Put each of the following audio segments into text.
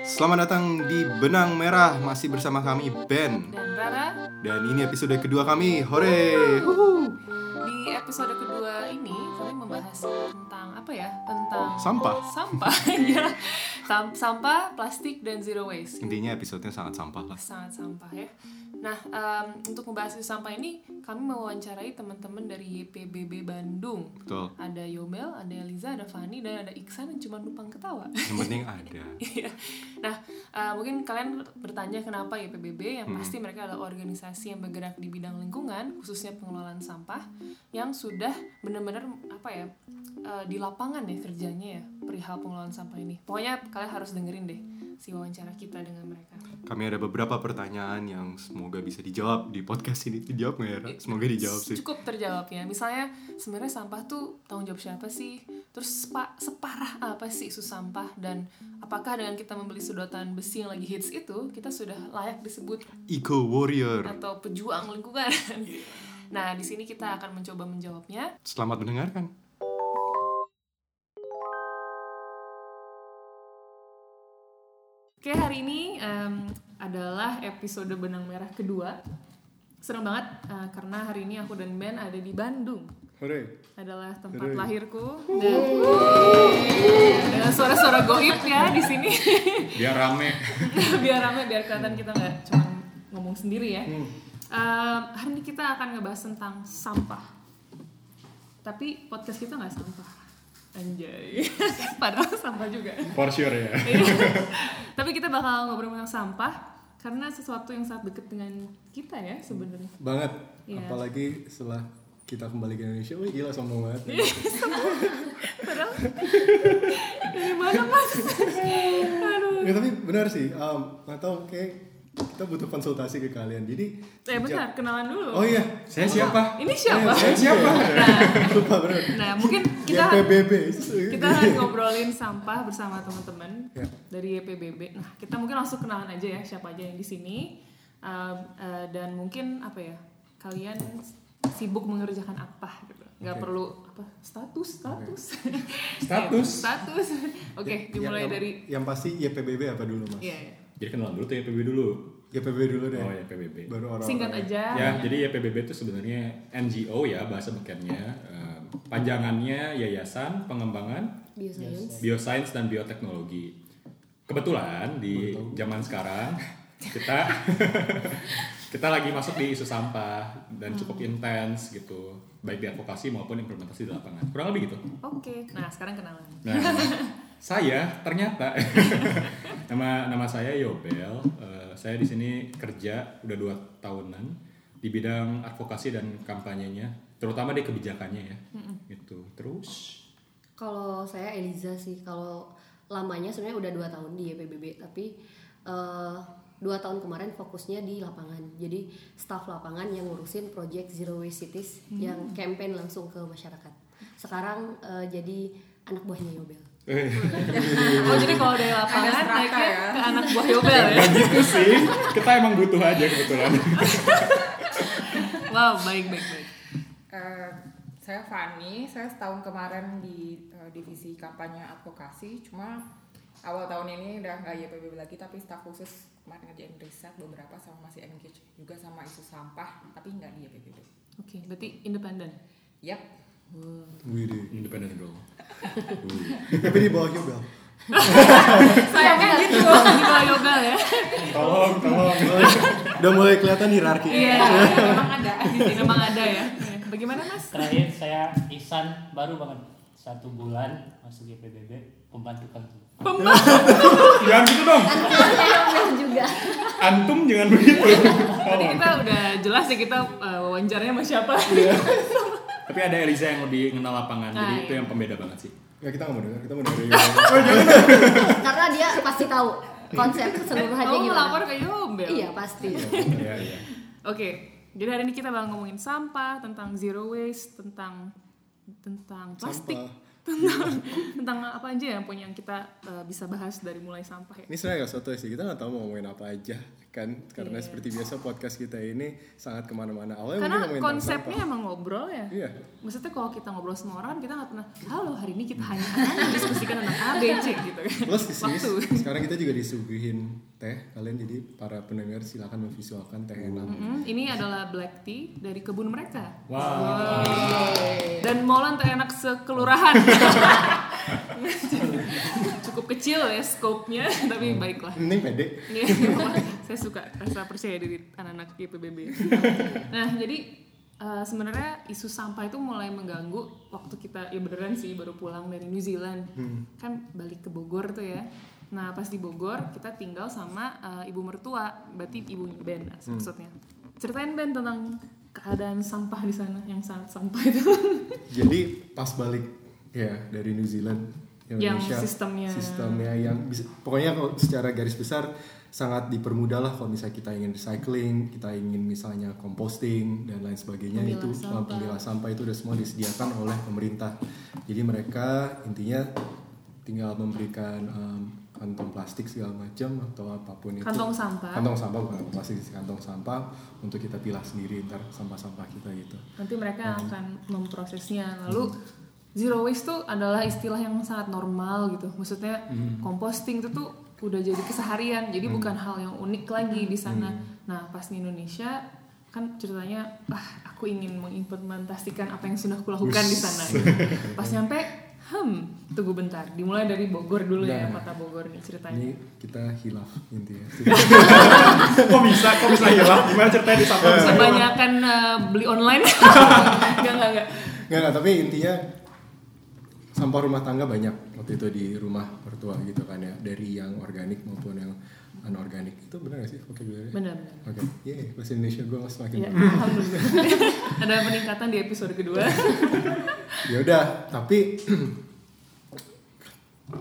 Selamat datang di Benang Merah. Masih bersama kami Ben. Dan Rara. Dan ini episode kedua kami. Hore! Di episode kedua ini kami membahas tentang apa ya? Tentang Sampah. Sampah ya Sam- sampah plastik dan zero waste. Intinya episodenya sangat sampah lah. Sangat sampah ya nah em, untuk membahas isu sampah ini kami mewawancarai teman-teman dari YPBB Bandung Betul ada Yomel, ada Eliza, ada Fani dan ada Iksan yang cuma numpang ketawa Yang penting ada Iya. nah, eh, mungkin kalian bertanya kenapa YPBB? Yang pasti mereka adalah organisasi yang bergerak di bidang lingkungan, khususnya pengelolaan sampah, yang sudah benar-benar apa ya eh, di lapangan ya kerjanya ya perihal pengelolaan sampah ini. Pokoknya kalian harus dengerin deh si wawancara kita dengan mereka. Kami ada beberapa pertanyaan yang semoga bisa dijawab di podcast ini Dijawab nggak ya? Ra? Semoga dijawab sih Cukup terjawab ya. Misalnya sebenarnya sampah tuh tanggung jawab siapa sih? Terus sepa- separah apa sih isu sampah dan apakah dengan kita membeli sedotan besi yang lagi hits itu kita sudah layak disebut Eco Warrior atau pejuang lingkungan. Nah, di sini kita akan mencoba menjawabnya. Selamat mendengarkan Oke, hari ini em, adalah episode benang merah kedua. Serem banget eh, karena hari ini aku dan Ben ada di Bandung. Hore Adalah tempat Hooray. lahirku dan dengan suara-suara goib ya di sini. Biar rame biar rame, biar kelihatan kita nggak cuma ngomong sendiri ya. Em, hari ini kita akan ngebahas tentang sampah. Tapi podcast kita nggak sampah. Anjay. Padahal sampah juga. For sure ya Iya. Tapi kita bakal ngobrol tentang sampah karena sesuatu yang sangat dekat dengan kita ya sebenarnya. banget Iya. apalagi setelah kita kembali ke Indonesia wih gila sombong banget Iya. Padahal dari mana mas? Aduh. ya tapi benar sih um, nggak tahu kayak kita butuh konsultasi ke kalian jadi Eh bentar, kenalan dulu. oh iya Saya siapa? Ini siapa? saya siapa lupa benar Nah mungkin kita kita PBB kita akan ngobrolin sampah bersama teman-teman Ya. dari YPBB. Nah kita mungkin langsung kenalan aja ya siapa aja yang di sini Um, uh, dan mungkin apa ya kalian sibuk mengerjakan apa gitu. Nggak Oke. perlu apa status status Status. status. Oke dimulai yang, dari yang pasti YPBB apa dulu mas Iya, iya. Jadi kenalan dulu tuh YPB dulu. YPBB dulu deh Oh ya PBB. baru orang Singkat aja. Ya, jadi YPBB itu sebenarnya NGO ya bahasa bekennya. Eh, panjangannya Yayasan Pengembangan Bioscience. Biosains dan Bioteknologi. Kebetulan di zaman sekarang kita kita lagi masuk di isu sampah dan cukup intens gitu, baik di advokasi maupun implementasi di lapangan. Kurang lebih gitu. Oke. Nah sekarang kenalan. Nah, saya ternyata nama nama saya Yobel. Eh, saya di sini kerja udah dua tahunan di bidang advokasi dan kampanyenya, terutama di kebijakannya ya. Gitu. Terus Kalau saya Eliza sih, kalau lamanya sebenarnya udah dua tahun di YPBB, tapi eh, dua tahun kemarin fokusnya di lapangan. Jadi staff lapangan yang ngurusin project Zero Waste Cities yang campaign langsung ke masyarakat. Sekarang eh, jadi anak buahnya Yobel. Oh jadi kalau dari lapangan naiknya ya. ke anak buah Yobel ya? gitu sih, kita emang butuh aja kebetulan. Wow baik baik baik. Eh, saya Fani, saya setahun kemarin di eh, divisi kampanye advokasi, cuma awal tahun ini udah nggak YPBB lagi, tapi staf khusus kemarin ngerjain riset beberapa sama masih engage juga sama isu sampah, tapi nggak di YPBB. Oke berarti independen. Yap, Widih. Independent girl. tapi di bawah Yobel Sayangnya gitu. Di bawah Yobel ya. Tolong, tolong. udah mulai kelihatan hierarki Iya. memang ada. Di sini memang ada ya. Iya. Bagaimana mas? Terakhir saya Ihsan baru banget satu bulan masuk YPBB pembantu kantor. Jangan gitu dong. Yobel juga. Antum jangan begitu. Tadi kita udah jelas ya kita uh, wawancaranya sama siapa. Tapi ada Eliza yang lebih kenal lapangan, Nah, jadi iya. itu yang pembeda banget sih. ya kita nggak mau dengar kita mau dengar Yobel Karena dia pasti tahu konsep keseluruhannya Kamu gimana. melapor ke Yobel. Iya pasti. Iya, iya. Oke. Jadi hari ini kita bakal ngomongin sampah, tentang zero waste, tentang tentang plastik. Sampah. tentang tentang apa aja ya punya yang kita eh, bisa bahas dari mulai sampah ya. Ini sebenarnya gak soto sih, kita nggak tahu mau ngomongin apa aja kan Karena Iya. seperti biasa podcast kita ini sangat ke mana-mana Awalnya Karena konsepnya emang ngobrol ya. Iya, Maksudnya kalau kita ngobrol sama orang kita nggak pernah halo hari ini kita hanya akan mendiskusikan tentang A, B, C gitu kan. plus Waktu. sekarang kita juga disuguhin teh Kalian jadi para pendengar silakan memvisualkan teh enak Mm, ini adalah black tea dari kebun mereka. Wow. Dan molen terenak sekelurahan. Cukup kecil ya scope-nya, tapi baiklah. Ini pede Iya, saya suka rasa percaya diri anak-anak IPBB. Nah, jadi eh, sebenarnya isu sampah itu mulai mengganggu waktu kita ya beneran sih baru pulang dari New Zealand. Kan balik ke Bogor tuh ya. Nah, pas di Bogor kita tinggal sama eh, ibu mertua, berarti ibu Ben maksudnya. Ceritain Ben tentang keadaan sampah di sana yang sangat sampah itu. Jadi pas balik ya dari New Zealand Yang Indonesia sistemnya- sistemnya yang bisa, pokoknya kalau secara garis besar sangat dipermudah lah kalau misalnya kita ingin recycling, kita ingin misalnya composting dan lain sebagainya itu sampah. pemilah sampah itu udah semua disediakan oleh pemerintah. Jadi mereka intinya tinggal memberikan em, kantong plastik segala macam atau apa pun itu. Kantong sampah. Kantong sampah bukan kantong plastik, kantong sampah untuk kita pilah sendiri ntar sampah-sampah kita gitu. nanti mereka akan memprosesnya lalu zero waste tuh adalah istilah yang sangat normal gitu maksudnya composting itu tuh udah jadi keseharian jadi bukan hal yang unik lagi di sana nah pas di Indonesia kan ceritanya ah aku ingin mengimplementasikan apa yang sudah kulakukan di sana gitu. pas nyampe hmm tunggu bentar dimulai dari Bogor dulu ya Nah. kota Bogor nih ceritanya Ini kita hilaf intinya. kok bisa? Kok bisa hilang? Gimana ceritanya di sampah? kebanyakan eh, beli online enggak enggak enggak Nggak, nggak, tapi intinya sampah rumah tangga banyak waktu itu di rumah mertua gitu kan ya dari yang organik maupun yang anorganik itu benar gak sih oke gue benar benar oke Yeay, bahasa Indonesia gue semakin Ya, bagus. alhamdulillah. Ada peningkatan di episode kedua. ya udah tapi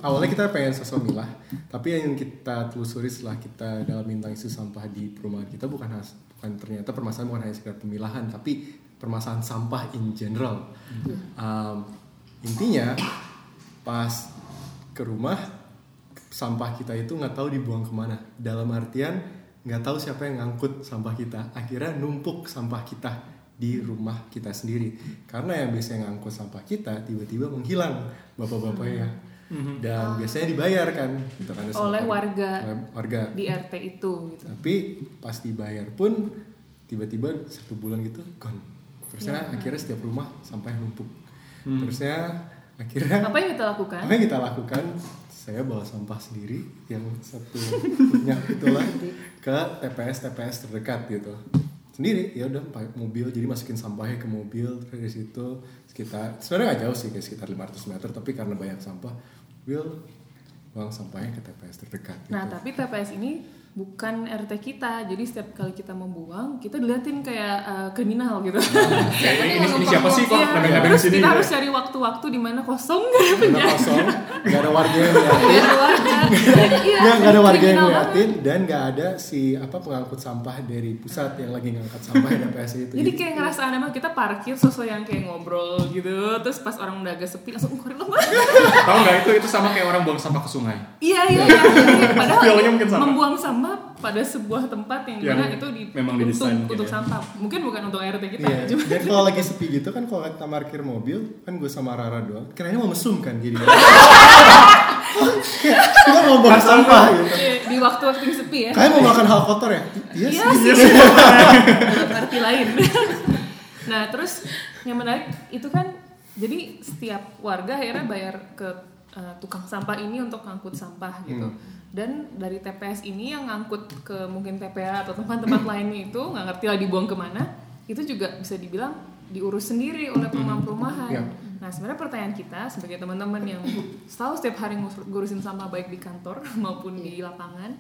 awalnya kita pengen sosok milah tapi yang kita telusuri setelah kita dalam bintang isu sampah di perumahan kita bukan has, bukan ternyata permasalahan bukan hanya sekedar pemilahan tapi permasalahan sampah in general Um, intinya pas ke rumah sampah kita itu nggak tahu dibuang ke mana. Dalam artian nggak tahu siapa yang ngangkut sampah kita. Akhirnya numpuk sampah kita di rumah kita sendiri. Karena yang biasanya ngangkut sampah kita tiba-tiba menghilang bapak-bapaknya. Dan biasanya dibayar kan gitu kan Hmm. Oleh warga. oleh warga Di RT itu gitu. tapi pas dibayar pun tiba-tiba satu bulan gitu gone. Terusnya akhirnya setiap rumah sampah numpuk terusnya akhirnya Apa yang kita lakukan? apa yang kita lakukan saya bawa sampah sendiri yang satu punya itulah ke TPS TPS terdekat gitu sendiri ya udah pakai mobil jadi masukin sampahnya ke mobil terus dari situ sekitar sebenarnya nggak jauh sih kayak sekitar 500 meter tapi karena banyak sampah will buang sampahnya ke TPS terdekat gitu. Nah, tapi TPS ini bukan RT kita. Jadi setiap kali kita membuang, kita diliatin kayak eh, kriminal gitu. Kayak ini, ini, siapa sih kok Iya, nebeng-nebeng terus sini? kita gitu? harus cari waktu-waktu di mana kosong nggak ada kosong nggak ada warga yang ngeliatin Nggak ada warga. Iya, Ya ada warga yang ngeliatin dan nggak ada si apa pengangkut sampah dari pusat yang lagi ngangkat sampah di TPS itu. Jadi kayak ngerasa aneh banget kita parkir sesuai yang kayak ngobrol gitu terus pas orang udah agak sepi langsung keluar lama Tahu nggak itu itu sama kayak orang buang sampah ke sungai. iya iya iya padahal membuang sampah pada sebuah tempat yang Yang di mana itu di, memang untuk, didesain mungkin untuk ya. sampah mungkin bukan untuk RT kita Iya. cuma Dan kalau lagi sepi gitu kan kalau kita parkir mobil kan gue sama Rara doang. Kirain mau mesum kan jadi. Kita mau buang sampah gitu. Iya, di waktu-waktu yang sepi ya Kalian mau makan hal kotor ya? Iya Iya sih. sih. Dalam arti lain. nah, terus yang menarik itu kan jadi setiap warga akhirnya bayar ke uh, tukang sampah ini untuk ngangkut sampah gitu. Dan dari TPS ini yang ngangkut ke mungkin TPA atau tempat-tempat lainnya itu nggak ngerti lah dibuang ke mana, itu juga bisa dibilang diurus sendiri oleh perumahan-perumahan. Iya. Nah, sebenarnya pertanyaan kita sebagai teman-teman yang selalu setiap hari ngurusin sampah baik di kantor maupun di lapangan,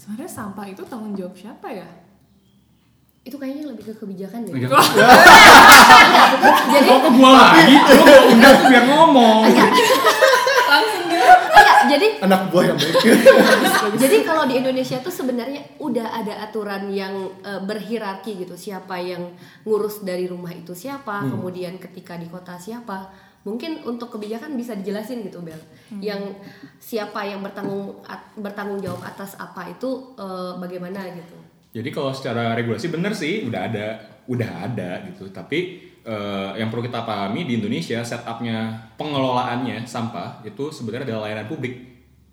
sebenarnya sampah itu tanggung jawab siapa ya? itu kayaknya lebih ke kebijakan deh Iya. jadi Kok gua lagi? Gua undang biar ngomong. Jadi Anak buah yang baik. jadi kalau di Indonesia tuh sebenarnya udah ada aturan yang eh, berhierarki gitu siapa yang ngurus dari rumah itu siapa kemudian ketika di kota siapa Mungkin untuk kebijakan bisa dijelasin gitu Bel. Yang siapa yang bertanggung at- bertanggung jawab atas apa itu eh, bagaimana gitu. Jadi kalau secara regulasi bener sih udah ada, udah ada gitu. Tapi eh, yang perlu kita pahami di Indonesia setupnya pengelolaannya sampah itu sebenarnya adalah layanan publik.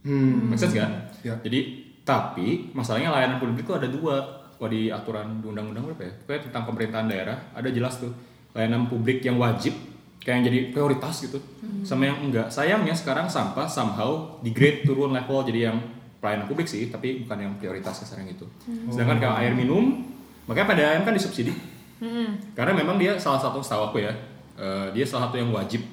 Hmm. Make sense nggak? Ya. Jadi tapi masalahnya layanan publik itu ada dua. Kalau di aturan undang-undang berapa ya? Pokoknya tentang pemerintahan daerah ada jelas tuh layanan publik yang wajib kayak yang jadi prioritas gitu. Sama yang enggak. Sayangnya sekarang sampah somehow di grade turun level jadi yang pelayanan publik sih, tapi bukan yang prioritas sekarang itu. Sedangkan kalau air minum, makanya PDAM kan disubsidi. Karena memang dia salah satu setahu aku ya, eh, dia salah satu yang wajib.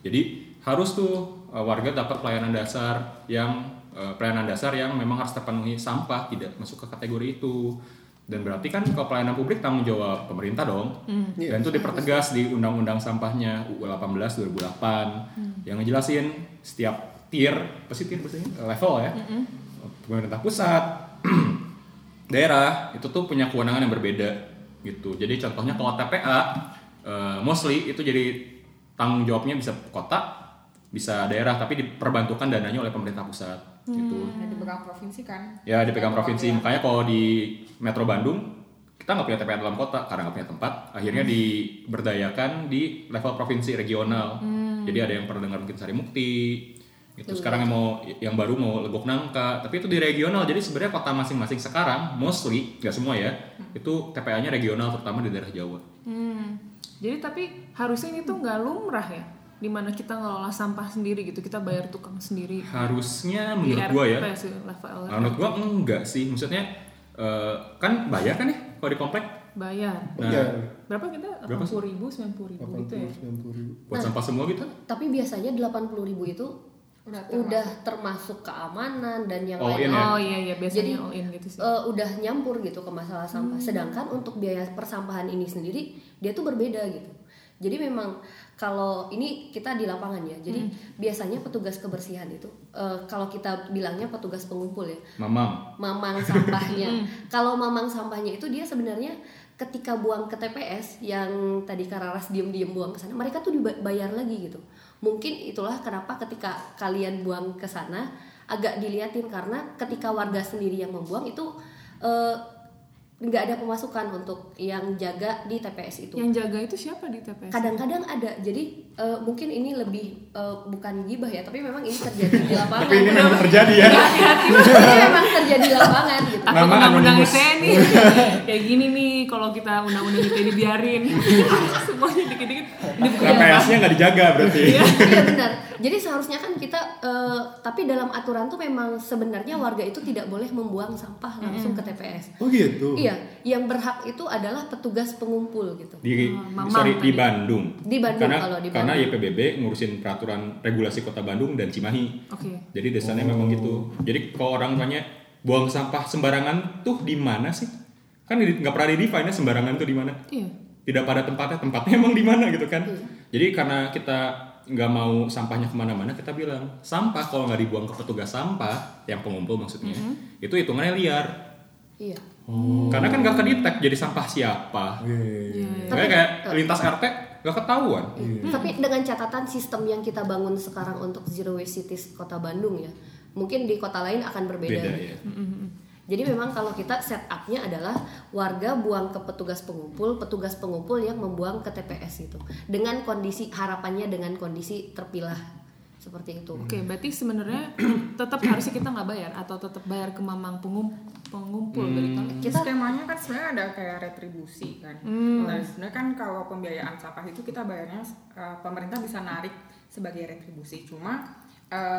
Jadi harus tuh eh, warga dapat pelayanan dasar yang eh, pelayanan dasar yang memang harus terpenuhi sampah, tidak masuk ke kategori itu. Dan berarti kan kalau pelayanan publik tanggung jawab pemerintah dong. Dan itu dipertegas di Undang-Undang Sampahnya UU 18 2008 yang ngejelasin setiap tier, apa sih tier bahasanya? Level ya. Pemerintah pusat, daerah itu tuh punya kewenangan yang berbeda gitu. Jadi contohnya kalau TPA eh, mostly itu jadi tanggung jawabnya bisa kota, bisa daerah tapi diperbantukan dananya oleh pemerintah pusat gitu. Ada dipegang provinsi kan? Ya dipegang provinsi. ya. Makanya kalau di Metro Bandung kita nggak punya TPA dalam kota karena nggak punya tempat. Akhirnya diberdayakan di level provinsi regional. Jadi ada yang pernah dengar mungkin Sari Mukti. Gitu. Sekarang yang mau yang baru mau Legok Nangka. Tapi itu di regional. Jadi sebenarnya kota masing-masing sekarang mostly nggak semua ya. Itu TPA-nya regional terutama di daerah Jawa. Hmm. Jadi tapi harusnya ini tuh nggak lumrah ya, di mana kita ngelola sampah sendiri gitu, kita bayar tukang sendiri. Harusnya menurut gua ya. Sih, level Nah, menurut gua enggak sih. Maksudnya eh, kan bayar kan ya kalau di komplek bayar. Nah, Iya. Berapa kita? Berapa? 80 ribu, 90 ribu gitu ya. 90 ribu. buat sampah semua gitu. Tapi biasanya 80.000 ribu itu Udah udah termasuk keamanan dan yang All lain in ya? Oh iya iya biasanya Jadi, all in gitu sih. eh, udah nyampur gitu ke masalah sampah. Sedangkan untuk biaya persampahan ini sendiri dia tuh berbeda gitu. Jadi memang kalau ini kita di lapangan ya. Jadi biasanya petugas kebersihan itu eh, kalau kita bilangnya petugas pengumpul ya, Mamang. mamang sampahnya. kalau mamang sampahnya itu dia sebenarnya ketika buang ke TPS yang tadi Kararas diem-diem buang ke sana, mereka tuh dibayar lagi gitu. Mungkin itulah kenapa ketika kalian buang ke sana agak diliatin karena ketika warga sendiri yang membuang itu eh, nggak ada pemasukan untuk yang jaga di TPS itu. Yang jaga itu siapa di TPS? Kadang-kadang ada. Jadi eh, mungkin ini lebih eh, bukan gibah ya, tapi memang ini terjadi di lapangan. Tapi ini memang terjadi ya. ini memang terjadi di lapangan gitu. Nama undang-undang. ITE nih Kayak gini nih kalau kita undang-undang ITE dibiarin Semuanya dikit-dikit TPS-nya nggak dijaga berarti. iya benar. Jadi seharusnya kan kita, eh, tapi dalam aturan tuh memang sebenarnya warga itu tidak boleh membuang sampah langsung ke TPS. Oh gitu. Iya, yang berhak itu adalah petugas pengumpul gitu. Di Mamang sorry di. Bandung. Di Bandung karena, kalau di Karena Bandung. YPBB ngurusin peraturan regulasi Kota Bandung dan Cimahi. Oke Jadi desainnya memang gitu. Jadi kalau orang tanya buang sampah sembarangan tuh di mana sih? Kan nggak pernah di define sembarangan tuh di mana. Iya Tidak pada tempatnya, tempatnya emang di mana gitu kan. Iya. Jadi karena kita nggak mau sampahnya ke mana-mana, kita bilang sampah kalau nggak dibuang ke petugas sampah, yang pengumpul maksudnya, Mm-hmm. itu hitungannya liar. Iya. Karena kan nggak kedetek jadi sampah siapa. Iya. Iya iya. Makanya kayak lintas RT nggak ketahuan. Tapi dengan catatan sistem yang kita bangun sekarang untuk zero waste cities Kota Bandung ya, mungkin di kota lain akan berbeda. Beda ya. Jadi memang kalau kita setupnya adalah warga buang ke petugas pengumpul, petugas pengumpul yang membuang ke TPS itu, dengan kondisi harapannya dengan kondisi terpilah seperti itu. Oke, berarti sebenarnya tetap harusnya kita nggak bayar atau tetap bayar ke mamang pengum pengumpul dari kalian? Kita skemanya kan sebenarnya ada kayak retribusi kan. Hmm. Nah, sebenarnya kan kalau pembiayaan sampah itu kita bayarnya eh, pemerintah bisa narik sebagai retribusi. Cuma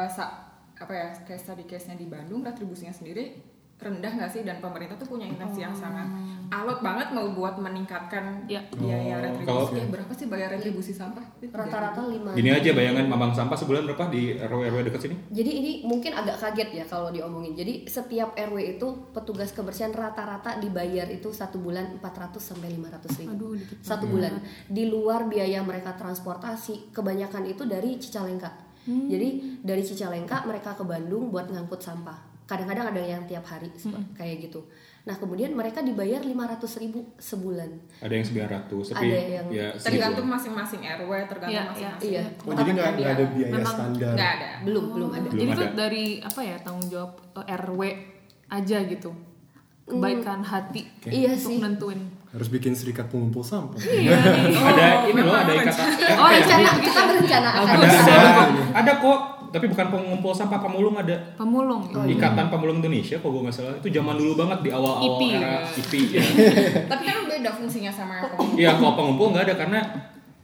sa- apa ya case tadi case-nya di Bandung retribusinya sendiri rendah nggak sih dan pemerintah tuh punya intensi yang sangat alot banget mau buat meningkatkan Ya. biaya Oh, retribusi. kalau- Eh, berapa sih bayar retribusi sampah? rata-rata lima. Gini aja bayangan mamang sampah sebulan berapa di RW RW dekat sini? Jadi ini mungkin agak kaget ya kalau diomongin. Jadi setiap RW itu petugas kebersihan rata-rata dibayar itu satu bulan 400 sampai 500 ribu. Aduh, dikit satu bulan. Di luar biaya mereka transportasi, kebanyakan itu dari Cicalengka. Jadi dari Cicalengka mereka ke Bandung buat ngangkut sampah. Kadang-kadang ada yang tiap hari sep- kayak gitu nah kemudian mereka dibayar 500.000 ribu sebulan Ada yang 900 tapi Ada yang ya tergantung masing-masing RW tergantung Iya, masing-masing iya. Oh jadi nggak nggak ada biaya Memang standar. nggak ada belum belum ada Belum Jadi itu ada. dari apa ya tanggung jawab eh, RW aja gitu. Kebaikan hati Iya untuk sih. nentuin. Harus bikin serikat pengumpul sampah. Iya nih. ada ini loh ada ikatan eh, oh ya? rencana kita berencana akan ada, ada, ada kok tapi bukan pengumpul sampah pemulung ada. Pemulung. Oh, gitu. Ikatan Pemulung Indonesia kalau gue nggak salah. Itu zaman dulu banget di awal-awal IP. era IP ya. tapi kan beda fungsinya sama yang pengumpul Iya kalau pengumpul nggak ada karena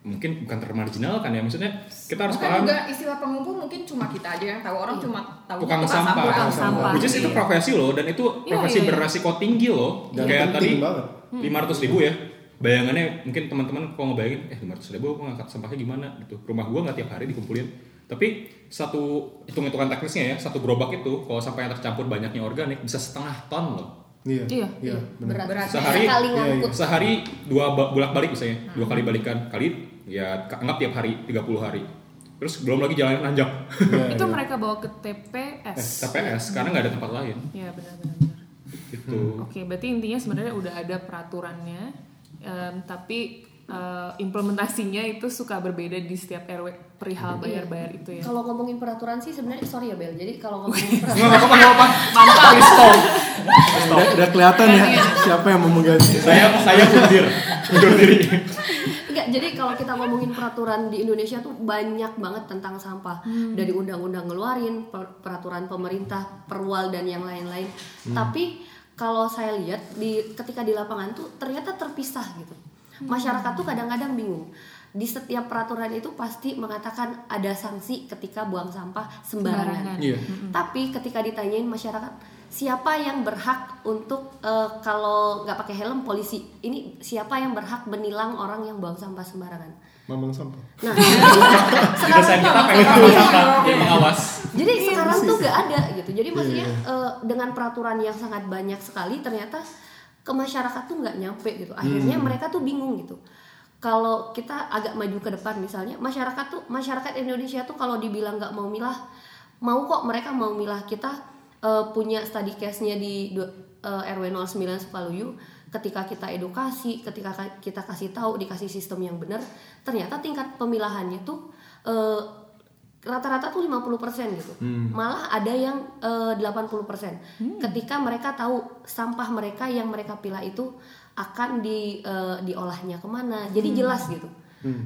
mungkin bukan termarginal kan ya. Maksudnya kita harus paham. juga istilah pengumpul mungkin cuma kita aja yang tahu. Orang cuma tahu tukang sampah, Tukang sampah. which is itu profesi loh dan itu Iya, profesi iya, iya. beresiko tinggi loh. Dan kayak tadi banget. lima ratus ribu ya. Bayangannya mungkin teman-teman kalau ngebayangin eh lima ratus ribu aku ngangkat sampahnya gimana? Gitu. Rumah gua nggak tiap hari dikumpulin tapi satu hitung-hitungan teknisnya ya satu gerobak itu kalau sampah yang tercampur banyaknya organik bisa setengah ton loh Iya. Iya. Iya. benar. berat, Berat. Sehari- sekali Iya, ngangkut sehari dua bolak balik misalnya dua kali balikan kali ya anggap tiap hari 30 hari terus belum lagi jalan nanjak Iya, Itu iya. mereka bawa ke TPS. TPS karena nggak ada tempat lain Iya benar-benar. benar. gitu Oke, berarti intinya sebenarnya udah ada peraturannya, em, tapi eh, implementasinya itu suka berbeda di setiap RW perihal bayar-bayar itu ya. kalau ngomongin peraturan sih sebenarnya sorry ya Bel jadi kalau ngomongin peraturan apa-apa please stop. Udah, udah kelihatan ya siapa yang mau mengganti. saya saya undur undur diri. Enggak, jadi kalau kita ngomongin peraturan di Indonesia tuh banyak banget tentang sampah. Dari undang-undang ngeluarin, per- peraturan pemerintah, perwal dan yang lain-lain. Tapi kalau saya lihat di ketika di lapangan tuh ternyata terpisah gitu. Masyarakat tuh kadang-kadang bingung. Di setiap peraturan itu pasti mengatakan ada sanksi ketika buang sampah sembarangan. Sembarangan. Iya. Tapi ketika ditanyain masyarakat siapa yang berhak untuk eh, kalau nggak pakai helm polisi ini siapa yang berhak menilang orang yang buang sampah sembarangan? Mamang sampah. Nah, kita sayang kita pengen Iya. sampah yang mengawas jadi sekarang tuh nggak ada gitu. Jadi maksudnya eh, dengan peraturan yang sangat banyak sekali ternyata ke masyarakat tuh nggak nyampe gitu. Akhirnya mereka tuh bingung gitu. Kalau kita agak maju ke depan misalnya masyarakat tuh masyarakat Indonesia tuh kalau dibilang nggak mau milah mau kok mereka mau milah kita eh, punya study case-nya di du- eh, RW 09 Sukaluyu ketika kita edukasi, ketika ka- kita kasih tahu dikasih sistem yang benar, ternyata tingkat pemilahannya tuh eh, rata-rata tuh 50% gitu. Malah ada yang eh, 80%. Ketika mereka tahu sampah mereka yang mereka pilah itu akan di eh, diolahnya ke mana. Jadi jelas gitu.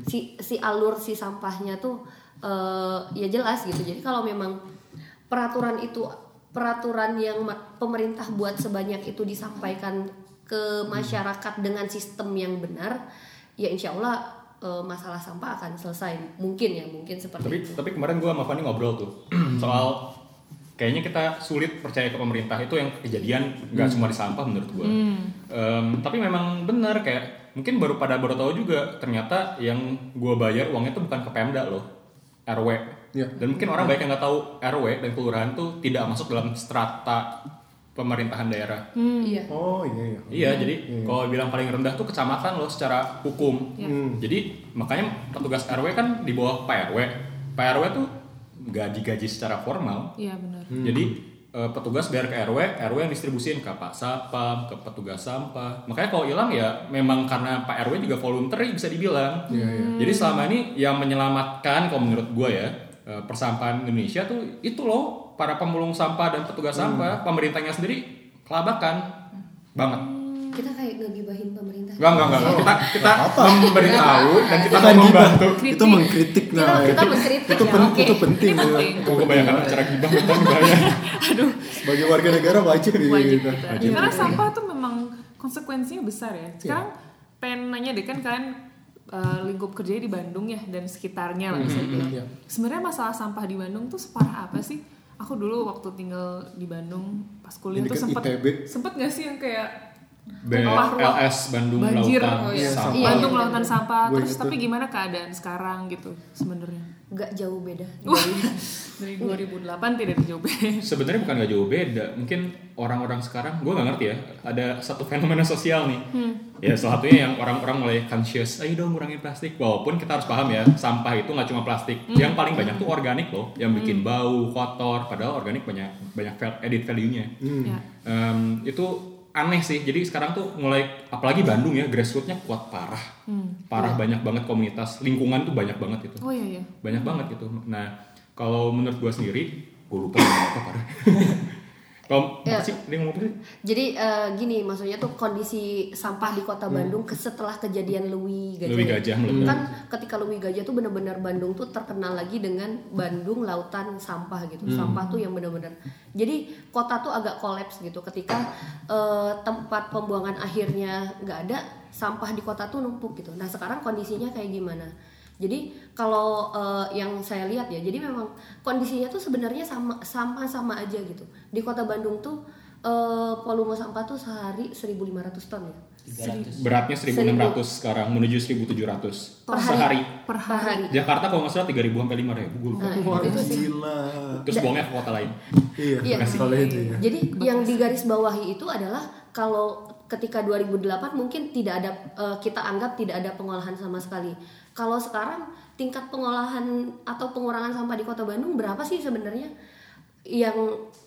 Si si alur si sampahnya tuh eh, ya jelas gitu. Jadi kalau memang peraturan itu peraturan yang pemerintah buat sebanyak itu disampaikan ke masyarakat dengan sistem yang benar, ya insya Allah eh, masalah sampah akan selesai. Mungkin ya, mungkin seperti tapi itu. tapi kemarin gue sama Fani ngobrol tuh soal kayaknya kita sulit percaya ke pemerintah itu yang kejadian nggak cuma di sampah menurut gue tapi memang benar kayak mungkin baru pada baru tahu juga ternyata yang gue bayar uangnya tuh bukan ke Pemda loh RW Iya. dan mungkin orang banyak yang nggak tahu RW dan kelurahan tuh tidak masuk dalam strata pemerintahan daerah Iya. Oh iya iya. Iya, jadi kalau bilang paling rendah tuh kecamatan loh secara hukum. Hmm. Jadi makanya petugas RW kan di bawah Pak RW. Pak RW tuh nggak digaji secara formal. Iya benar. Jadi eh, petugas bayar ke RW, RW yang distribusin ke Pak Sapam, ke petugas sampah. Makanya kalau hilang ya memang karena Pak RW juga voluntary bisa dibilang. Iya iya. Jadi selama ini yang menyelamatkan kalau menurut gue ya eh, persampahan Indonesia tuh itu loh para pemulung sampah dan petugas sampah pemerintahnya sendiri kelabakan banget. Kita kayak ngegibahin pemerintah. Enggak enggak enggak. Kita kita memberitahu dan kita Kita mau membantu. Itu mengkritik Kita nah. kita itu- mengkritik itu ya, pen- oke. itu penting. Ya. penting. Gue kebayangkan acara gibah bukan bahaya. Sebagai warga negara wajib Wajib gitu. kita. Karena sampah tuh memang konsekuensinya besar ya. Sekarang pengen nanya deh kan kalian eh, lingkup kerjanya di Bandung ya dan sekitarnya lah bisa dibilang. Iya. Sebenarnya masalah sampah di Bandung tuh separah apa sih? Aku dulu waktu tinggal di Bandung pas kuliah tuh sempet ITB. sempet gak sih yang kayak BLS Bandung Banjir. Lautan Oh, iya. Sampah. Iya, Bandung lautan sampah Gua terus inget tapi gimana keadaan sekarang gitu sebenarnya? Nggak jauh beda. Wah, dari 2008 tidak jauh beda. Sebenarnya bukan gak jauh beda, mungkin orang-orang sekarang, gue nggak ngerti ya, ada satu fenomena sosial nih, ya salah satunya yang orang-orang mulai conscious, ayo dong kurangin plastik, walaupun kita harus paham ya, sampah itu nggak cuma plastik, yang paling banyak tuh organik loh, yang bikin bau, kotor, padahal organik banyak banyak edit value-nya. ya. Em, itu aneh sih, jadi sekarang tuh mulai, apalagi Bandung ya, grassroots-nya kuat parah, parah banyak banget komunitas, lingkungan tuh banyak banget itu oh iya iya. Banyak banget gitu. Nah, kalau menurut gua sendiri, gua lupa apa parah. Kalau Ya. sih dia ngomong apa sih? Jadi eh, gini, maksudnya tuh kondisi sampah di kota Bandung ke setelah kejadian Lewi Gajah. Lewi. Gajah meledak. Kan ketika Lewi Gajah tuh benar-benar Bandung tuh terkenal lagi dengan Bandung lautan sampah gitu. Sampah tuh yang benar-benar. Jadi kota tuh agak kolaps gitu ketika eh, tempat pembuangan akhirnya nggak ada, sampah di kota tuh numpuk gitu. Nah, sekarang kondisinya kayak gimana? Jadi kalau eh, yang saya lihat ya, jadi memang kondisinya tuh sebenarnya sama sama sama aja gitu. Di kota Bandung tuh eh, volume sampah tuh sehari 1.500 ton ya 300 Beratnya 1600 sekarang menuju 1700 Per hari. sehari. per hari. Jakarta kalau nggak salah 3000 sampai 5000 gue lupa. Nah, itu gila. Terus buangnya ke kota lain. Iya, Iya. kalau itu ya. Jadi yang digaris bawahi itu adalah kalau ketika 2008 mungkin tidak ada eh, kita anggap tidak ada pengolahan sama sekali. Kalau sekarang tingkat pengolahan atau pengurangan sampah di Kota Bandung berapa sih sebenarnya? Yang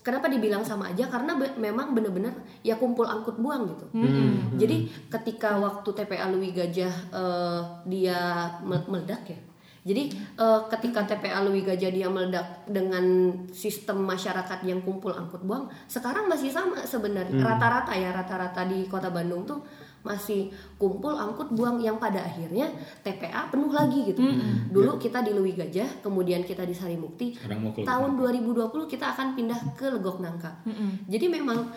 kenapa dibilang sama aja karena be- memang benar-benar ya kumpul angkut buang gitu. Jadi ketika waktu TPA Lewi Gajah eh, dia me- meledak ya. Jadi eh, ketika TPA Lewi Gajah dia meledak dengan sistem masyarakat yang kumpul angkut buang, sekarang masih sama sebenarnya. Rata-rata ya rata-rata di Kota Bandung tuh masih kumpul angkut buang. Yang pada akhirnya TPA penuh lagi gitu. Dulu kita di Lewi Gajah, kemudian kita di Sarimukti. Tahun 2020 kita akan pindah ke Legok Nangka. Jadi memang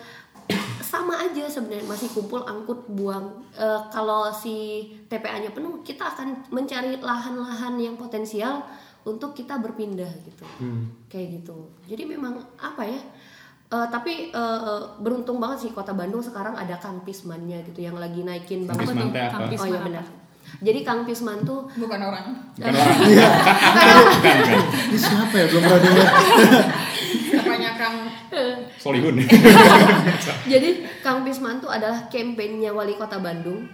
sama aja sebenarnya masih kumpul angkut buang. Eh, kalau si TPA-nya penuh kita akan mencari lahan-lahan yang potensial untuk kita berpindah gitu. Kayak gitu. Jadi memang apa ya Eh, tapi eh, beruntung banget sih kota Bandung sekarang ada Kang Pismannya gitu yang lagi naikin Kang banget Pisman tuh? Kang oh Pisman iya apa? benar jadi Kang Pisman tuh bukan orang Bukan orang. Bukan, bukan. Ini siapa ya? Belum pernah dengar. siapanya kang Solihun. jadi Kang Pisman tuh adalah kampanyenya wali kota Bandung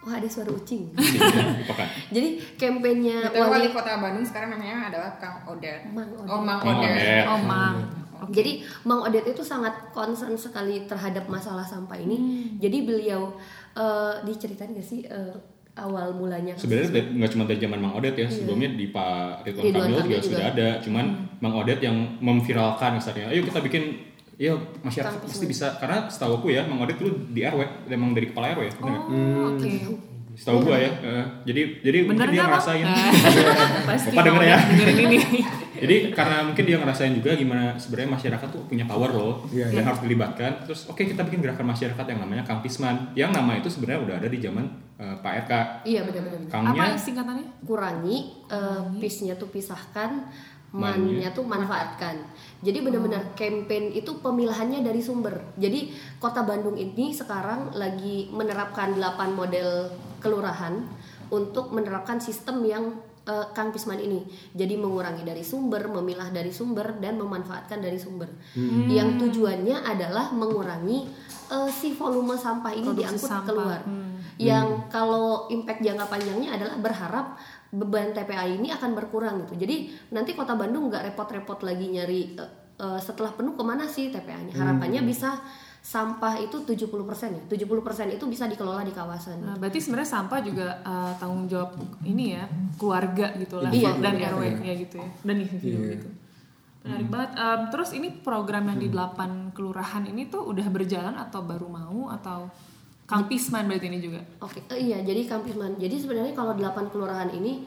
wah ada suara ucing Lupakan. jadi kampanyenya wali wali kota Bandung sekarang namanya adalah Kang Odet Mang oh Mang Mang Odet Odet. oh mang Jadi Mang Odet itu sangat concern sekali terhadap masalah sampah ini. Hmm. Jadi beliau eh, diceritain gak sih eh, awal mulanya? Sebenarnya nggak cuma dari zaman Mang Odet ya, sebelumnya di Pak Ridwan Kamil juga, juga. sudah ada. Cuman Mang Odet yang memviralkan misalnya, ayo kita bikin ya masyarakat Kampus pasti bisa karena setahu aku ya Mang Odet dulu di RW emang dari kepala RW ya oh oke setahu gua ya eh, jadi jadi bener mungkin dia ngerasain. Pasti Bapak denger ya? ini. Jadi karena mungkin dia ngerasain juga gimana sebenarnya masyarakat tuh punya power loh Iya, dan harus dilibatkan. Terus oke kita bikin gerakan masyarakat yang namanya Kang Pisman. Yang nama itu sebenarnya udah ada di zaman eh, Pak RK Iya benar-benar. Kangnya. Apa singkatannya? Kurangi, eh, pisnya tuh pisahkan, mannya tuh manfaatkan. Jadi benar-benar campaign itu pemilahannya dari sumber. Jadi Kota Bandung ini sekarang lagi menerapkan 8 model kelurahan untuk menerapkan sistem yang eh, Kang Pisman ini. Jadi mengurangi dari sumber, memilah dari sumber dan memanfaatkan dari sumber. Yang tujuannya adalah mengurangi eh, si volume sampah ini Produksi diangkut sampah. keluar. Hmm. Yang kalau impact jangka panjangnya adalah berharap beban TPA ini akan berkurang gitu. Jadi nanti Kota Bandung nggak repot-repot lagi nyari eh, eh, setelah penuh ke mana sih TPA-nya. Harapannya bisa sampah itu 70% ya. 70% itu bisa dikelola di kawasan. Nah, berarti sebenarnya sampah juga uh, tanggung jawab ini ya keluarga gitu lah Iya, dan. RW ya gitu ya dan individu Iya. gitu. Menarik banget. Um, terus ini program yang di 8 kelurahan ini tuh udah berjalan atau baru mau atau Kampisman berarti ini juga. Oke, eh, iya jadi Kampisman. Jadi sebenarnya kalau 8 kelurahan ini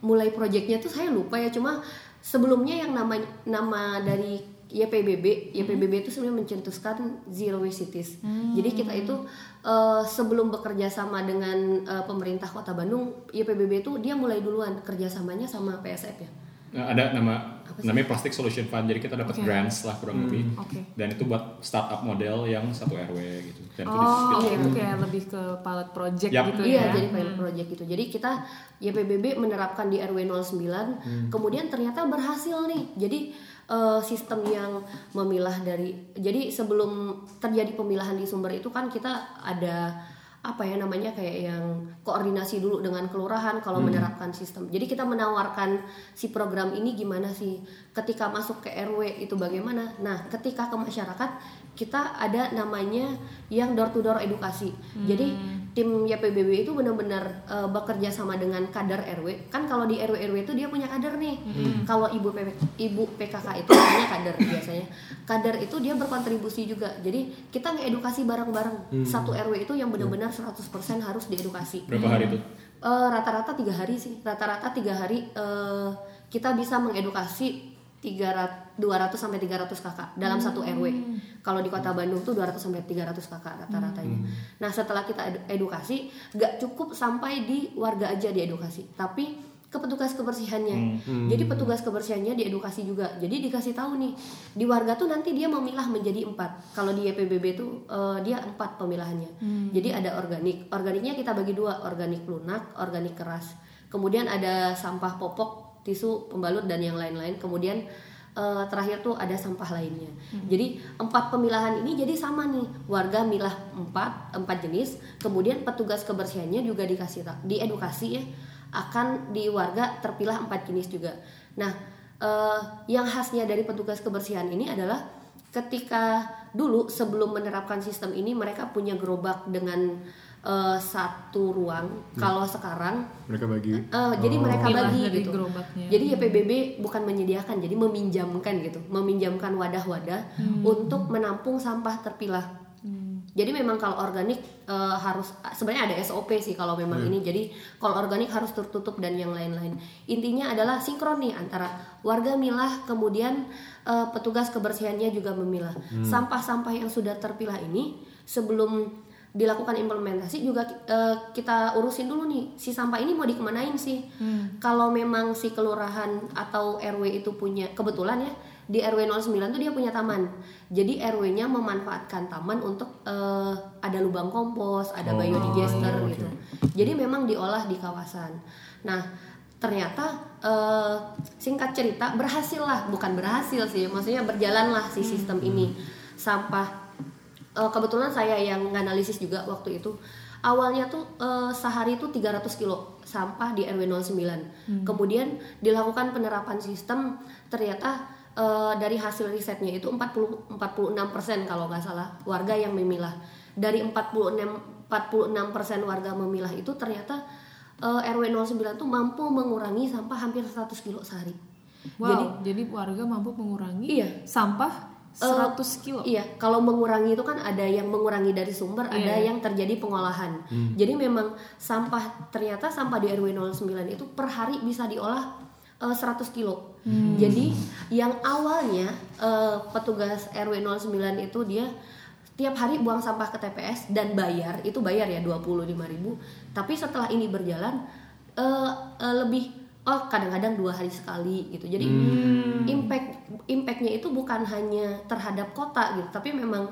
mulai proyeknya tuh saya lupa ya cuma sebelumnya yang nama nama dari YPBB, YPBB itu sebenarnya mencetuskan zero waste cities. Jadi kita itu eh, sebelum bekerja sama dengan eh, pemerintah Kota Bandung, YPBB itu dia mulai duluan kerjasamanya sama PSF ya. Nah, ada nama namanya Plastic Solution Fund. Jadi kita dapat Oke. grants lah kurang lebih. Oke. Dan itu buat startup model yang satu RW gitu. Dan itu Oh, di- oke itu kayak lebih ke pilot project Yap. gitu Iya, ya. jadi pilot project gitu. Jadi kita YPBB menerapkan di RW 09, kemudian ternyata berhasil nih. Jadi eh, sistem yang memilah dari jadi sebelum terjadi pemilahan di sumber itu kan kita ada apa ya namanya kayak yang koordinasi dulu dengan kelurahan kalau menerapkan sistem. Jadi kita menawarkan si program ini gimana sih ketika masuk ke RW itu bagaimana. Nah, ketika ke masyarakat kita ada namanya yang door to door edukasi. Jadi tim YPBB itu benar-benar eh, bekerja sama dengan kader RW. Kan kalau di RW RW itu dia punya kader nih. Kalau ibu PP ibu PKK itu namanya kader biasanya. Kader itu dia berkontribusi juga. Jadi kita ngedukasi bareng-bareng. Satu RW itu yang benar-benar 100% harus diedukasi. berapa hari itu? Eh, rata-rata tiga hari sih rata-rata tiga hari eh, kita bisa mengedukasi 300 200 sampai 300 kakak dalam satu RW. Kalau di Kota Bandung tuh 200 sampai 300 kakak rata-ratanya. Nah, setelah kita edu- edukasi, nggak cukup sampai di warga aja diedukasi, tapi ke petugas kebersihannya. Jadi petugas kebersihannya diedukasi juga. Jadi dikasih tahu nih di warga tuh nanti dia memilah menjadi empat. Kalau di YPBB tuh eh, dia empat pemilahannya. Jadi ada organik. Organiknya kita bagi dua, organik lunak, organik keras. Kemudian ada sampah popok, tisu, pembalut dan yang lain-lain. Kemudian eh, terakhir tuh ada sampah lainnya. Jadi empat pemilahan ini jadi sama nih. Warga milah empat, empat jenis. Kemudian petugas kebersihannya juga dikasih diedukasi ya akan di warga terpilah empat jenis juga. Nah, eh, yang khasnya dari petugas kebersihan ini adalah ketika dulu sebelum menerapkan sistem ini mereka punya gerobak dengan eh, satu ruang. Kalau sekarang Mereka bagi. eh, jadi mereka bagi gitu. gerobaknya. Jadi YPBB bukan menyediakan, jadi meminjamkan gitu, meminjamkan wadah-wadah untuk menampung sampah terpilah. Jadi memang kalau organik eh, harus sebenarnya ada SOP sih kalau memang ini. Jadi kalau organik harus tertutup dan yang lain-lain. Intinya adalah sinkron nih antara warga milah kemudian eh, petugas kebersihannya juga memilah. Sampah-sampah yang sudah terpilah ini sebelum dilakukan implementasi juga eh, kita urusin dulu nih si sampah ini mau dikemanain sih? Kalau memang si kelurahan atau RW itu punya kebetulan ya di RW 09 tuh dia punya taman. Jadi RW-nya memanfaatkan taman untuk eh, ada lubang kompos ada biodigester gitu. Jadi memang diolah di kawasan. Nah ternyata eh, singkat cerita berhasil lah. Bukan berhasil sih maksudnya berjalan lah si sistem ini. Sampah Eh, kebetulan saya yang nganalisis juga waktu itu. Awalnya tuh eh, sehari itu 300 kilo sampah di RW 09 kemudian dilakukan penerapan sistem ternyata eh, dari hasil risetnya itu 40 46% kalau nggak salah warga yang memilah. Dari 46 46% warga memilah itu ternyata eh, RW 09 tuh mampu mengurangi sampah hampir 100 kilo sehari. Wow, jadi, warga mampu mengurangi Iya. sampah 100 kilo. Iya, kalau mengurangi itu kan ada yang mengurangi dari sumber, ada Iya. yang terjadi pengolahan. Jadi memang sampah ternyata sampah di RW 09 itu per hari bisa diolah eh, 100 kilo. Jadi yang awalnya eh, petugas RW 09 itu dia tiap hari buang sampah ke TPS dan bayar, itu bayar ya 25.000. Tapi setelah ini berjalan eh, eh, lebih oh kadang-kadang dua hari sekali gitu. Jadi impact impactnya itu bukan hanya terhadap kota gitu, tapi memang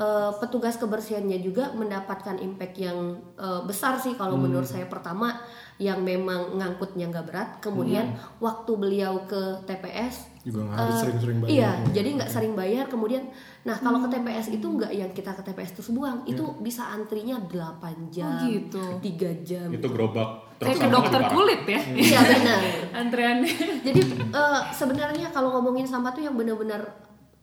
eh, petugas kebersihannya juga mendapatkan impact yang eh, besar sih kalau menurut saya pertama yang memang ngangkutnya nggak berat, kemudian waktu beliau ke TPS Juga nggak harus eh, sering-sering bayar. Iya, jadi nggak sering bayar. Kemudian, nah kalau ke TPS itu nggak yang kita ke TPS terus buang, itu bisa antrinya 8 jam, Oh, gitu. 3 jam. Itu gerobak Kayak ke dokter kulit ya. Iya benar. Antreannya. Jadi eh, sebenarnya kalau ngomongin sampah tuh yang benar-benar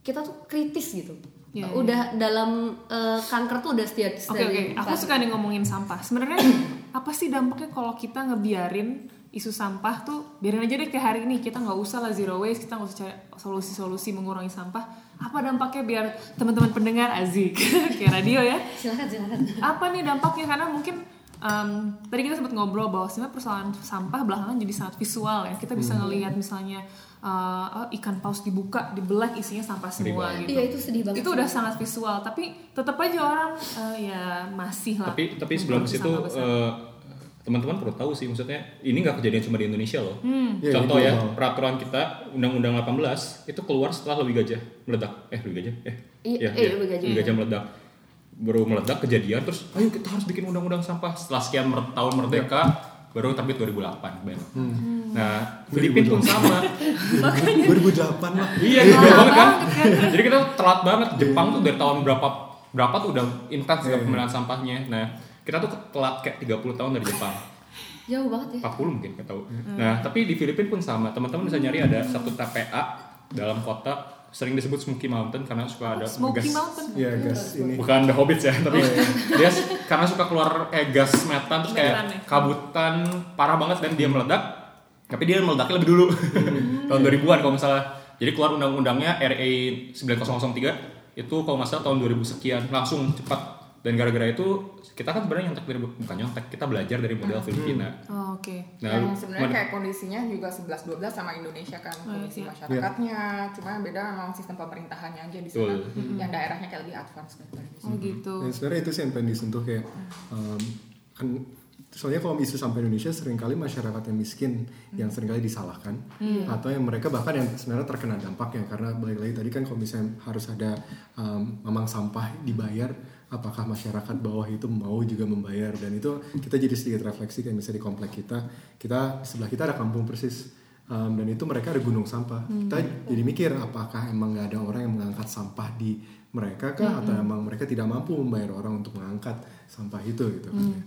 kita tuh kritis gitu. Iya, udah dalam eh, kanker tuh udah setiap Oke oke, aku suka nih ngomongin sampah. Sebenarnya apa sih dampaknya kalau kita ngebiarin isu sampah tuh biarin aja deh kayak hari ini kita nggak usah lah zero waste, kita nggak usah cari solusi-solusi mengurangi sampah. Apa dampaknya biar teman-teman pendengar azik kayak radio ya? silakan silakan. Apa nih dampaknya karena mungkin em, tadi kita sempat ngobrol bahwa sebenarnya persoalan sampah belakangan jadi sangat visual ya. Kita bisa ngelihat misalnya eh, oh, ikan paus dibuka, dibelah isinya sampah semua gitu Iya itu sedih banget. itu udah sangat visual tapi tetap aja orang eh, ya masih lah Tapi tapi sebelum situ besar. eh, teman-teman perlu tahu sih maksudnya ini nggak kejadian cuma di Indonesia loh. Iya, Contoh itu. ya peraturan kita Undang-Undang 18 itu keluar setelah lebih gajah meledak. Eh lebih gajah? Eh Iya, iya, eh, Lebih Gajah. Lebih gajah meledak. Baru meledak kejadian terus ayo kita harus bikin undang-undang sampah setelah sekian mer- tahun merdeka baru terbit 2008 bayangin. Hmm. Nah, Filipina pun sama. 2008 lah. Iya, gitu banget kan. Jadi kita telat banget. Jepang tuh dari tahun berapa berapa tuh udah intens ya pemilihan sampahnya. Nah, kita tuh telat kayak 30 tahun dari Jepang. Jauh banget ya. 40 mungkin nggak tahu. Nah, tapi di Filipina pun sama. Teman-teman bisa nyari ada satu TPA dalam kota sering disebut Smoky Mountain karena suka ada Smoky gas. Mountain. Iya gas ini. Bukan The Hobbits ya, tapi dia s- karena suka keluar kayak gas metan terus kayak ya. kabutan parah banget dan dia meledak. Tapi dia meledaknya lebih dulu. tahun 2000-an kalau misalnya. Jadi keluar undang-undangnya RA 9003 itu kalau nggak salah tahun 2000 sekian langsung cepat dan gara-gara itu kita kan sebenarnya nyontek dari bukan nyontek kita belajar dari model Filipina. Oh, Oke. Nah, yang sebenarnya kayak kondisinya juga 11-12 sama Indonesia kan kondisi iya. masyarakatnya cuma yang beda memang sistem pemerintahannya aja di sana Betul. yang daerahnya kayak lebih advance daripada di sini Oh gitu. Dan sebenarnya itu sih yang pengen disentuh kayak um, kan soalnya kalau isu sampai Indonesia sering kali masyarakat yang miskin yang sering kali disalahkan atau yang mereka bahkan yang sebenarnya terkena dampaknya karena balik lagi tadi kan kalau misalnya harus ada um, memang sampah dibayar apakah masyarakat bawah itu mau juga membayar dan itu kita jadi sedikit refleksi kayak misalnya di komplek kita kita sebelah kita ada kampung persis Um, dan itu mereka ada gunung sampah. Kita jadi mikir apakah emang nggak ada orang yang mengangkat sampah di mereka kah atau emang mereka tidak mampu membayar orang untuk mengangkat sampah itu gitu kan. ya.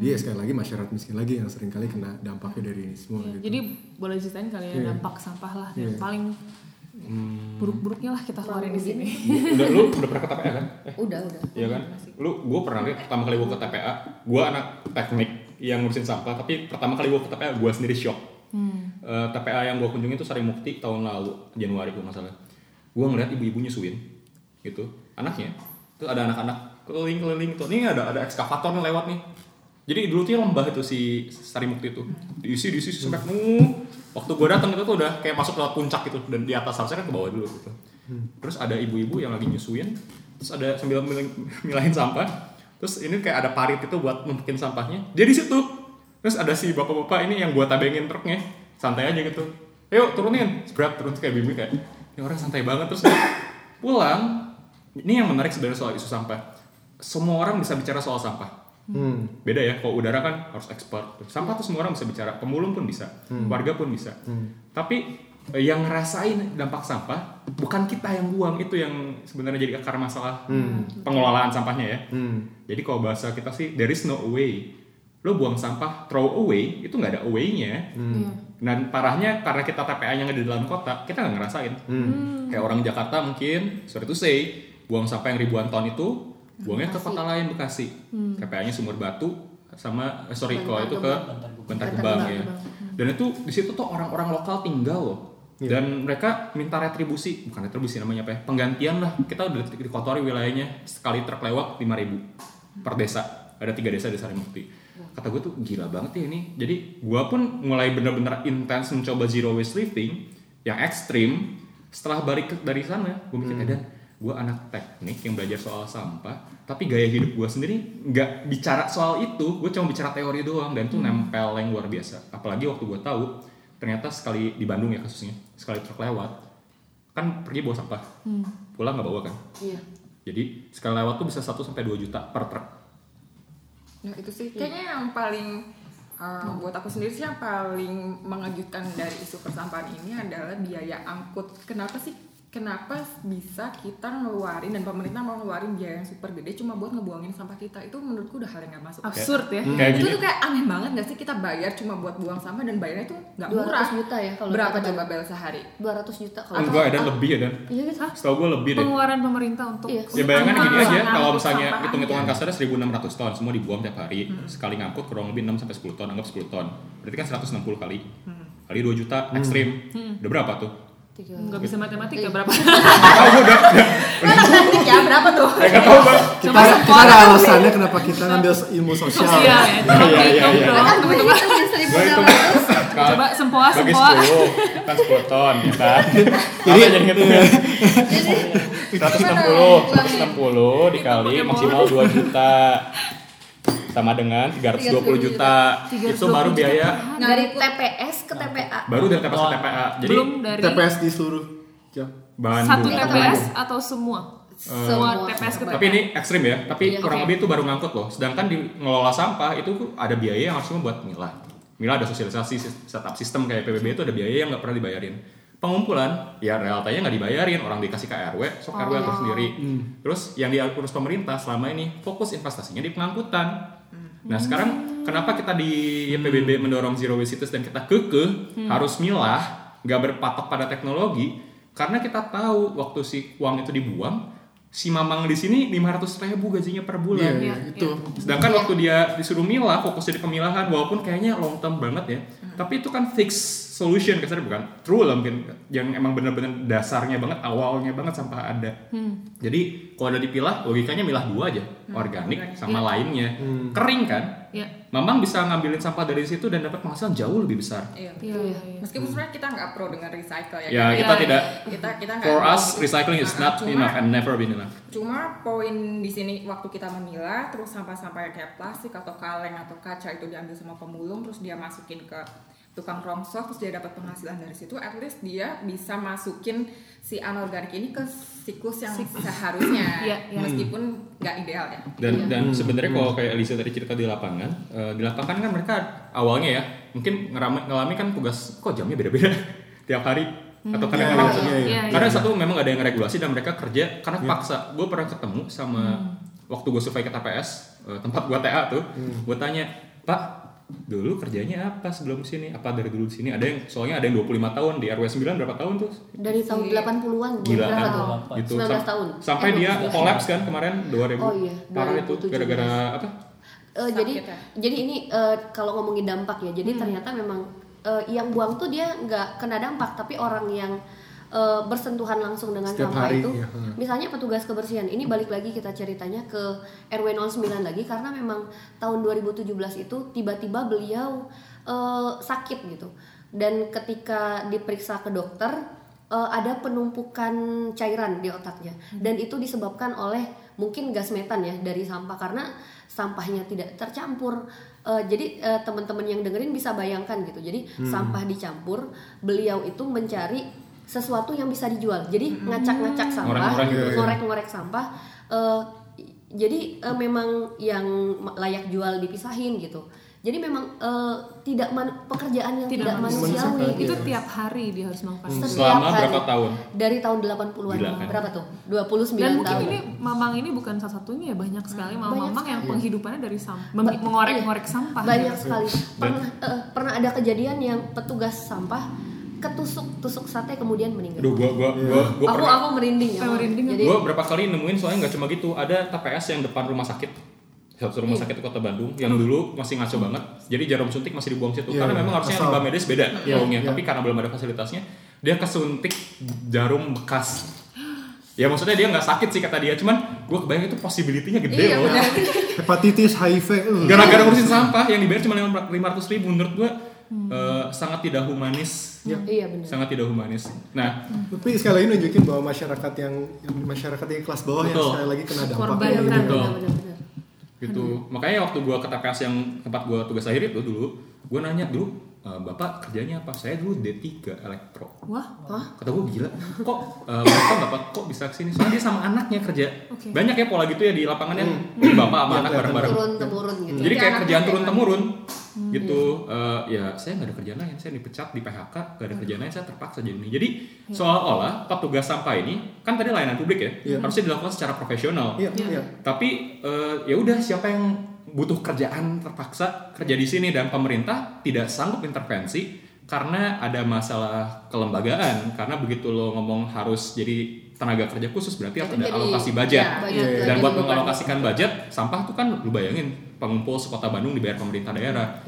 Jadi ya sekali lagi masyarakat miskin lagi yang sering kali kena dampaknya dari ini semua Iya, gitu. Jadi boleh ceritain kali ya Iya. dampak sampah lah yang Iya. paling buruk-buruknya lah kita keluarin di sini. udah lu udah pernah ke TPA kan? Eh, Udah, udah. Iya kan? Lu gue pernah lihat pertama kali gue ke TPA, gue anak teknik yang ngurusin sampah, tapi pertama kali gue ke TPA gue sendiri shock. Eh, TPA yang gue kunjungi itu Sari Mukti tahun lalu Januari kalau nggak salah. Gue ngeliat ibu-ibu nyusuin, gitu. Anaknya, tuh ada anak-anak keliling-keliling tuh. Nih ada ada ekskavator nih lewat nih. Jadi dulu tuh lembah itu si Sari Mukti itu diisi diisi sampai penuh. Waktu gue datang itu tuh udah kayak masuk lewat puncak gitu dan di atas harusnya kan ke bawah dulu gitu. Terus ada ibu-ibu yang lagi nyusuin, terus ada sambil milah- milahin sampah. Terus ini kayak ada parit itu buat numpukin sampahnya. Dia di situ. Terus ada si bapak-bapak ini yang gua tabengin truknya, santai aja gitu. Yuk turunin, berat turun kayak bimbing kayak, ini orang santai banget terus pulang. Ini yang menarik sebenarnya soal isu sampah. Semua orang bisa bicara soal sampah. Hmm. Beda ya, kalau udara kan harus ekspor. Sampah tuh semua orang bisa bicara, pemulung pun bisa, warga pun bisa. Tapi eh, yang ngerasain dampak sampah bukan kita yang buang itu yang sebenarnya jadi akar masalah pengelolaan sampahnya ya. Hmm. Jadi kalau bahasa kita sih there is no away. Lo buang sampah throw away itu nggak ada away-nya. Iya. Dan parahnya karena kita TPA-nya nggak di dalam kota, kita nggak ngerasain. Kayak orang Jakarta mungkin, sorry to say, buang sampah yang ribuan ton itu, buangnya ke kota lain Bekasi. TPA-nya Sumur Batu sama, eh, sorry, kalau itu ke. Bantar Gebang ya. Dan itu di situ tuh orang-orang lokal tinggal loh. Dan mereka minta retribusi, bukan retribusi namanya apa ya, penggantian lah. Kita udah di- dikotori wilayahnya sekali truk lewat 5000 per desa. Ada tiga desa di Sarimukti. Kata gue tuh gila banget ya ini. Jadi gue pun mulai bener-bener intens mencoba zero waste living yang ekstrim. Setelah balik dari sana, gue mikir dan gue anak teknik yang belajar soal sampah, tapi gaya hidup gue sendiri nggak bicara soal itu. Gue cuma bicara teori doang dan tuh nempel yang luar biasa. Apalagi waktu gue tahu ternyata sekali di Bandung ya kasusnya, sekali truk lewat kan pergi bawa sampah, pulang nggak bawa kan. Iya. Jadi sekali lewat tuh bisa 1 sampai 2 juta per truk. Nah itu sih kayaknya yang paling uh, buat aku sendiri sih yang paling mengejutkan dari isu persampahan ini adalah biaya angkut. Kenapa sih? Kenapa bisa kita ngeluarin dan pemerintah mau ngeluarin biaya yang super gede cuma buat ngebuangin sampah kita? Itu menurutku udah hal yang gak masuk. Absurd ya. Kayak itu gini, tuh kayak aneh banget gak sih kita bayar cuma buat buang sampah dan bayarnya itu nggak murah. 200 juta ya kalau Berapa kita coba bel sehari? 200 juta kalau enggak dan lebih ya dan. Iya gitu. Setahu gue lebih deh. Pengeluaran pemerintah untuk Iya. Ya bayangan gini aja, kalau misalnya hitung-hitungan aja. kasarnya 1600 ton, semua dibuang tiap hari. Sekali ngangkut kurang lebih 6 sampai 10 ton, anggap 10 ton. Berarti kan 160 kali. Kali 2 juta ekstrim. Udah berapa tuh? Tiga. nggak bisa matematika Iya. berapa? Teknik ya berapa tuh? Enggak tahu, Bang. Kita, kita ada alasannya kenapa kita ngambil ilmu sosial. Ya. Coba Iya, iya, iya. Kan Gua hitung. 1600. Coba sempoa sempoa. 10, kan 10 ton ya kan. Jadi jadi ngitungnya. 160, 160 dikali Hitung pakai maksimal 2 juta. Sama dengan 320 juta. Itu baru 320 biaya dari TPS ke TPA baru dari TPS ke TPA. Jadi belum dari TPS di seluruh. Bandung. satu Bandung. TPS atau semua semua TPS ke Tapi ini ekstrim ya, tapi Iya, kurang oke. lebih itu baru ngangkut loh. Sedangkan di ngelola sampah itu ada biaya yang harusnya buat milah. Milah ada sosialisasi setup sistem kayak PBB itu ada biaya yang nggak pernah dibayarin. Pengumpulan, ya realitanya nggak dibayarin, orang dikasih ke RW, sok RW atur sendiri. Terus yang diurus pemerintah selama ini fokus investasinya di pengangkutan. Nah sekarang kenapa kita di PBB mendorong zero waste cities dan kita kekeh harus milah, nggak berpatok pada teknologi, karena kita tahu waktu si uang itu dibuang, si mamang di sini 500 ribu gajinya per bulan. Iya, Iya, itu. Sedangkan waktu dia disuruh milah, fokusnya di pemilahan, walaupun kayaknya long term banget ya, tapi itu kan fix solution kasarnya bukan true lah mungkin yang emang bener-bener dasarnya banget, awalnya banget sampah ada. Jadi kalau ada dipilah, logikanya milah dua aja, organik sama lainnya, kering kan. Iya. Mamang bisa ngambilin sampah dari situ dan dapat penghasilan jauh lebih besar. Iya. Iya, iya, iya. Meskipun sebenarnya kita nggak pro dengan recycle ya. Ya kan? kita Iya, tidak. kita kita nggak For us, gitu. recycling is not cuma- enough and never been enough. Cuma poin di sini waktu kita memilah terus sampah-sampah yang kayak plastik atau kaleng atau kaca itu diambil sama pemulung terus dia masukin ke tukang rongsok terus dia dapat penghasilan dari situ at least dia bisa masukin si anorganik ini ke siklus yang seharusnya. Iya, iya. meskipun nggak ideal ya. Dan dan sebenarnya kalau kayak Elisa tadi cerita di lapangan, eh, di lapangan kan mereka awalnya ya mungkin ngalami kan tugas kok jamnya beda-beda? Tiap hari? Atau kadang-kadang Iya, satu- iya, iya. karena satu memang ada yang regulasi dan mereka kerja karena paksa. Gue pernah ketemu sama waktu gue survei ke TPS eh, tempat gue TA tuh, gue tanya Pak dulu kerjanya apa sebelum sini apa dari dulu di sini ada yang soalnya ada yang 25 tahun di RW 9 berapa tahun tuh dari tahun 80-an Gila berapa kan? gitu 19 Sam- tahun. sampai Eh, dia 19. kolaps kan kemarin 2000 Oh iya, parah itu 2017. gara-gara apa Eh, jadi ya? jadi ini eh, kalau ngomongin dampak ya jadi ternyata memang eh, yang buang tuh dia nggak kena dampak tapi orang yang eh, bersentuhan langsung dengan Setiap sampah hari, itu ya, hmm. misalnya petugas kebersihan. Ini balik lagi kita ceritanya ke RW 09 lagi karena memang tahun 2017 itu tiba-tiba beliau eh, sakit gitu. Dan ketika diperiksa ke dokter eh, ada penumpukan cairan di otaknya. Dan itu disebabkan oleh mungkin gas metan ya dari sampah karena sampahnya tidak tercampur. Eh, jadi eh, teman-teman yang dengerin bisa bayangkan gitu. Jadi sampah dicampur beliau itu mencari sesuatu yang bisa dijual jadi ngacak-ngacak sampah Ngorek-ngorek gitu ya. sampah eh, jadi eh, memang yang layak jual dipisahin gitu jadi memang eh, tidak man- pekerjaan yang Tidak tidak, manusiawi. itu gitu. tiap hari dia harus melakukan. Setiap selama hari. berapa tahun dari tahun 80-an Gila, kan? berapa tuh 29 Dan mungkin tahun ini mamang ini bukan salah satunya ya banyak sekali mamang-mamang yang penghidupannya dari sampah, mengorek-ngorek sampah. banyak sekali pernah eh, pernah ada kejadian yang petugas sampah ketusuk tusuk sate kemudian meninggal. Aduh, gua gua gua gua aku pernah aku merinding ya merinding, jadi gua berapa kali nemuin soalnya nggak cuma gitu. Ada TPS yang depan rumah sakit. Satu rumah Iya. sakit kota Bandung yang dulu masih ngaco banget. Jadi jarum suntik masih dibuang situ. Iya, karena memang harusnya asal. limbah medis beda Iya, baunya iya. tapi karena belum ada fasilitasnya dia kesuntik jarum bekas. Ya maksudnya dia nggak sakit sih kata dia. Cuman gue kebayang itu possibility-nya gede Iya loh. hepatitis HIV uh. gara-gara ngurusin sampah yang dibayar cuma lima ratus ribu. Menurut gue eh, sangat tidak humanis iya benar sangat tidak humanis nah tapi sekali lagi nunjukin bahwa masyarakat yang, yang masyarakat yang kelas bawah yang Betul. sekali lagi kena Korban dampaknya kan. ini. Betul. benar benar benar gitu makanya waktu gua ke TPS yang tempat gua tugas akhir itu dulu gua nanya dulu "Eh, bapak kerjanya apa? Saya dulu D3 elektro. Wah, kata gua gila kok eh, bapak bapak kok bisa ke sini soalnya dia sama anaknya kerja. Oke. banyak ya pola gitu ya di lapangan ya Jadi bapak sama Iya, anak kelihatan. bareng-bareng. turun temurun gitu jadi kayak kerjaan muda turun kan. temurun gitu. Eh, ya saya nggak ada kerjaan lain saya dipecat di PHK nggak ada kerjaan lain saya terpaksa jadi ini. Jadi seolah-olah petugas sampah ini kan tadi layanan publik ya Iya. harusnya dilakukan secara profesional. Iya. Iya. Tapi eh, ya udah siapa yang butuh kerjaan terpaksa kerja di sini dan pemerintah tidak sanggup intervensi karena ada masalah kelembagaan. Karena begitu lo ngomong harus jadi tenaga kerja khusus berarti harus ada alokasi budget ya, budget. Iya, dan buat mengalokasikan budget sampah tuh kan lu bayangin pengumpul sekota Bandung dibayar pemerintah daerah.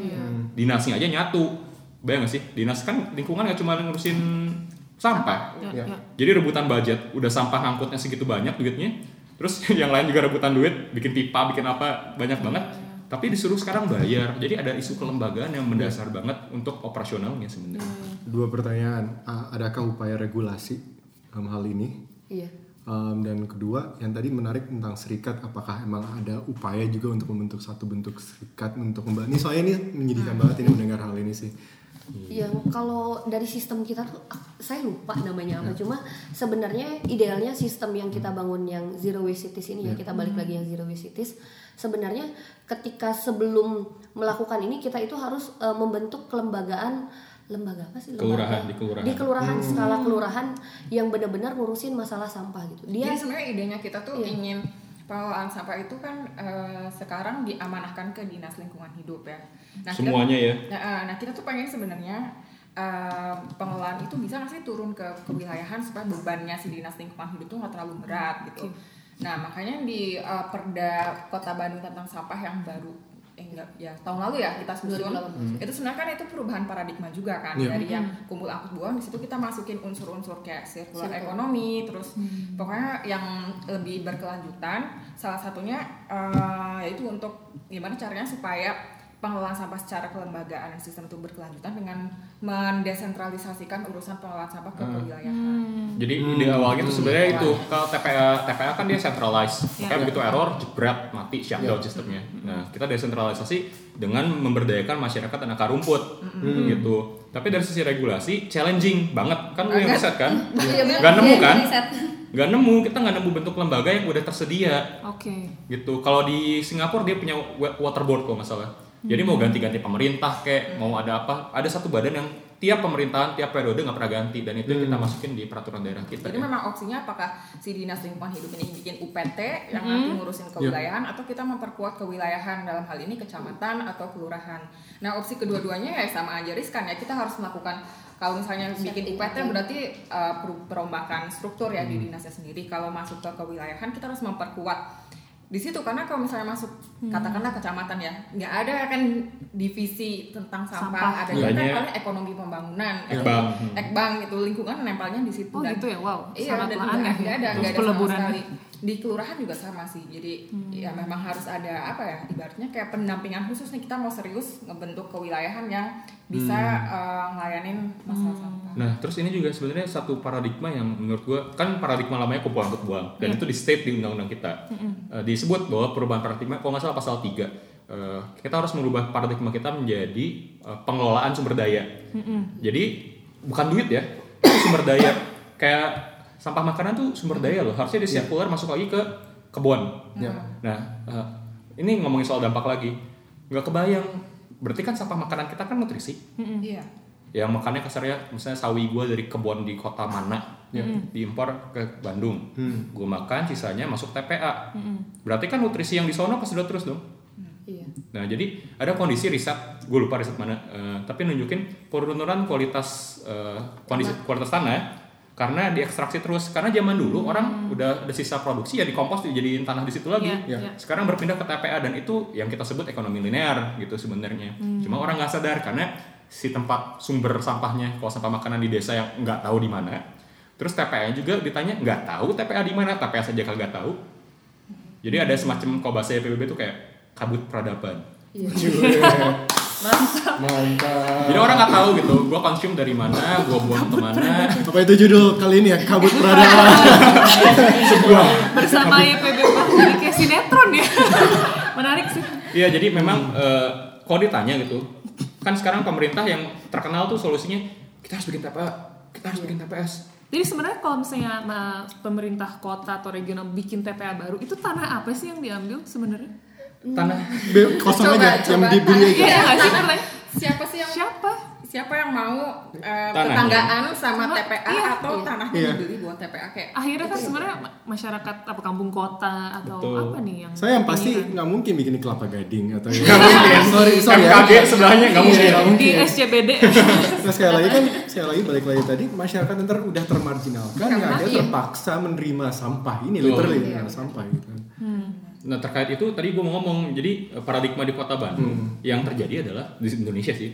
Dinasnya aja nyatu. Bayang gak sih? Dinas kan lingkungan gak cuma ngurusin sampah. Ya, ya. jadi rebutan budget, udah sampah ngangkutnya segitu banyak duitnya. Terus yang lain juga rebutan duit, bikin pipa, bikin apa, banyak banget. Tapi disuruh sekarang bayar. Jadi ada isu kelembagaan yang mendasar banget untuk operasionalnya sebenarnya. dua pertanyaan adakah upaya regulasi dalam hal ini iya Um, dan kedua, yang tadi menarik tentang serikat, apakah emang ada upaya juga untuk membentuk satu bentuk serikat untuk membantu? Ini soalnya ini menyedihkan banget ini mendengar hal ini sih. Yang kalau dari sistem kita tuh ah, saya lupa namanya apa. Cuma sebenarnya idealnya sistem yang kita bangun yang zero waste cities ini ya kita balik lagi yang zero waste cities. Sebenarnya ketika sebelum melakukan ini kita itu harus eh, membentuk kelembagaan lembaga apa sih? Lembaga. Kelurahan, di kelurahan. di kelurahan skala kelurahan yang benar-benar ngurusin masalah sampah gitu. Dia Jadi sebenarnya idenya kita tuh Iya. ingin pengelolaan sampah itu kan eh, sekarang diamanahkan ke dinas lingkungan hidup ya. Nah, kita- Semuanya ya. Nah, eh, nah kita tuh pengen sebenarnya eh, pengelolaan itu bisa nggak sih turun ke kewilayahan supaya bebannya si dinas lingkungan hidup tuh nggak terlalu berat gitu. Nah makanya di eh, Perda Kota Bandung tentang sampah yang baru eh enggak ya tahun lalu ya kita susun 2018. itu sebenarnya kan itu perubahan paradigma juga kan Iya. dari yang kumpul angkut buang di situ kita masukin unsur-unsur kayak Circular. ekonomi terus pokoknya yang lebih berkelanjutan salah satunya eh, yaitu untuk gimana caranya supaya pengelolaan sampah secara kelembagaan dan sistem itu berkelanjutan dengan mendesentralisasikan urusan pengelolaan sampah ke kewilayahan. Jadi ide awalnya tuh sebenarnya itu kalau TPA TPA kan dia centralized, Ya. kayak begitu error jebret mati shutdown sistemnya. Nah kita desentralisasi dengan memberdayakan masyarakat dan akar rumput gitu. Tapi dari sisi regulasi challenging banget kan lu yang riset kan? Iya, bener. Gak nemu Iya, kan? Gak nemu kita nggak nemu bentuk lembaga yang udah tersedia Oke. gitu. Kalau di Singapura dia punya wa- water board kalau nggak salah. Jadi mau ganti-ganti pemerintah kayak mau ada apa, ada satu badan yang tiap pemerintahan tiap periode nggak pernah ganti dan itu kita masukin di peraturan daerah kita. Jadi ya. memang opsinya apakah si dinas lingkungan hidup ini bikin UPT yang nanti ngurusin kewilayahan atau kita memperkuat kewilayahan dalam hal ini kecamatan atau kelurahan. Nah opsi kedua-duanya ya sama aja riskan ya kita harus melakukan kalau misalnya bikin UPT berarti uh, per- perombakan struktur ya di dinasnya sendiri. Kalau masuk ke kewilayahan kita harus memperkuat di situ karena kalau misalnya masuk katakanlah kecamatan ya nggak ada kan divisi tentang sampah, Sampah. ada kan Banyak. paling ekonomi pembangunan Ekbang. ekonomi- ekbang itu lingkungan nempelnya di situ Oh Dan- gitu ya, wow. Iya, Sangat dan aneh. nggak ada, nggak ada sama sekali. Di kelurahan juga sama sih. Jadi ya memang harus ada apa ya? Ibaratnya kayak pendampingan khusus nih kita mau serius ngebentuk kewilayahan yang bisa eh, ngelayanin masalah sampah. Nah, terus ini juga sebenarnya satu paradigma yang menurut gua kan paradigma lamanya kumpul angkut buang dan itu di state di undang-undang kita Eh, disebut bahwa perubahan paradigma kalau nggak salah pasal 3 eh, kita harus merubah paradigma kita menjadi eh, pengelolaan sumber daya. Jadi bukan duit ya, sumber daya. Kayak sampah makanan tuh sumber daya loh, harusnya disirkular masuk lagi ke kebun. Ya. Nah, eh, ini ngomongin soal dampak lagi, nggak kebayang. Berarti kan sampah makanan kita kan nutrisi. Iya. yang makannya kasarnya misalnya sawi gue dari kebun di kota mana diimpor ke Bandung. Gue makan sisanya masuk TPA berarti kan nutrisi yang di sono udah terus dong. Iya. nah jadi ada kondisi riset gue lupa riset mana eh, tapi nunjukin penurunan kualitas eh, kondisi kualitas tanah karena diekstraksi terus. Karena zaman dulu orang udah ada sisa produksi ya dikompos dijadiin tanah di situ lagi. Iya, iya. sekarang berpindah ke TPA dan itu yang kita sebut ekonomi linear gitu sebenarnya. Cuma orang nggak sadar karena si tempat sumber sampahnya kalau sampah makanan di desa yang nggak tahu di mana terus TPA juga ditanya nggak tahu TPA di mana? TPA saja kagak tahu. Jadi ada semacam kalau bahasa PBB itu kayak kabut peradaban. Iya. Mantap. jadi orang nggak tahu gitu gua konsum dari mana gua buang ke mana Apa itu judul kali ini ya? Kabut peradaban. Bersama YPB jadi kayak sinetron ya. Menarik sih. Iya, jadi memang eh, kalau ditanya gitu, kan sekarang pemerintah yang terkenal tuh solusinya kita harus bikin TPA, kita harus bikin TPS. Jadi sebenarnya kalau misalnya nah, pemerintah kota atau regional bikin TPA baru, itu tanah apa sih yang diambil sebenarnya? Tanah Be- Kosong Coba- aja, yang coba dibeli aja. Iya nggak sih? Siapa sih yang Siapa? siapa yang mau eh, Tanahnya. tetanggaan sama Sama- TPA iya. atau Iya. tanahnya Iya. dibeli buat TPA kayak Akhirnya kan sebenarnya ma- masyarakat apa kampung kota atau Betul. apa nih yang Saya yang pasti kan? nggak mungkin bikin di kelapa gading atau ya. sorry, sorry ya. MKG sebelahnya nggak mungkin. Iya, nggak di mungkin. SCBD. Nah sekali lagi kan, sekali lagi balik lagi tadi masyarakat ntar udah termarginalkan yang ada iya. terpaksa menerima sampah ini Betul. literally sampah gitu. Nah terkait itu tadi gue mau ngomong, jadi eh, paradigma di kota Bandung yang terjadi adalah di Indonesia sih,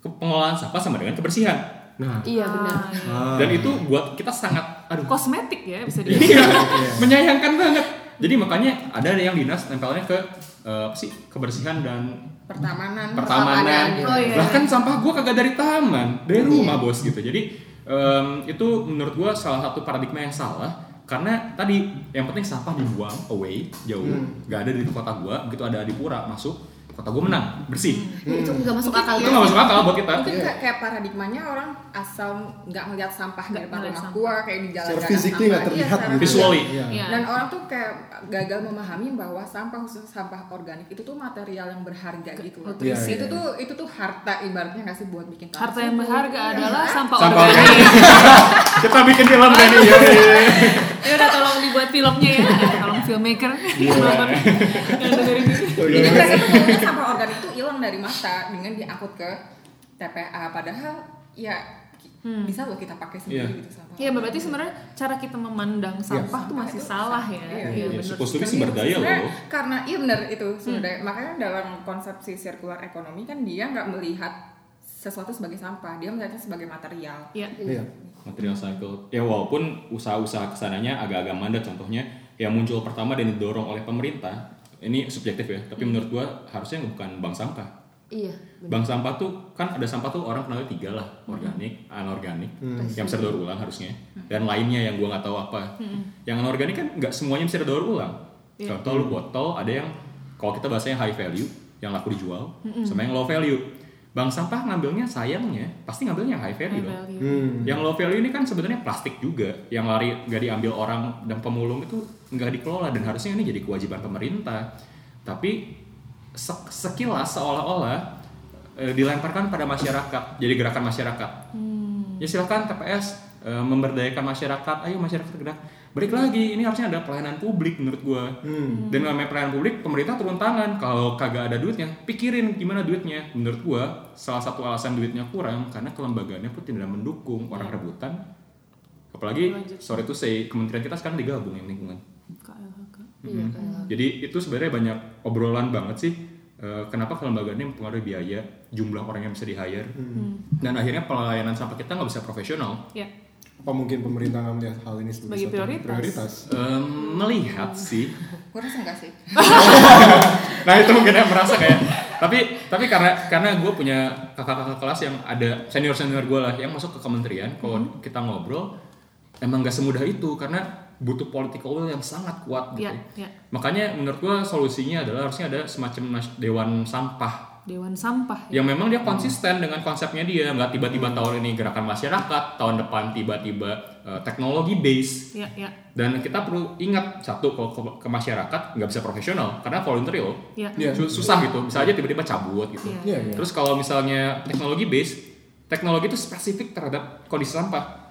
pengelolaan sampah sama dengan kebersihan. Nah, Iya benar. ah, Dan itu buat kita sangat, aduh, Kosmetik ya bisa Iya, dibilang. menyayangkan banget. Jadi makanya ada yang dinas tempelnya ke eh, apa sih kebersihan dan pertamanan pertamanan. Oh, iya. Bahkan sampah gua kagak dari taman, dari rumah bos gitu. Jadi em, itu menurut gua salah satu paradigma yang salah karena tadi yang penting sampah dibuang away jauh. Nggak ada di kota gua begitu ada di pura masuk kota gua menang bersih itu nggak masuk akal itu nggak masuk akal buat kita Mungkin kayak, kayak paradigmanya orang asal nggak ngeliat sampah di depan rumah gua kayak di jalan physically sampah. nggak terlihat Iya, secara gitu. Visually. Iya. Iya. Dan orang tuh kayak gagal memahami bahwa sampah khusus sampah organik itu tuh material yang berharga gitu. loh. Iya, iya, itu iya. tuh itu tuh harta ibaratnya nggak sih buat bikin tanah Harta yang berharga Iya. adalah sampah, sampah organik. organik kita bikin film kan ya ya udah tolong dibuat filmnya ya. Eh, tolong filmmaker Iya. nonton yang dengerin ini. Jadi mereka tuh sampah organik itu hilang dari mata dengan diangkut ke TPA padahal ya bisa loh kita pakai sendiri Iya. gitu sampah. Iya, berarti sebenarnya cara kita memandang sampah tuh masih itu salah ya. Iya, Iya, iya. benar. Supposed to be Tapi sumber daya loh Karena iya benar itu sumber daya. Makanya dalam konsepsi circular economy kan dia nggak melihat sesuatu sebagai sampah, dia melihatnya sebagai material. Iya. Iya. material cycle ya walaupun usaha-usaha ke sananya agak-agak mandat contohnya yang muncul pertama dan didorong oleh pemerintah ini subjektif ya tapi menurut gua harusnya bukan bank sampah. Iya bank sampah tuh kan ada sampah tuh orang kenalnya tiga lah organik anorganik yang bisa daur ulang harusnya dan lainnya yang gua nggak tahu apa. Yang anorganik kan nggak semuanya bisa daur ulang. Contoh lu botol ada yang kalau kita bahasanya high value yang laku dijual sama yang low value. Bank sampah ngambilnya sayangnya pasti ngambilnya high value dong. Value. Hmm. Yang low value ini kan sebenarnya plastik juga, yang lari nggak diambil orang dan pemulung itu nggak dikelola dan harusnya ini jadi kewajiban pemerintah. Tapi se- sekilas seolah-olah eh, dilemparkan pada masyarakat, jadi gerakan masyarakat. Ya silakan TPS eh, memberdayakan masyarakat, ayo masyarakat gerak. Balik lagi, ini harusnya ada pelayanan publik menurut gua. Hmm. Dan namanya pelayanan publik, pemerintah turun tangan. Kalau kagak ada duitnya, pikirin gimana duitnya. Menurut gua, salah satu alasan duitnya kurang karena kelembagaannya pun tidak mendukung orang rebutan. Apalagi, sorry to say, kementerian kita sekarang digabung yang lingkungan. KLHK. iya kayak Jadi itu sebenarnya banyak obrolan banget sih. eh, kenapa kelembagaannya mempengaruhi biaya, jumlah orang yang bisa di hire, dan akhirnya pelayanan sampah kita nggak bisa profesional. Ya. Apa mungkin pemerintah nggak melihat hal ini sebagai satu prioritas. Em, melihat sih, Gue rasa enggak sih. nah itu mungkin yang merasa kayak tapi tapi karena karena gue punya kakak-kakak kelas yang ada senior senior gue lah yang masuk ke kementerian kalau kita ngobrol emang gak semudah itu karena butuh political will yang sangat kuat gitu Ya, ya. makanya menurut gue solusinya adalah harusnya ada semacam dewan sampah Dewan sampah. Ya. yang memang dia konsisten dengan konsepnya dia nggak tiba-tiba tahun ini gerakan masyarakat tahun depan tiba-tiba eh, teknologi base Ya, ya. dan kita perlu ingat satu kalau ke, ke masyarakat nggak bisa profesional karena voluntary loh Ya. Iya. Su- susah gitu bisa aja tiba-tiba cabut gitu Iya. Iya, iya. terus kalau misalnya teknologi base teknologi itu spesifik terhadap kondisi sampah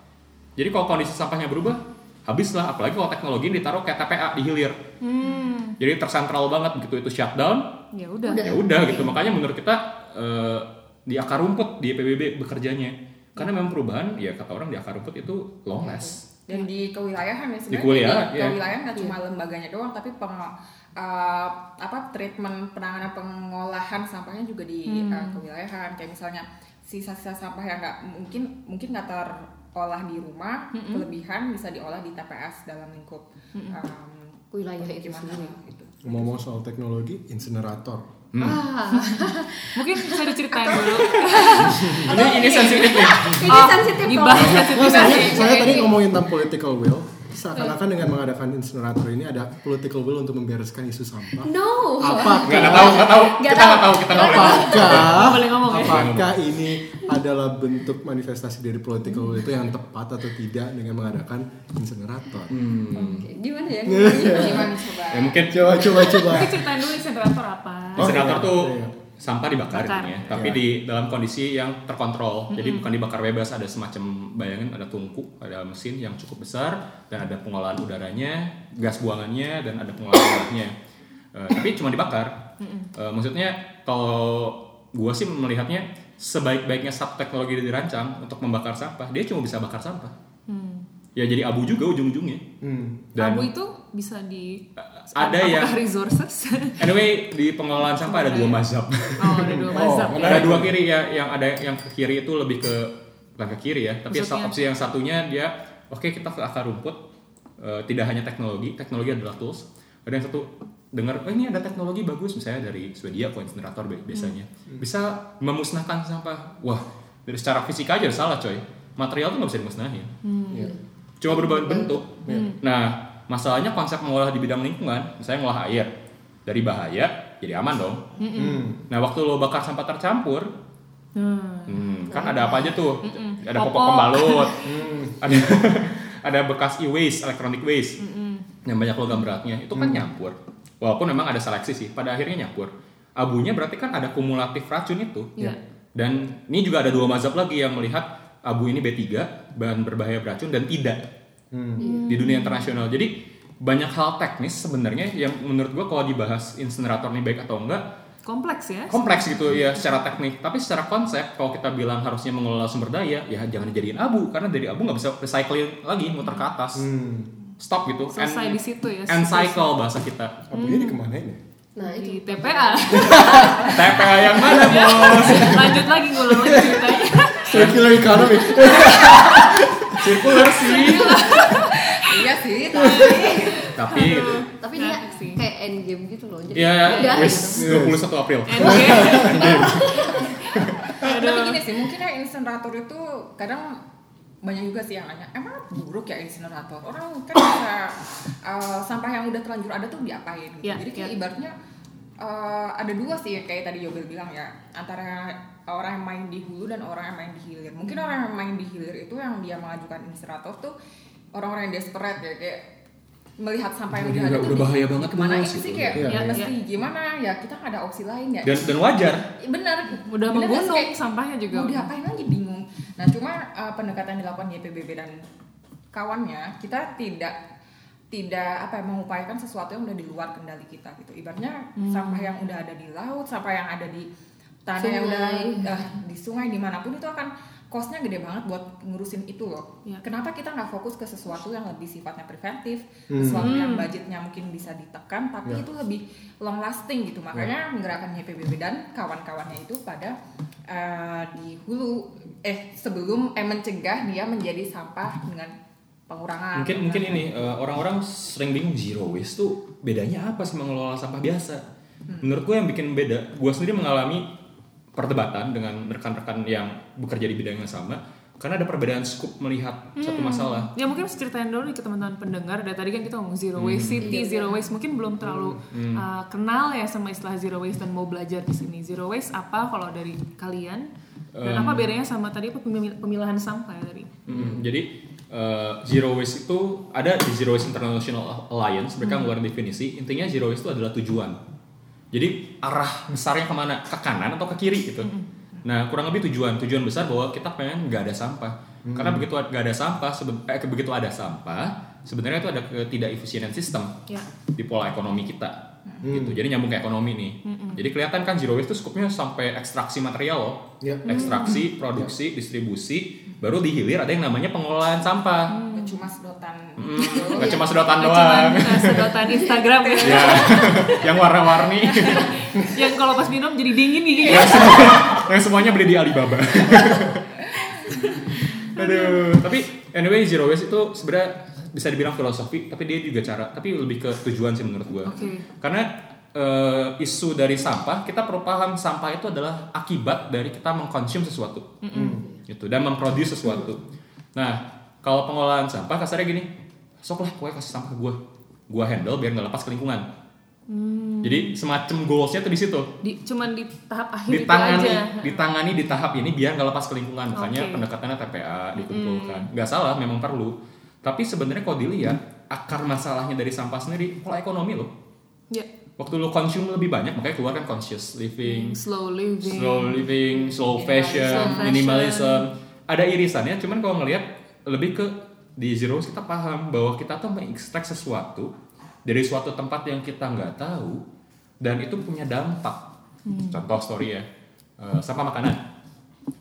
jadi kalau kondisi sampahnya berubah habislah apalagi kalau teknologi ditaruh kayak TPA di hilir. Hmm. jadi tersentral banget begitu itu shutdown Ya udah. ya udah gitu. Makanya menurut kita eh, di akar rumput di PBB bekerjanya. Karena memang perubahan ya kata orang di akar rumput itu long last Dan di kewilayahan ya Di sebenarnya kewilayahan, di iya. kewilayahan nggak cuma lembaganya doang tapi peng, uh, apa treatment penanganan pengolahan sampahnya juga di uh, kewilayahan. Kayak misalnya sisa-sisa sampah yang nggak mungkin mungkin nggak terolah di rumah kelebihan bisa diolah di TPS dalam lingkup um, wilayah itu gimana sendiri. gitu. Ngomong soal teknologi, insinerator. Ah, Mungkin bisa diceritain dulu. ini ini sensitif nih ini sensitif Dibahas sensitif saya, aja. saya tadi ngomongin tentang political will. Seakan-akan dengan mengadakan insinerator ini ada political will untuk membereskan isu sampah. No. Apakah nggak nggak tahu nggak tahu Nggak kita nggak tahu. tahu kita nggak boleh apakah boleh ngomong ya. apakah ini adalah bentuk manifestasi dari political will itu yang tepat atau tidak dengan mengadakan insinerator? Oke, Gimana ya? gimana coba ya mungkin Coba coba coba. Mungkin ceritain dulu insinerator apa. Oh, insinerator tuh iya. Sampah dibakar Bakar. intinya, tapi Iya. di dalam kondisi yang terkontrol. Jadi bukan dibakar bebas, ada semacam bayangin ada tungku, ada mesin yang cukup besar dan ada pengolahan udaranya, gas buangannya dan ada pengolahan udaranya. Eh, tapi cuma dibakar. Eh, maksudnya kalau gua sih melihatnya sebaik-baiknya sub teknologi dirancang untuk membakar sampah, dia cuma bisa bakar sampah. Hmm. Ya jadi abu juga ujung-ujungnya. Hmm. Dan Abu itu bisa di ada yang apakah resources? anyway di pengolahan sampah ada dua mazhab. oh, ada dua mazhab. Oh, ya. ada dua kiri ya yang ada yang ke kiri itu lebih ke bukan ke kiri ya tapi Maksudnya? opsi yang satunya dia oke kita ke akar rumput eh, tidak hanya teknologi teknologi adalah tools ada yang satu dengar oh ini ada teknologi bagus misalnya dari Swedia kok insinerator bi- biasanya bisa memusnahkan sampah wah dari secara fisika aja salah coy material tuh nggak bisa dimusnahin Iya. Cuma berubah bentuk. Nah, masalahnya konsep mengolah di bidang lingkungan, misalnya ngolah air dari bahaya jadi aman dong. Hmm. Nah, waktu lo bakar sampah tercampur, Hmm. hmm, kan ada apa aja tuh? Ada popok pembalut, Hmm. ada ada bekas e-waste, electronic waste, yang banyak logam beratnya, itu kan nyampur. Walaupun memang ada seleksi sih, pada akhirnya nyampur. Abunya berarti kan ada kumulatif racun itu. Iya. Dan ini juga ada dua mazhab lagi yang melihat abu ini B3, bahan berbahaya beracun dan tidak Hmm. di dunia internasional. Jadi banyak hal teknis sebenarnya yang menurut gua kalau dibahas insenerator ini baik atau enggak Kompleks ya. kompleks gitu ya secara teknik. Tapi secara konsep kalau kita bilang harusnya mengelola sumber daya ya jangan dijadiin abu karena dari abu nggak bisa recycling lagi muter ke atas. Hmm. Stop gitu. Selesai End- di situ ya. End cycle bahasa kita. Abunya dikemanain ya? Nah Di itu TPA. TPA yang mana bos? Lanjut lagi ngulang lagi ceritanya. Circular economy. Circular sih. iya sih tapi Tapi gitu. tapi dia sih. kayak end game gitu loh. Jadi Ya, udah wis gitu. 21 April. Endgame. tapi gini sih mungkin ya insenerator itu kadang banyak juga sih yang nanya emang buruk ya insenerator orang kan bisa uh, sampah yang udah terlanjur ada tuh diapain gitu. Iya, jadi kayak iya. ibaratnya uh, ada dua sih kayak tadi Yobel bilang ya antara orang yang main di hulu dan orang yang main di hilir mungkin orang yang main di hilir itu yang dia mengajukan insenerator tuh orang-orang yang desperate ya kayak melihat sampah yang Udah- udah ada udah- udah bahaya banget, gimana itu sih kayak Iya. ya Iya, mesti gimana ya kita nggak ada opsi lain ya Dan dan wajar. benar Udah menggunung Kayak, sampahnya juga. mau diapain lagi bingung nah cuma uh, pendekatan dilakukan YPBB dan kawannya kita tidak tidak apa ya, mengupayakan sesuatu yang udah di luar kendali kita gitu ibaratnya Hmm. sampah yang udah ada di laut sampah yang ada di tanah yang udah Sungai. eh, di sungai di mana pun itu akan costnya gede banget buat ngurusin itu loh Iya. kenapa kita nggak fokus ke sesuatu yang lebih sifatnya preventif Hmm. sesuatu Hmm. yang budgetnya mungkin bisa ditekan tapi Ya. itu lebih long lasting gitu makanya menggerakkan YPBB dan kawan-kawannya itu pada eh, di hulu eh sebelum eh mencegah dia menjadi sampah dengan pengurangan Mungkin mungkin ini eh, orang-orang sering bingung zero waste tuh bedanya apa sih mengelola sampah biasa? Menurut gue yang bikin beda, gue sendiri mengalami perdebatan dengan rekan-rekan yang bekerja di bidang yang sama karena ada perbedaan scope melihat satu masalah. Ya mungkin harus ceritain dulu nih ke teman-teman pendengar. Dari tadi kan kita ngomong zero waste city, zero waste mungkin belum terlalu uh, kenal ya sama istilah zero waste dan mau belajar di sini. Zero waste apa kalau dari kalian? Dan apa bedanya sama tadi apa pemil- pemilahan sampah ya tadi? Hmm, jadi eh, zero waste itu ada di Zero Waste International Alliance mereka ngeluarin definisi intinya zero waste itu adalah tujuan. Jadi arah besarnya ke mana? Ke kanan atau ke kiri gitu. Nah kurang lebih tujuan tujuan besar bahwa kita pengen nggak ada sampah. Karena begitu nggak ada sampah, eh, begitu ada sampah sebenarnya itu ada ketidak efisienan sistem Ya. di pola ekonomi kita. Gitu. Jadi nyambung ke ekonomi nih. Jadi kelihatan kan zero waste itu skupnya sampai ekstraksi material loh. Ya. Ekstraksi, produksi, distribusi, baru di hilir ada yang namanya pengelolaan sampah. Nggak cuma sedotan Hmm, gitu. nggak cuma sedotan Nggak doang. Cuma sedotan Instagram ya. ya, yang warna-warni. yang kalau pas minum jadi dingin yang, semua- yang semuanya beli di Alibaba. Aduh, tapi anyway zero waste itu sebenarnya bisa dibilang filosofi, tapi dia juga cara, tapi lebih ke tujuan sih menurut gua. Oke. Karena eh, isu dari sampah, kita perlu paham sampah itu adalah akibat dari kita mengkonsum sesuatu, gitu, dan memproduksi sesuatu. Nah, kalau pengolahan sampah kasarnya gini, sok lah, gue kasih sampah ke gue, gue handle biar nggak lepas ke lingkungan. Jadi semacam goalsnya tuh di situ, Di, cuman di tahap akhir itu ditangani, aja. ditangani di tahap ini biar nggak lepas ke lingkungan. Makanya Oke. pendekatannya TPA dikumpulkan, nggak salah, memang perlu. Tapi sebenarnya kalau dilihat akar masalahnya dari sampah sendiri pola ekonomi loh. Ya. waktu lo consume lebih banyak makanya keluar kan conscious living. Slow living. slow living slow fashion, Slow fashion. minimalism. Ada irisannya cuman kalau ngelihat lebih ke di zero kita paham bahwa kita tuh mengekstrak sesuatu dari suatu tempat yang kita nggak tahu dan itu punya dampak. Contoh story ya. Eh, sampah makanan.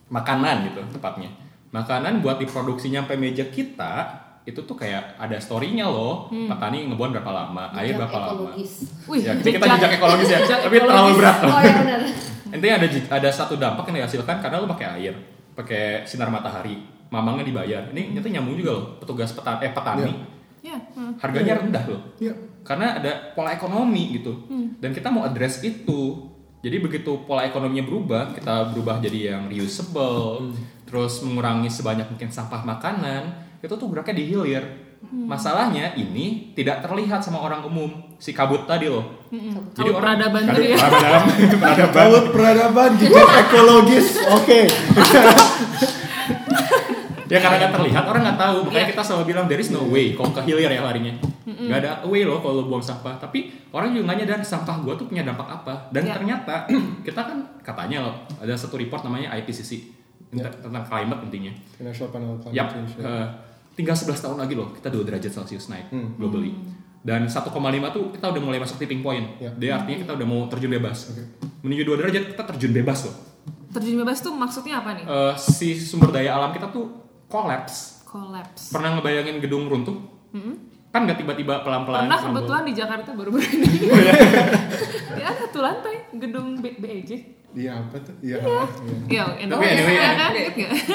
Makanan gitu tepatnya makanan buat diproduksi nyampe meja kita itu tuh kayak ada storynya loh. Petani ngebuang berapa lama air Jejak berapa lama. ekologis. Wih, ya, jadi kita jejak ekologis ya. jejak tapi terlalu berat. Loh Oh ya benar. intinya ada ada satu dampak yang dihasilkan karena lo pakai air pakai sinar matahari mamangnya dibayar. Ini nyata nyambung juga loh petugas petani eh petani. Ya. hmm. harganya rendah loh. Iya. karena ada pola ekonomi gitu. Dan kita mau address itu. Jadi begitu pola ekonominya berubah kita berubah jadi yang reusable terus mengurangi sebanyak mungkin sampah makanan itu tuh geraknya di hilir. Masalahnya ini tidak terlihat sama orang umum si kabut tadi loh. Kabut peradaban Kabut tadi ya. peradaban, peradaban. Kalau peradaban jejak ekologis, oke. ya karena nggak terlihat orang nggak tahu makanya kita selalu bilang there is no way kalau ke hilir ya larinya nggak ada way loh kalau lu buang sampah tapi orang juga nggak nyadar sampah gua tuh punya dampak apa dan Ya. ternyata kita kan katanya loh ada satu report namanya IPCC Ya. tentang climate intinya National Panel on Climate Change. ya. eh, tinggal 11 tahun lagi loh kita 2 derajat Celcius naik Hmm. globally. Dan 1,5 tuh kita udah mulai masuk tipping point. Ya. Dia artinya kita udah mau terjun bebas. Oke. Menuju 2 derajat kita terjun bebas loh. Terjun bebas tuh maksudnya apa nih? Eh, si sumber daya alam kita tuh collapse. Collapse. Pernah ngebayangin gedung runtuh? Kan nggak tiba-tiba pelan-pelan. Pernah kebetulan di Jakarta baru-baru ini. ya ada tuh lantai gedung B- BEJ. Iya apa tuh? Iya. Iya. Ya, itu Tapi anyway, ya, ya. kan?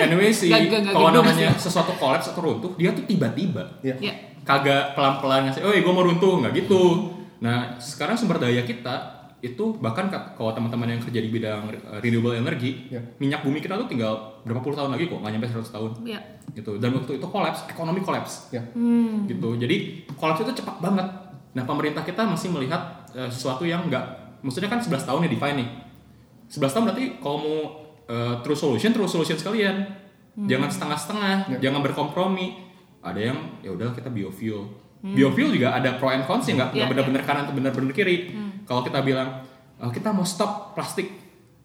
Anyway si Nggak- nggak- nggak kalau namanya sih. sesuatu collapse atau runtuh, dia tuh tiba-tiba. Iya. Ya. kagak pelan-pelan ngasih, oh gue mau runtuh nggak gitu. Nah sekarang sumber daya kita itu bahkan ka- kalau teman-teman yang kerja di bidang uh, renewable energy, Ya. minyak bumi kita tuh tinggal berapa puluh tahun lagi kok, nggak nyampe 100 tahun Ya. gitu. Dan waktu itu collapse, ekonomi collapse Ya. Hmm. gitu. Jadi collapse itu cepat banget. Nah pemerintah kita masih melihat uh, sesuatu yang nggak, maksudnya kan 11 tahun ya define nih. 11 tahun berarti kalau mau uh, true solution, true solution sekalian. Jangan setengah-setengah, Ya. jangan berkompromi. Ada yang ya udah kita biofuel. Biofuel juga ada pro and cons ya nggak nggak Ya, benar-benar kanan atau benar-benar kiri. Kalau kita bilang "Oh, kita mau stop plastik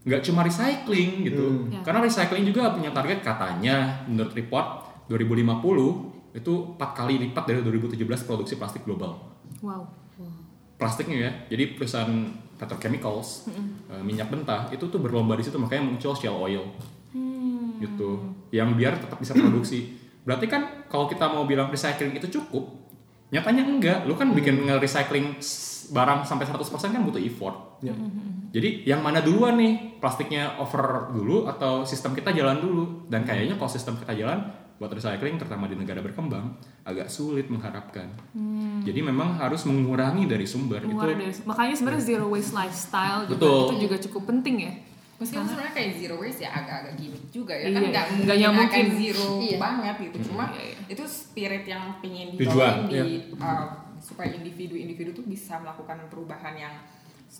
nggak cuma recycling gitu. Hmm. Ya. Karena recycling juga punya target katanya menurut report 2050 itu empat kali lipat dari 2017 produksi plastik global Wow. plastiknya ya. Jadi perusahaan petrochemicals, eh, minyak mentah itu tuh berlomba di situ makanya muncul shale oil. Gitu. Yang biar tetap bisa produksi. Berarti kan kalau kita mau bilang recycling itu cukup, nyatanya enggak. Lu kan bikin nge-recycling s- barang sampai 100% kan butuh effort. Ya. Jadi yang mana duluan nih? Plastiknya over dulu atau sistem kita jalan dulu? Dan kayaknya kalau sistem kita jalan buat recycling terutama di negara berkembang agak sulit mengharapkan. Jadi memang harus mengurangi dari sumber Mengeluarkan itu. dari- makanya sebenarnya zero waste lifestyle juga Betul. itu juga cukup penting ya. Meskipun sebenarnya kayak zero waste ya agak-agak gimmick juga ya Iya, kan nggak nggak mungkin akan zero Iya. banget gitu cuma Iya, iya. itu spirit yang pengen dibawain di iya. uh, supaya individu-individu tuh bisa melakukan perubahan yang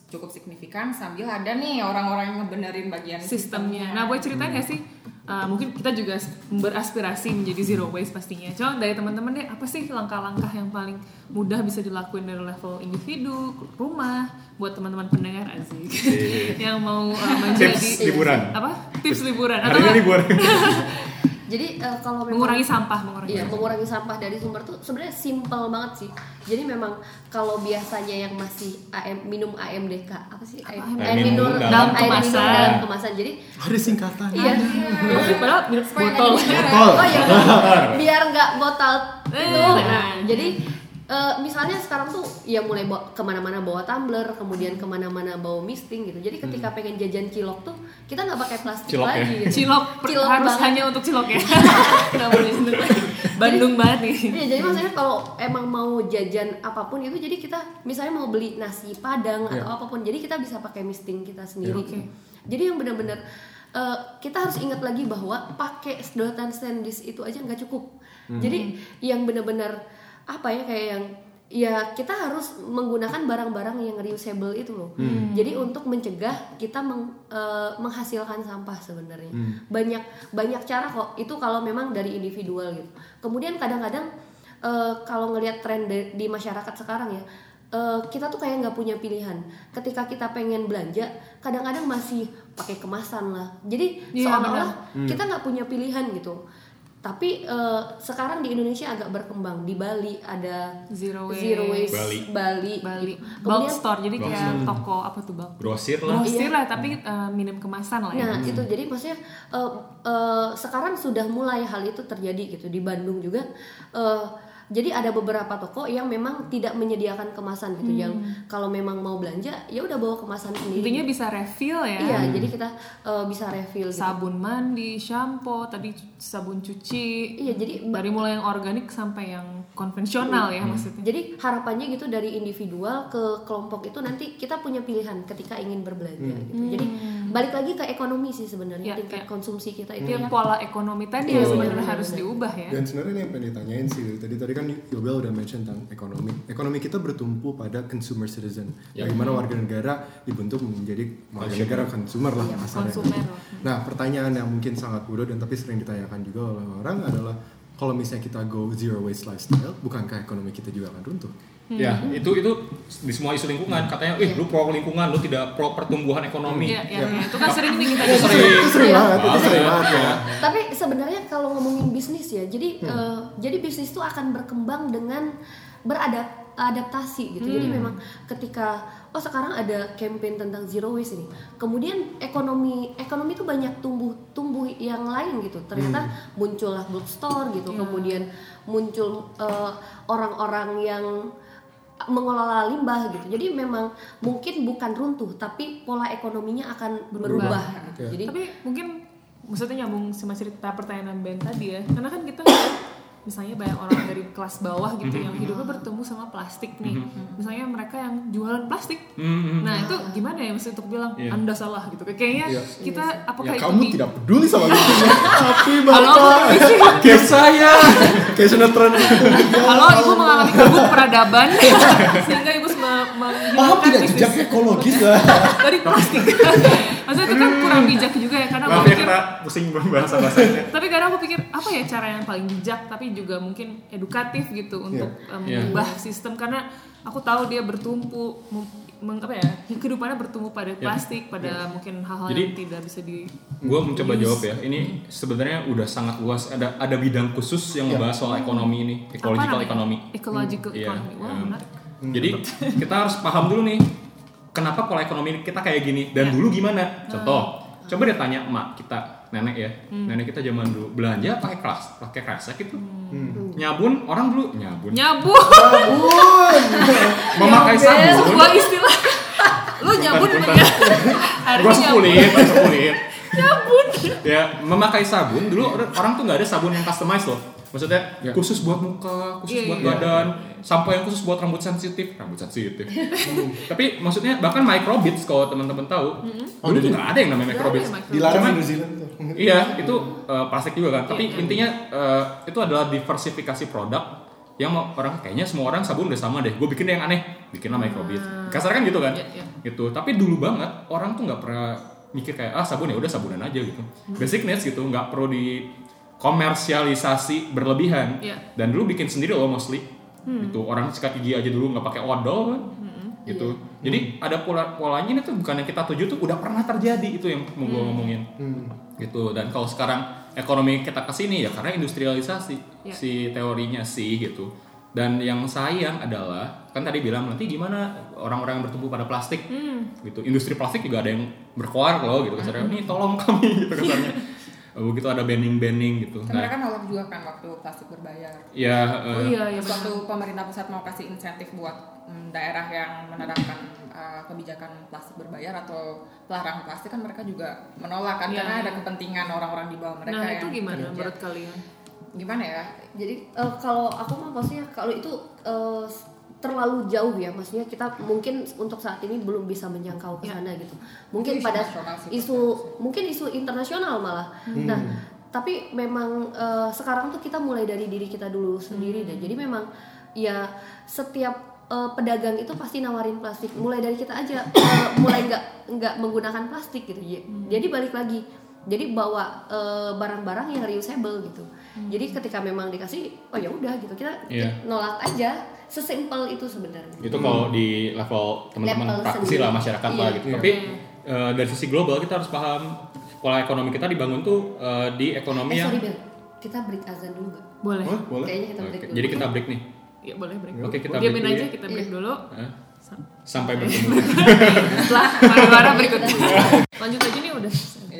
cukup signifikan sambil ada nih orang-orang yang ngebenerin bagian sistemnya. Nah, boleh ceritain nggak sih? Uh, mungkin kita juga beraspirasi menjadi zero waste pastinya. Coba dari teman-teman deh, apa sih langkah-langkah yang paling mudah bisa dilakuin dari level individu, rumah, buat teman-teman pendengar asik yang mau uh, menjadi Tips liburan. apa? Tips liburan atau Hari ini nggak? libur. Jadi eh, kalau memang mengurangi sampah, mengurangi Iya, sampah. mengurangi sampah dari sumber tuh sebenarnya simple banget sih. Jadi memang kalau biasanya yang masih AM, minum AMDK apa sih? Apa? air minum Dalam dalam air minum kemasan. dalam kemasan. Jadi Ada singkatan. iya. Padahal minum botol. Botol. Oh iya, biar nggak botol itu. Eh. Nah, jadi eh, misalnya sekarang tuh ya mulai bawa, ke mana-mana bawa tumbler, kemudian ke mana-mana bawa misting gitu. Jadi ketika pengen jajan cilok tuh kita nggak pakai plastik Cilok ya? lagi. Gitu. Cilok, Cilok harus banget. hanya untuk cilok ya. Sendiri. Bandung banget nih. Iya, jadi maksudnya kalau emang mau jajan apa pun itu, jadi kita misalnya mau beli nasi padang Iya. atau apa pun, jadi kita bisa pakai misting kita sendiri. Iya, oke. Jadi yang benar-benar eh, kita harus ingat lagi bahwa pakai sedotan stainless itu aja nggak cukup. Jadi yang benar-benar apa ya kayak yang ya kita harus menggunakan barang-barang yang reusable itu loh. Jadi untuk mencegah kita meng- eh, menghasilkan sampah sebenarnya. Banyak banyak cara kok. Itu kalau memang dari individual gitu. Kemudian kadang-kadang eh, kalau ngelihat tren di, di masyarakat sekarang ya eh, kita tuh kayak nggak punya pilihan ketika kita pengen belanja kadang-kadang masih pakai kemasan lah jadi Iya, seolah-olah kita nggak punya pilihan gitu tapi eh, sekarang di Indonesia agak berkembang di Bali ada Zero waste. zero waste Bali. Bali, Bali. gitu. Bulk kemudian store jadi Bulk kayak toko apa tuh bang? Grosir lah. Grosir lah tapi eh, minum kemasan lah ya. Nah itu jadi maksudnya eh, eh, sekarang sudah mulai hal itu terjadi gitu di Bandung juga. eh, jadi ada beberapa toko yang memang tidak menyediakan kemasan gitu, yang kalau memang mau belanja ya udah bawa kemasan sendiri. Intinya bisa refill ya. Iya, jadi kita eh, bisa refill. Gitu. Sabun mandi, shampoo, tadi sabun cuci. Iya, jadi Dari mulai yang organik sampai yang konvensional ya maksudnya. Jadi harapannya gitu dari individual ke kelompok itu nanti kita punya pilihan ketika ingin berbelanja gitu. Jadi balik lagi ke ekonomi sih sebenarnya Ya, tingkat ya. konsumsi kita Itu yang ya. pola ekonomi tadi yang sebenarnya benar, harus benar. diubah ya. Dan sebenarnya ini yang pengen ditanyain sih tadi tadi kan Yobel udah mention tentang ekonomi. Ekonomi kita bertumpu pada consumer citizen. Bagaimana warga negara dibentuk menjadi warga negara consumer lah kasarnya. konsumer. Nah pertanyaan yang mungkin sangat bodoh dan tapi sering ditanyakan juga oleh orang adalah kalau misalnya kita go zero waste lifestyle, bukankah ekonomi kita juga akan runtuh? Ya, itu itu di semua isu lingkungan katanya, "Ih, lu pro lingkungan, lu tidak pro pertumbuhan ekonomi." Iya, iya, iya. Itu kan sering nih kita Itu sering. Itu sering banget, itu sering ya. banget ya. Tapi sebenarnya kalau ngomongin bisnis ya, jadi eh, jadi bisnis itu akan berkembang dengan beradaptasi gitu. Jadi memang ketika oh sekarang ada campaign tentang zero waste ini, kemudian ekonomi ekonomi itu banyak tumbuh tumbuh yang lain gitu. Ternyata muncullah bookstore gitu, kemudian muncul eh, orang-orang yang mengelola limbah gitu. Jadi memang mungkin bukan runtuh, tapi pola ekonominya akan berubah. gitu. Ya. Jadi Tapi mungkin maksudnya nyambung sama cerita pertanyaan Ben tadi ya. Karena kan kita misalnya banyak orang dari kelas bawah gitu yang hidupnya bertemu sama plastik nih. Misalnya mereka yang jualan plastik. Hmm, Nah, itu gimana ya mesti untuk bilang Iya. Anda salah gitu. Kayaknya Iya. kita apakah Ya itu kamu di- tidak peduli sama lingkungan, tapi bapak Kayak saya. kayak sinetron itu. Halo, ibu mengalami kabut peradaban sehingga ibu Paham menghilangkan tidak bisnis jejak ekologis lah. dari plastik. Maksudnya itu kan kurang bijak juga ya karena Maaf aku ya pikir kita pusing bahasa bahasanya. tapi kadang aku pikir apa ya cara yang paling bijak tapi juga mungkin edukatif gitu untuk um, Iya. mengubah sistem. Karena aku tahu dia bertumpu meng- apa ya kehidupannya bertumpu pada plastik pada mungkin hal-hal Jadi- yang tidak bisa di Gue mencoba jawab ya. Ini sebenarnya udah sangat luas. Ada ada bidang khusus yang ngebahas soal ekonomi ini, ecological economy. ecological Iya, economy. Wah em, menarik Jadi kita harus paham dulu nih kenapa pola ekonomi kita kayak gini dan dulu gimana. Contoh, coba deh tanya emak kita, nenek ya. Nenek kita zaman dulu belanja pakai kelas, pakai kresek gitu. Nyabun orang dulu nyabun. nyabu Memakai sabun. sebuah istilah lu nyabun ya nyabun kulit, gosok kulit. ya, memakai sabun dulu orang tuh nggak ada sabun yang customized loh. Maksudnya Ya. khusus buat muka, khusus Iya, buat iya. badan, sampo yang khusus buat rambut sensitif, rambut sensitif. Tapi maksudnya bahkan microbits kalau teman-teman tahu, dulu tuh nggak ada yang namanya microbits. Dilarang di New Zealand tuh. Iya, itu uh, plastik juga kan. Tapi Iya, iya. intinya uh, itu adalah diversifikasi produk yang mau orang kayaknya semua orang sabun udah sama deh. Gue bikin yang aneh, bikinlah microbit. Kasar kan gitu kan? Iya, iya. Gitu. Tapi dulu banget orang tuh nggak pernah mikir kayak ah sabun ya udah sabunan aja gitu. Basic needs gitu, nggak perlu di komersialisasi berlebihan. Iya. Dan dulu bikin sendiri loh mostly. Gitu. Orang sikat gigi aja dulu nggak pakai odol kan. Gitu. Jadi ada pola polanya ini tuh bukan yang kita tuju tuh udah pernah terjadi itu yang mau gue ngomongin Hmm. gitu dan kalau sekarang ekonomi kita ke sini ya karena industrialisasi Ya. si teorinya sih gitu dan yang sayang adalah kan tadi bilang nanti gimana orang-orang yang bertumbuh pada plastik gitu industri plastik juga ada yang berkoar loh gitu kasarnya ini tolong kami gitu kasarnya begitu ada banning banning gitu Kan mereka nah nolak juga kan waktu plastik berbayar. ya oh eh, iya ya Terus waktu pemerintah pusat mau kasih insentif buat mm, daerah yang menerapkan uh, kebijakan plastik berbayar atau pelarangan plastik kan mereka juga menolak kan Iya, karena iya. ada kepentingan orang-orang di bawah mereka nah yang itu gimana kerja. menurut kalian Gimana ya? Jadi eh, kalau aku mah maksudnya kalau itu eh, terlalu jauh ya, maksudnya kita mungkin untuk saat ini belum bisa menjangkau ke sana gitu. Mungkin isu pada isu mungkin isu internasional malah. Nah, tapi memang eh, sekarang tuh kita mulai dari diri kita dulu sendiri deh. Jadi memang ya setiap eh, pedagang itu pasti nawarin plastik. Mulai dari kita aja eh, mulai nggak nggak menggunakan plastik gitu. Ya- Jadi balik lagi jadi bawa barang-barang yang reusable gitu jadi ketika memang dikasih oh ya udah gitu kita Iya. nolak aja sesimpel itu sebenarnya. Itu kalau di level teman-teman praktisi sendiri. lah masyarakat lah Iya. gitu. Tapi eh, dari sisi global kita harus paham pola ekonomi kita dibangun tuh eh, di ekonomi eh yang sorry Bel. Kita break azan dulu gak? boleh. Oh, boleh. kayaknya kita break dulu. jadi kita break nih. Ya boleh break. Oke, kita diamin break dulu aja ya. kita break dulu. Eh, sampai bertemu. Setelah marah berikutnya lanjut aja nih udah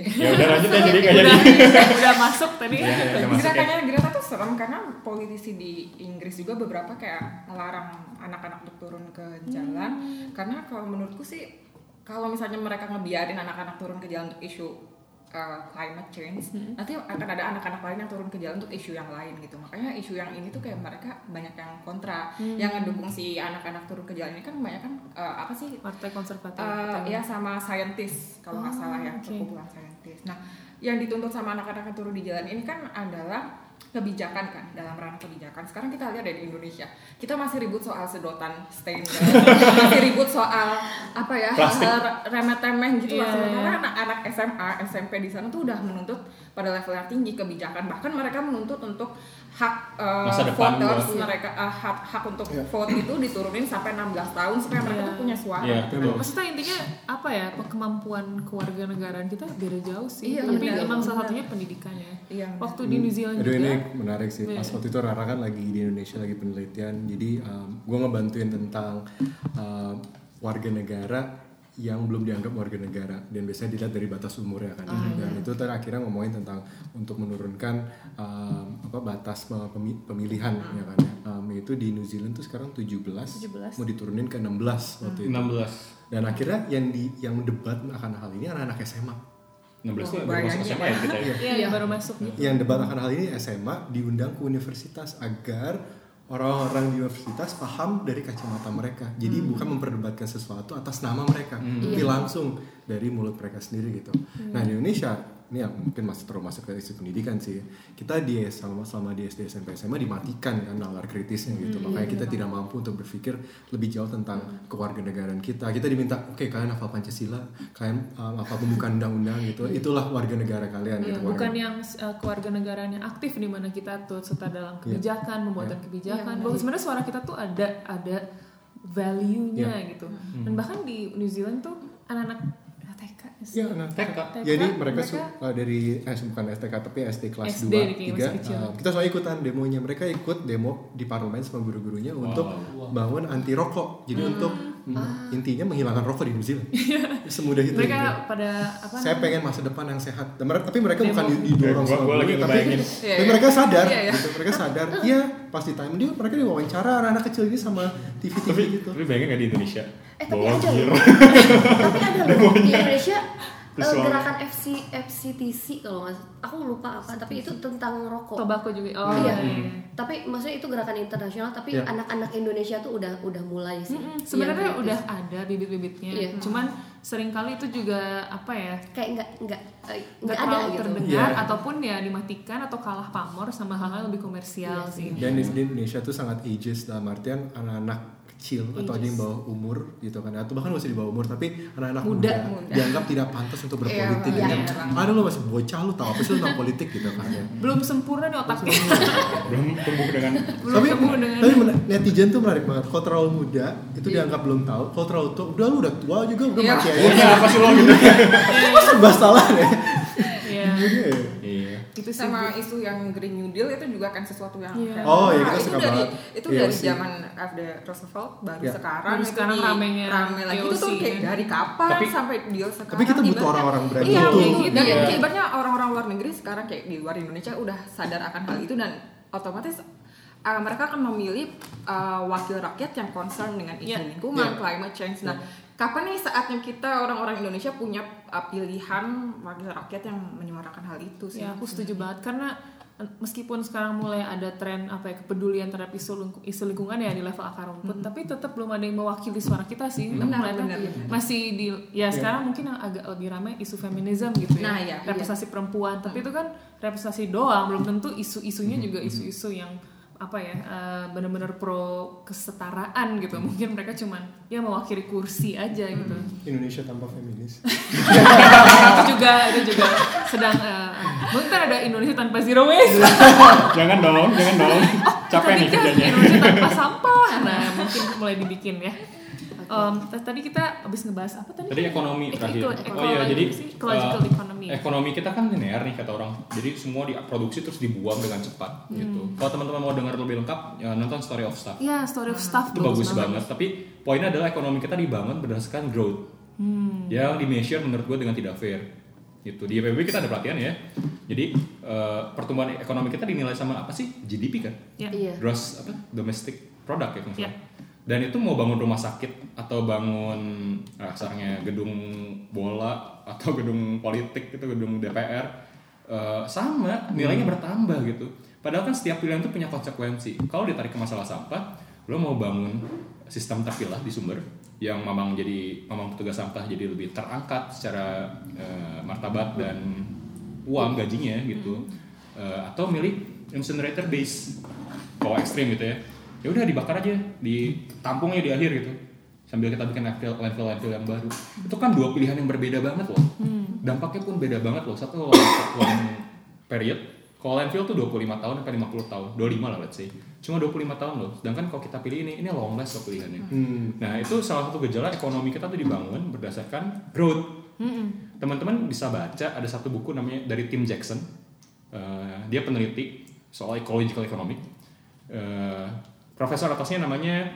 ya udah lanjut ya jadi nggak udah, jadi. udah masuk tadi. Ya, ya, udah ya. Greta tuh serem karena politisi di Inggris juga beberapa kayak melarang anak-anak untuk turun ke jalan. Karena kalau menurutku sih kalau misalnya mereka ngebiarin anak-anak turun ke jalan untuk isu uh, climate change Hmm. nanti akan ada anak-anak lain yang turun ke jalan untuk isu yang lain gitu makanya isu yang ini tuh kayak mereka banyak yang kontra Hmm. yang ngedukung si anak-anak turun ke jalan ini kan banyak kan uh, apa sih partai konservatif Uh, ya sama saintis kalau nggak Oh, salah ya oke. perkumpulan saintis. Nah, yang dituntut sama anak-anak yang turun di jalan ini kan adalah kebijakan kan dalam ranah kebijakan. Sekarang kita lihat dari Indonesia, kita masih ribut soal sedotan stain, masih ribut soal apa ya hal-hal remeh-temeh gitu lah. Iya, Sementara iya. anak-anak SMA, SMP di sana tuh udah menuntut pada level yang tinggi kebijakan. Bahkan mereka menuntut untuk hak uh, Masa depan voters mereka uh, hak hak untuk Iya. vote itu diturunin sampai 16 tahun supaya mereka Iya. tuh punya suara. Iya. Betul. Maksudnya intinya apa ya kemampuan kewarganegaraan kita beda jauh sih. Iya, Tapi benar. emang salah satunya pendidikan ya. Iya. Waktu di New Zealand Aduh juga. ini menarik sih. Pas Iya. waktu itu Rara kan lagi di Indonesia lagi penelitian. Jadi gue ngebantuin tentang um, warga negara yang belum dianggap warga negara dan biasanya dilihat dari batas umurnya kan. dan itu ter akhirnya ngomongin tentang untuk menurunkan um, apa batas pemi- pemilihan ya kan. Um, itu di New Zealand tuh sekarang 17, 17. mau diturunin ke 16 waktu itu. 16 Dan akhirnya yang di yang debat akan hal ini anak-anak SMA. 16 tuh Oh, baru masuk SMA ya kita ya. Iya, yang baru masuk gitu. yang debat akan hal ini SMA diundang ke universitas agar orang-orang di universitas paham dari kacamata mereka. Jadi Hmm. bukan memperdebatkan sesuatu atas nama mereka, tapi langsung dari mulut mereka sendiri gitu. Hmm. Nah di Indonesia ini ya mungkin masih terus masuk ke isu pendidikan sih. Kita di selama selama di SD SMP SMA dimatikan kan nalar kritisnya gitu. Hmm, Makanya iya, kita tidak mampu untuk berpikir lebih jauh tentang kewarganegaraan kita. Kita diminta, oke kalian hafal Pancasila, kalian um, hafal pembukaan undang-undang gitu. Itulah warga negara kalian Iya, gitu. bukan Warga- yang uh, kewarganegaraan yang aktif di mana kita turut serta dalam Iya. kebijakan, pembuatan kebijakan. Bahwa sebenarnya suara kita tuh ada ada value-nya Iya. gitu. Dan bahkan di New Zealand tuh anak-anak Iya, nah, TK. Jadi TK, mereka, mereka su- uh, dari eh bukan STK tapi SD kelas SD 2, kayak 3 masih kecil. uh, kita soalnya ikutan demonya. Mereka ikut demo di parlemen sama guru-gurunya untuk bangun anti rokok. Jadi Hmm. untuk mm, intinya menghilangkan rokok di New Zealand. Semudah itu. Iya. Mereka gitu. pada apa Saya namanya? pengen masa depan yang sehat. Dan mereka, tapi mereka Demo. bukan di- didorong Gua- sama lagi guru, tapi. Iya, tapi iya. mereka sadar. Iya, iya. Gitu. Mereka sadar. Iya, pasti time dia mereka diwawancara anak-anak kecil ini sama TV-TV Tapi, gitu. tapi bayangin gak di Indonesia? Eh tapi Bawa ada loh. tapi ada loh di Indonesia eh, Terus gerakan FC FCTC kalau nggak aku lupa apa tapi itu tentang rokok. Tobacco juga. Oh Iya. iya. Tapi maksudnya itu gerakan internasional tapi Iya. anak-anak Indonesia tuh udah udah mulai sih. Mm-mm, Yang Sebenarnya kritis. udah ada bibit-bibitnya. Iya. Cuman sering kali itu juga apa ya? kayak nggak nggak eh, nggak ada gitu. terdengar Iya. ataupun ya dimatikan atau kalah pamor sama hal-hal lebih komersial Iya sih. Dan di Indonesia tuh sangat ageist dalam artian anak-anak kecil atau ada yang bawah umur gitu kan atau bahkan masih di bawah umur tapi anak-anak Muda. muda, Muda. dianggap tidak pantas untuk berpolitik Iya, gitu. iya. ada lo masih bocah lu tahu apa sih tentang politik gitu kan ya. Belum sempurna nih otaknya. Belum tumbuh dengan Belum tapi tumbuh dengan tapi netizen tuh menarik banget kalau terlalu muda itu dianggap belum tahu kalau terlalu tua udah lu udah tua juga udah Iya. mati aja Iya, apa sih lo gitu? Kok serba salah deh Iya. Iya. Iya. Itu sih. sama isu yang Green New Deal itu juga kan sesuatu yang Iya. Oh, iya, Nah, kita itu suka dari banget. itu Iya dari zaman FD Roosevelt baru Iya. sekarang Baru itu sekarang ramenya rame lagi itu tuh kayak kan. dari kapan Tapi- sampai deal sekarang tapi kita butuh orang-orang berani iya, itu gitu. dan Iya. ibaratnya orang-orang luar negeri sekarang kayak di luar Indonesia udah sadar akan hal itu dan otomatis uh, mereka akan memilih uh, wakil rakyat yang concern dengan isu Iya. lingkungan, Iya. climate change. Nah, kapan nih saatnya kita orang-orang Indonesia punya uh, pilihan wakil rakyat yang menyuarakan hal itu sih? Ya, aku setuju banget karena eh, meskipun sekarang mulai ada tren apa ya kepedulian terhadap isu lingku- isu lingkungan ya di level akar rumput, tapi tetap belum ada yang mewakili suara kita sih. Benar, melihatnya benar, benar. masih di ya sekarang mungkin yang agak lebih ramai isu feminisme gitu ya. Nah, iya, representasi perempuan, tapi itu kan representasi doang, belum tentu isu-isunya juga isu-isu yang apa ya eh, benar-benar pro kesetaraan gitu mungkin mereka cuman ya mewakili kursi aja gitu Indonesia tanpa feminis itu juga itu juga sedang eh, mungkin ada Indonesia tanpa zero waste jangan dong, jangan dong. Capek nih kerjanya. Indonesia tanpa sampah. Nah, mungkin mulai dibikin ya. T- tadi kita habis ngebahas apa tadi? Tadi ekonomi Eko- terakhir. oh iya, jadi ecological economy. Ekonomi kita kan linear nih kata orang. Jadi semua diproduksi terus dibuang dengan cepat gitu. Hmm. Kalau teman-teman mau dengar lebih lengkap, ya nonton Story of Stuff. Ya, story of stuff Itu bagus banget. Tapi poinnya adalah ekonomi kita dibangun berdasarkan growth. Hmm. Yang di measure menurut gue dengan tidak fair. Gitu. Di IPB kita ada pelatihan ya. Jadi eh, pertumbuhan ekonomi kita dinilai sama apa sih? GDP kan? Ya. Iya. Gross apa? Domestic product ya Iya. salah. Dan itu mau bangun rumah sakit atau bangun kasarnya gedung bola atau gedung politik itu gedung DPR eh, sama nilainya bertambah gitu. Padahal kan setiap pilihan itu punya konsekuensi. Kalau ditarik ke masalah sampah lo mau bangun sistem terpilah di sumber yang memang jadi memang petugas sampah jadi lebih terangkat secara eh, martabat dan uang gajinya gitu. Eh, atau milih incinerator base kalau ekstrim gitu ya ya udah dibakar aja ditampungnya di akhir gitu. Sambil kita bikin landfill landfill landfill yang baru. Itu kan dua pilihan yang berbeda banget loh. Dampaknya pun beda banget loh. Satu long, period. Kalau landfill tuh 25 tahun sampai 50 tahun. 25 lah let's say. Cuma 25 tahun loh. Sedangkan kalau kita pilih ini ini long last loh pilihannya. Hmm. nah itu salah satu gejala ekonomi kita tuh dibangun berdasarkan growth. Teman-teman bisa baca ada satu buku namanya dari Tim Jackson. Eh, dia peneliti soal ecological economic. Eh, profesor atasnya namanya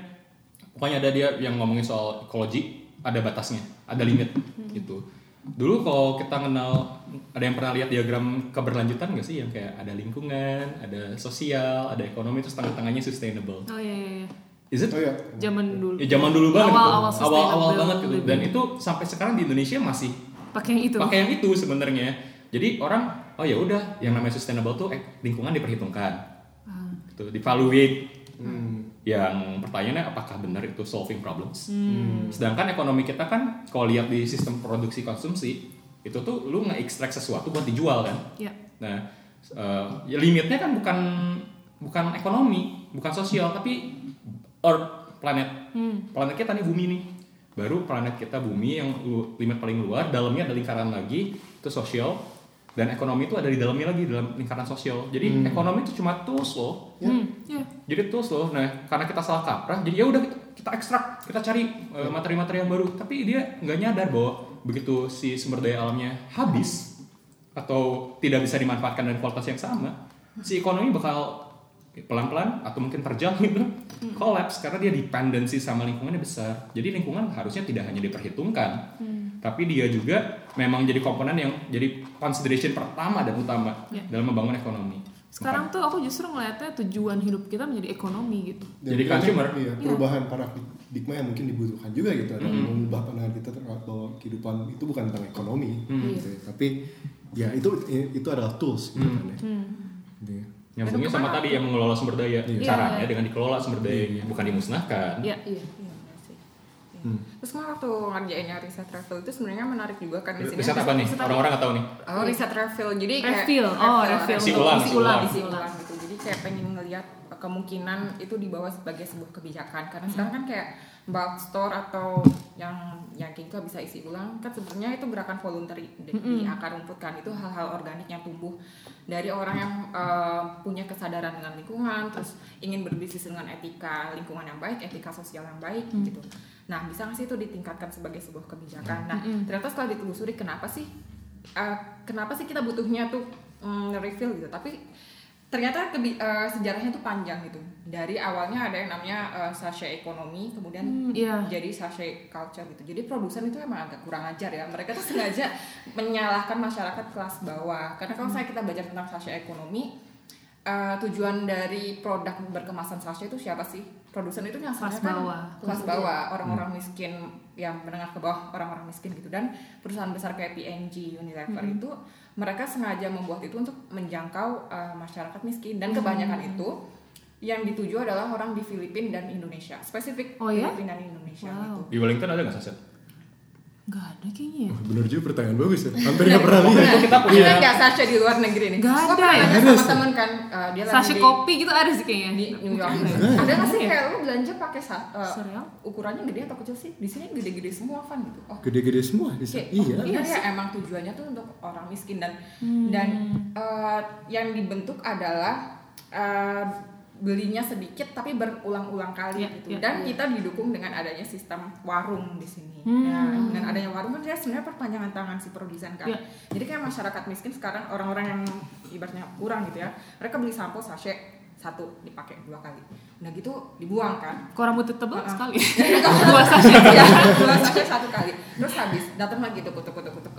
pokoknya ada dia yang ngomongin soal ekologi ada batasnya ada limit gitu dulu kalau kita kenal ada yang pernah lihat diagram keberlanjutan nggak sih yang kayak ada lingkungan ada sosial ada ekonomi terus tengah-tengahnya sustainable Oh iya iya. iya. is it Oh ya. Zaman dulu. ya zaman dulu banget Awal-awal tuh. awal-awal sustainable banget gitu dan itu sampai sekarang di Indonesia masih Pakai yang itu. pakai yang itu sebenarnya jadi orang oh ya udah yang namanya sustainable tuh eh, lingkungan diperhitungkan Ah. gitu evaluate Hmm. Yang pertanyaannya apakah benar itu solving problems Hmm. sedangkan ekonomi kita kan kalau lihat di sistem produksi konsumsi itu tuh lu nge-extract sesuatu buat dijual kan Ya. nah eh, ya limitnya kan bukan bukan ekonomi bukan sosial tapi earth planet Hmm. planet kita nih bumi nih baru planet kita bumi yang lu- limit paling luar dalamnya ada lingkaran lagi itu sosial dan ekonomi itu ada di dalamnya lagi dalam lingkaran sosial. Jadi ekonomi itu cuma tools loh. Hmm. Ya. jadi tools loh. Nah karena kita salah kaprah jadi ya udah kita, kita ekstrak kita cari eh, materi-materi yang baru. Tapi dia nggak nyadar bahwa begitu si sumber daya alamnya habis atau tidak bisa dimanfaatkan dengan kualitas yang sama si ekonomi bakal pelan-pelan atau mungkin per jam gitu collapse karena dia dependensi sama lingkungannya besar jadi lingkungan harusnya tidak hanya diperhitungkan tapi dia juga memang jadi komponen yang jadi consideration pertama dan utama Ya. dalam membangun ekonomi Sekarang tuh aku justru ngeliatnya tujuan hidup kita menjadi ekonomi gitu. Dan Jadi consumer. Iya, perubahan paradigma yang mungkin dibutuhkan juga gitu adalah mengubah pandangan kita terhadap bahwa kehidupan itu bukan tentang ekonomi, gitu ya. tapi ya itu itu adalah tools gitu kan ya. Ya. Nyambungnya sama tadi yang mengelola sumber daya. Iya. Caranya dengan dikelola sumber dayanya, bukan dimusnahkan. Iya. Iya. Iya, sih. Iya. Terus kemarin waktu ngerjainnya riset travel itu sebenarnya menarik juga kan di sini. Riset apa nih? Orang-orang nggak tahu nih. Oh, riset travel. Jadi kayak Refill. Oh, refill. Isi ulang, isi ulang. Kayak pengen ngelihat kemungkinan itu dibawa sebagai sebuah kebijakan. Karena sekarang kan kayak bulk store atau yang yang kayak gitu bisa isi ulang. Kan sebenarnya itu gerakan voluntary di, di akar rumput kan. Itu hal-hal organik yang tumbuh dari orang yang eh, punya kesadaran dengan lingkungan terus ingin berbisnis dengan etika lingkungan yang baik etika sosial yang baik gitu. Nah bisa nggak sih itu ditingkatkan sebagai sebuah kebijakan? Nah ternyata setelah ditelusuri kenapa sih eh, kenapa sih kita butuhnya tuh mm, refill gitu? Tapi ternyata kebi- eh, sejarahnya tuh panjang gitu. Dari awalnya ada yang namanya eh, sachet ekonomi kemudian Hmm, iya. jadi sachet culture gitu. Jadi produsen itu emang agak kurang ajar ya. Mereka tuh sengaja menyalahkan masyarakat kelas bawah. Karena kalau saya kita belajar tentang sachet ekonomi eh, tujuan dari produk berkemasan sachet itu siapa sih? Produsen itu yang Kelas kan bawah. kelas bawah. Orang-orang miskin yang menengah ke bawah orang-orang miskin gitu. Dan perusahaan besar kayak P&G Unilever itu mereka sengaja membuat itu untuk menjangkau uh, masyarakat miskin dan kebanyakan itu yang dituju adalah orang di Filipina dan Indonesia spesifik Oh ya? Filipina dan Indonesia Wow. gitu. Di Wellington ada nggak saset? Gak ada kayaknya ya. Wah, bener juga pertanyaan bagus ya. Hampir nggak pernah lihat. Kita punya nggak sachet di luar negeri nih? Gua ada pernah ya? sama temen kan uh, dia lagi di, kopi gitu ada sih kayaknya. di New York. Ada. nggak sih Iya. kayak lu belanja pakai uh, Cereal? ukurannya gede atau kecil sih? Di sini gede-gede semua kan gitu. Oh, Gede-gede semua di. Kayak, Iya. oh, iya ya emang tujuannya tuh untuk orang miskin dan Hmm. dan eh, yang dibentuk adalah eh, belinya sedikit tapi berulang-ulang kali Iya, gitu iya, dan iya. kita didukung dengan adanya sistem warung di sini. Hmm. Nah, dengan adanya warung kan dia sebenarnya perpanjangan tangan si produsen kan. Iya. Jadi kayak masyarakat miskin sekarang orang-orang yang ibaratnya kurang gitu ya, mereka beli sampo sachet satu dipakai dua kali. Udah gitu dibuang kan. Kok rambutnya tebal Uh-uh. sekali. Dua sachet. ya dua sachet satu kali terus habis datang lagi tuh kutuk kutuk kutuk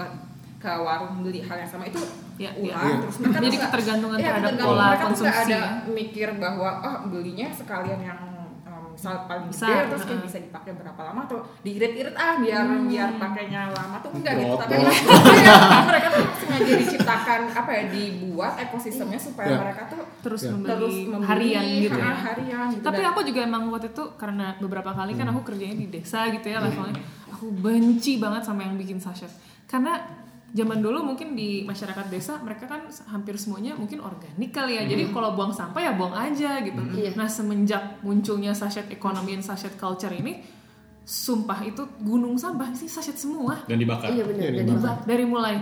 ke warung beli hal yang sama itu Ya, ulang iya. terus mereka Jadi ketergantungan iya, terhadap pola mereka konsumsi ada ya. mikir bahwa oh belinya sekalian yang um, sal- paling gede Besar, terus kayak bisa dipakai berapa lama atau diirit-irit ah biar Hmm. biar pakainya lama tuh enggak gitu tapi. Iya, mereka tuh sengaja diciptakan apa ya dibuat ekosistemnya supaya Ya. mereka tuh terus Ya. membeli terus membeli harian gitu ya harian gitu tapi Dan- aku juga emang waktu itu karena beberapa kali kan aku kerjanya di desa gitu ya levelnya aku benci banget sama yang bikin sachet karena zaman dulu mungkin di masyarakat desa mereka kan hampir semuanya mungkin organik kali ya. Jadi kalau buang sampah ya buang aja gitu. Iya. nah semenjak munculnya sachet economy and sachet culture ini sumpah itu gunung sampah sih sachet semua. Dan dibakar. Iya benar. Iya, Dan dibakar. dibakar. dari mulai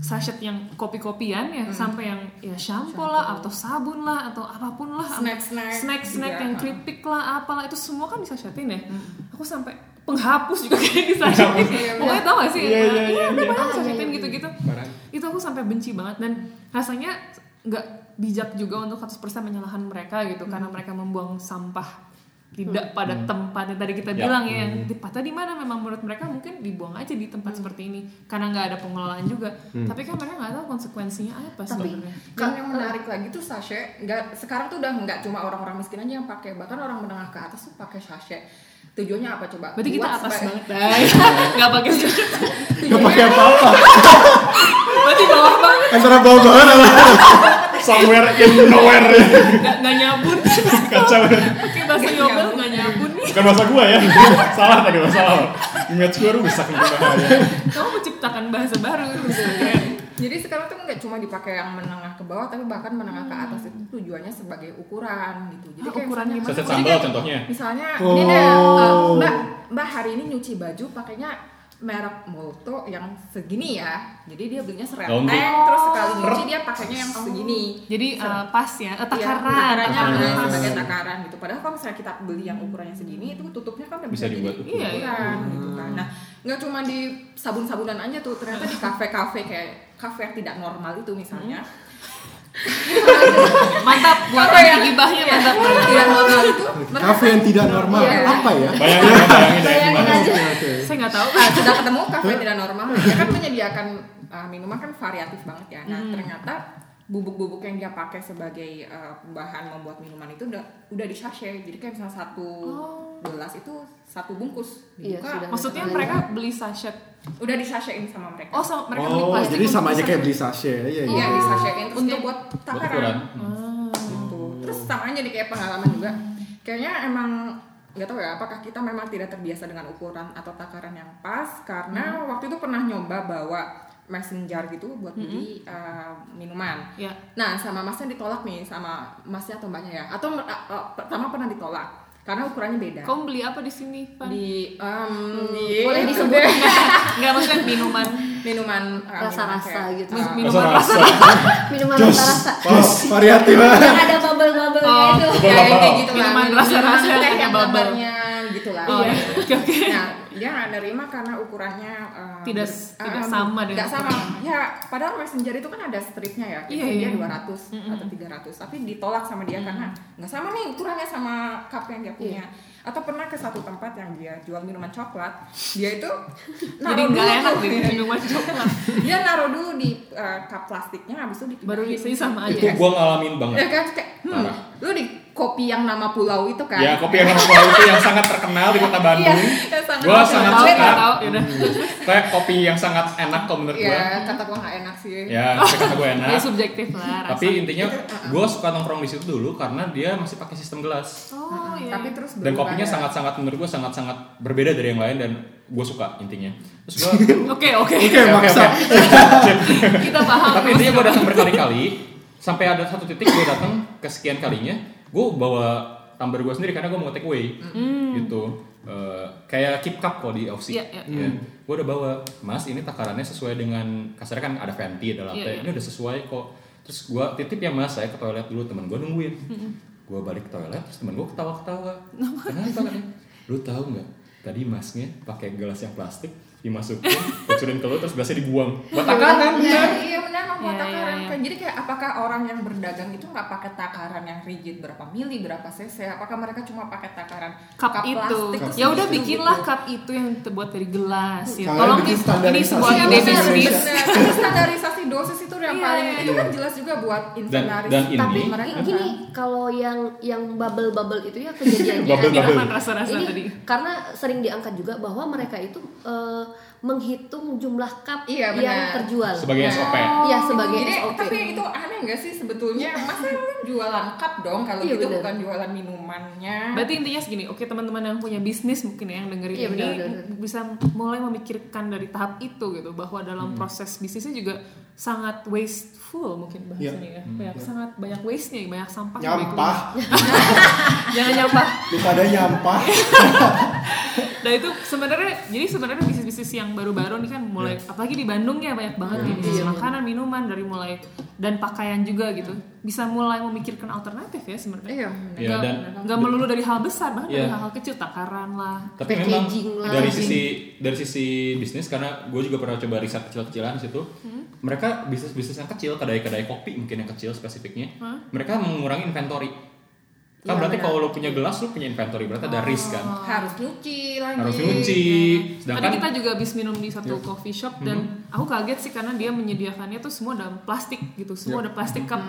sachet yang kopi-kopian ya sampai yang ya shampoo lah atau sabun lah atau apa pun lah. Snack-snack snack-snack juga, yang ha. keripik lah apalah itu semua kan disachetin ya. Aku sampai penghapus juga kayak disachetin pokoknya tau gak sih? Iya, iya, iya, iya iya. banyak iya, gitu-gitu. Itu aku sampai benci banget dan rasanya nggak bijak juga untuk 100% menyalahkan mereka gitu. Karena mereka membuang sampah tidak pada tempatnya tadi kita Ya. bilang ya. Yang tempatnya di mana? Memang menurut mereka mungkin dibuang aja di tempat seperti ini. Karena nggak ada pengelolaan juga. Tapi kan mereka nggak tahu konsekuensinya apa sebenarnya. Dan yang menarik lagi tuh sachet, nggak sekarang tuh udah nggak cuma orang-orang miskin aja yang pakai, bahkan orang menengah ke atas tuh pakai sachet. Tujuannya apa coba? berarti kita Buat atas sebagai- banget nggak pakai sachet Gak pakai apa-apa. berarti bawah banget. Antara bawah banget sama somewhere in nowhere. Nggak nggak nyabun kacau. Pakai bahasa yobel nggak nyabun bukan bahasa gua ya. Salah tadi salah. Image gua rusak nih. Bahaya kamu menciptakan bahasa baru Keren. Jadi sekarang tuh nggak cuma dipakai yang menengah ke bawah, tapi bahkan menengah ke atas itu tujuannya sebagai ukuran gitu. Jadi Ah, kayak ukuran misalnya- jadi sambal kayak- contohnya Misalnya Oh. ini deh, uh, mbak mbak hari ini nyuci baju pakainya merek Molto yang segini ya. Jadi dia belinya serenteng, Laundry. terus sekali nyuci dia pakainya yang segini. jadi uh, pas ya Iya, takaran takarannya takaran. sebagai takaran gitu. Padahal kalau misalnya kita beli yang ukurannya segini, itu tutupnya kan udah Bisa bisa, jadi dibuat ukuran. Iya, iya. ukuran gitu kan. Nah, nggak cuma di sabun-sabunan aja tuh, ternyata di kafe-kafe kayak kafe yang tidak normal itu misalnya. mantap buat Apa ya? gibahnya mantap Tidak normal itu kafe yang tidak normal. Iya. Apa ya? bayangin ya, bayangin ya Bayangin aja. Saya nggak tahu Ah, sudah ketemu kafe tidak normal dia kan menyediakan uh, minuman kan variatif banget ya nah ternyata bubuk-bubuk yang dia pakai sebagai uh, bahan membuat minuman itu udah udah di sachet jadi kayak misalnya satu gelas itu satu bungkus Iya, dibuka sudah. maksudnya mereka beli sachet udah di sachetin sama mereka oh sama mereka beli Oh, plastik jadi sama aja kayak beli sachet. Iya, iya iya. di sachetin terus Untuk- buat takaran Ah. gitu. Terus sama aja nih kayak pengalaman juga. Kayaknya emang nggak tahu ya apakah kita memang tidak terbiasa dengan ukuran atau takaran yang pas karena waktu itu pernah nyoba bawa mason jar gitu buat beli uh, minuman. ya. Nah sama masnya ditolak nih sama masnya atau mbaknya ya. Atau uh, uh, pertama pernah ditolak karena ukurannya beda. kamu beli apa di sini Pan? Di um, di- boleh disebut. Nggak maksudnya minuman. Minuman uh, Rasa-rasa kayak, gitu. uh, minuman rasa rasa minuman rasa-rasa. Oh, variatif. Banget. yang ada bubble-bubble Oh. itu. Ya, kayak gitu lah. Minuman rasa-rasa. yang bubble. gambarnya gitu lah. Oh iya oke oke Nah, dia nggak nerima karena ukurannya uh, Tidak- ber- tidak uh, sama dengan nggak sama. Ya, padahal messenger itu kan ada stripnya ya. Iya, Iya, dia iya. 200 atau 300. Tapi ditolak sama dia karena nggak sama nih ukurannya sama cup yang dia punya. Atau pernah ke satu tempat yang dia jual minuman coklat, dia itu jadi naruh nggak dulu enak nih minuman coklat dia naruh dulu di uh, cup plastiknya habis itu dipindahin. baru bisa sama itu aja gua ngalamin Ya banget kan kayak hmm, Parah. lu di kopi yang nama pulau itu kan. ya kopi yang nama Pulau itu yang sangat terkenal di kota Bandung. Iya, yang sangat Gua terkenal. sangat suka. ya udah kayak kopi yang sangat enak kalau menurut gua. Iya, kata gua nggak enak sih. ya tapi kata gue enak. Ya subjektif lah rasa. tapi intinya gue suka nongkrong di situ dulu karena dia masih pakai sistem gelas. Oh iya. Tapi terus dan kopinya ya. sangat-sangat menurut gue sangat-sangat berbeda dari yang lain dan gue suka intinya. Terus gue oke oke. Oke, maksa. kita paham. Tapi intinya gue datang berkali-kali. Sampai ada satu titik gue datang kesekian kalinya gue bawa tumbler gue sendiri karena gue mau take away. Gitu. Eh, kayak keep cup kok di OFC Iya, iya. gue udah bawa mas ini takarannya sesuai dengan kasarnya kan ada venti ada latte Iya, iya. ini udah sesuai kok. Terus gue titip ya mas saya ke toilet dulu. Temen gue nungguin. Gue balik ke toilet terus temen gue ketawa-ketawa. Kenapa? Kan lu tahu nggak? Tadi masnya pakai gelas yang plastik dimasukin kucurin ke lu terus gelasnya dibuang buat takaran Iya, iya benar mah buat Iya, iya, takaran. iya. Kayak Jadi kayak apakah orang yang berdagang itu nggak pakai takaran yang rigid berapa mili, berapa cc? Apakah mereka cuma pakai takaran cup, itu plastik ya udah gitu, bikinlah gitu? cup itu yang terbuat dari gelas ya tolong ini sebuah Iya, ide standarisasi dosis itu yang Iya, paling iya, itu kan jelas juga buat inseminaris dan ini- tapi Tapi mereka gini, kalau yang yang bubble-bubble itu ya kejadiannya Bubble, bubble. rasa-rasa ini tadi. karena sering diangkat juga bahwa mereka itu eh, menghitung jumlah cup Iya, yang terjual. Sebagai SOP. Iya, sebagai Jadi, SOP. tapi itu aneh nggak sih sebetulnya masa lu jualan cup dong kalau Iya, gitu benar. bukan jualan minumannya Berarti intinya segini, oke teman-teman yang punya bisnis mungkin ya yang dengerin Iya, ini benar, benar. bisa mulai memikirkan dari tahap itu gitu bahwa dalam proses bisnisnya juga sangat wasteful mungkin bahasanya ya. Banyak sangat banyak waste-nya, banyak sampah. Nyampah. Jangan nyampah. daripada nyampah. Nah itu sebenarnya jadi sebenarnya bisnis-bisnis yang baru-baru nih kan mulai apalagi di Bandung ya banyak banget nih bisnis makanan, minuman dari mulai dan pakaian juga gitu. Bisa mulai memikirkan alternatif ya sebenarnya. iya Iya, Nggak- dan- nggak melulu dari hal besar, bahkan dari Iya. hal-hal kecil takaran lah. Tapi memang Packaging lah. dari sisi dari sisi bisnis karena gue juga pernah coba riset kecil-kecilan situ. Mereka bisnis-bisnis yang kecil, kedai-kedai kopi mungkin yang kecil spesifiknya. Mereka mengurangi inventory. Kan Iya, berarti kalau lo punya gelas lo punya inventory, berarti ada risk kan. harus nyuci lagi Harus nyuci. Tadi Sedangkan kita juga habis minum di satu coffee shop dan aku kaget sih karena dia menyediakannya tuh semua dalam plastik gitu, semua ada plastik cup.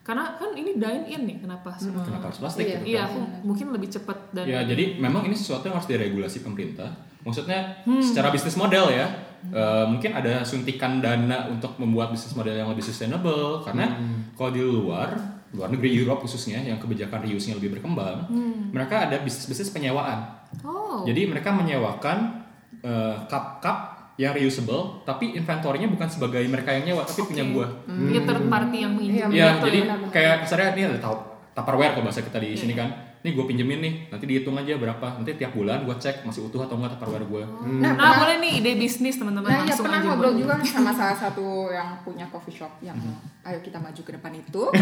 Karena kan ini dine in nih, kenapa? semua? kenapa harus plastik? Iya. gitu Iya, kan? aku mungkin lebih cepat dan Ya, jadi memang ini sesuatu yang harus diregulasi pemerintah. Maksudnya Hmm. secara bisnis model ya, eh, mungkin ada suntikan dana untuk membuat bisnis model yang lebih sustainable. Karena Hmm. kalau di luar, luar negeri Europe khususnya yang kebijakan reuse-nya lebih berkembang, Hmm. mereka ada bisnis-bisnis penyewaan. oh, Jadi mereka menyewakan eh, cup-cup yang reusable, tapi inventorinya bukan sebagai mereka yang nyewa, tapi punya gua. dia third party yang. Ya, jadi ya. kayak misalnya ini ada Tupperware kalau bahasa kita di Iya, sini kan. Nih gue pinjemin nih, nanti dihitung aja berapa. Nanti tiap bulan gue cek masih utuh atau enggak Tupperware gue. nah, Nah, pernah- boleh nih ide bisnis teman-teman Nah, ya langsung pernah aja. ngobrol juga sama salah satu yang punya coffee shop yang ayo kita maju ke depan itu.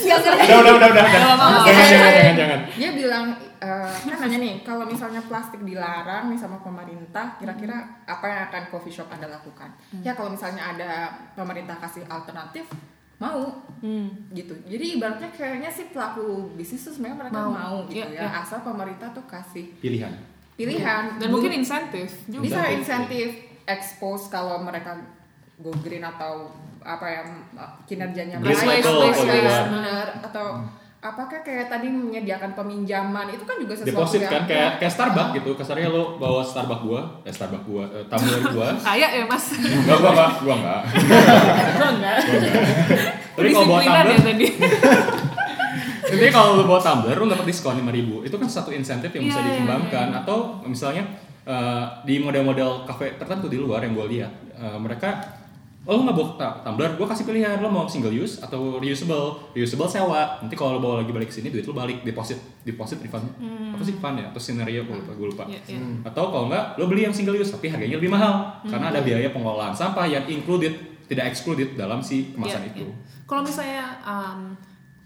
Udah, udah, udah, udah. Jangan, jangan, jangan, jangan. Dia bilang eh, kan nanya nih kalau misalnya plastik dilarang nih sama pemerintah, kira-kira apa yang akan coffee shop anda lakukan? Ya kalau misalnya ada pemerintah kasih alternatif, mau Hmm. gitu. Jadi ibaratnya kayaknya sih pelaku bisnis tuh sebenarnya mereka Mau. mau, gitu Iya, ya, iya. asal pemerintah tuh kasih Pilihan. pilihan Dan mungkin insentif juga. bisa insentif expose kalau mereka go green atau apa ya kinerjanya baik, atau apakah kayak tadi menyediakan peminjaman itu kan juga sesuatu Deposit yang kan kayak kayak Starbucks gitu. Kasarnya lo bawa Starbucks gua, eh Starbucks gua, eh, tumbler gua. Kaya ya mas. Enggak, gua enggak, gua enggak. Gua enggak. Tapi kalau bawa tumbler, ya tadi. Intinya kalau lu bawa tumbler lu dapat diskon 5000 Itu kan satu insentif yang bisa Iya, iya, dikembangkan atau misalnya eh, di model-model kafe tertentu di luar yang gue lihat eh, mereka oh lu nggak bawa tumbler, gue kasih pilihan lo mau single use atau reusable, reusable sewa. Nanti kalau lo bawa lagi balik ke sini duit lo balik deposit, deposit refund. Apa sih refund ya? Atau scenario gue lupa, gue lupa. Iya, iya. Atau kalau nggak lo beli yang single use tapi harganya lebih mahal karena ada biaya pengelolaan sampah yang included tidak excluded dalam si kemasan Iya, itu. iya. Kalau misalnya um,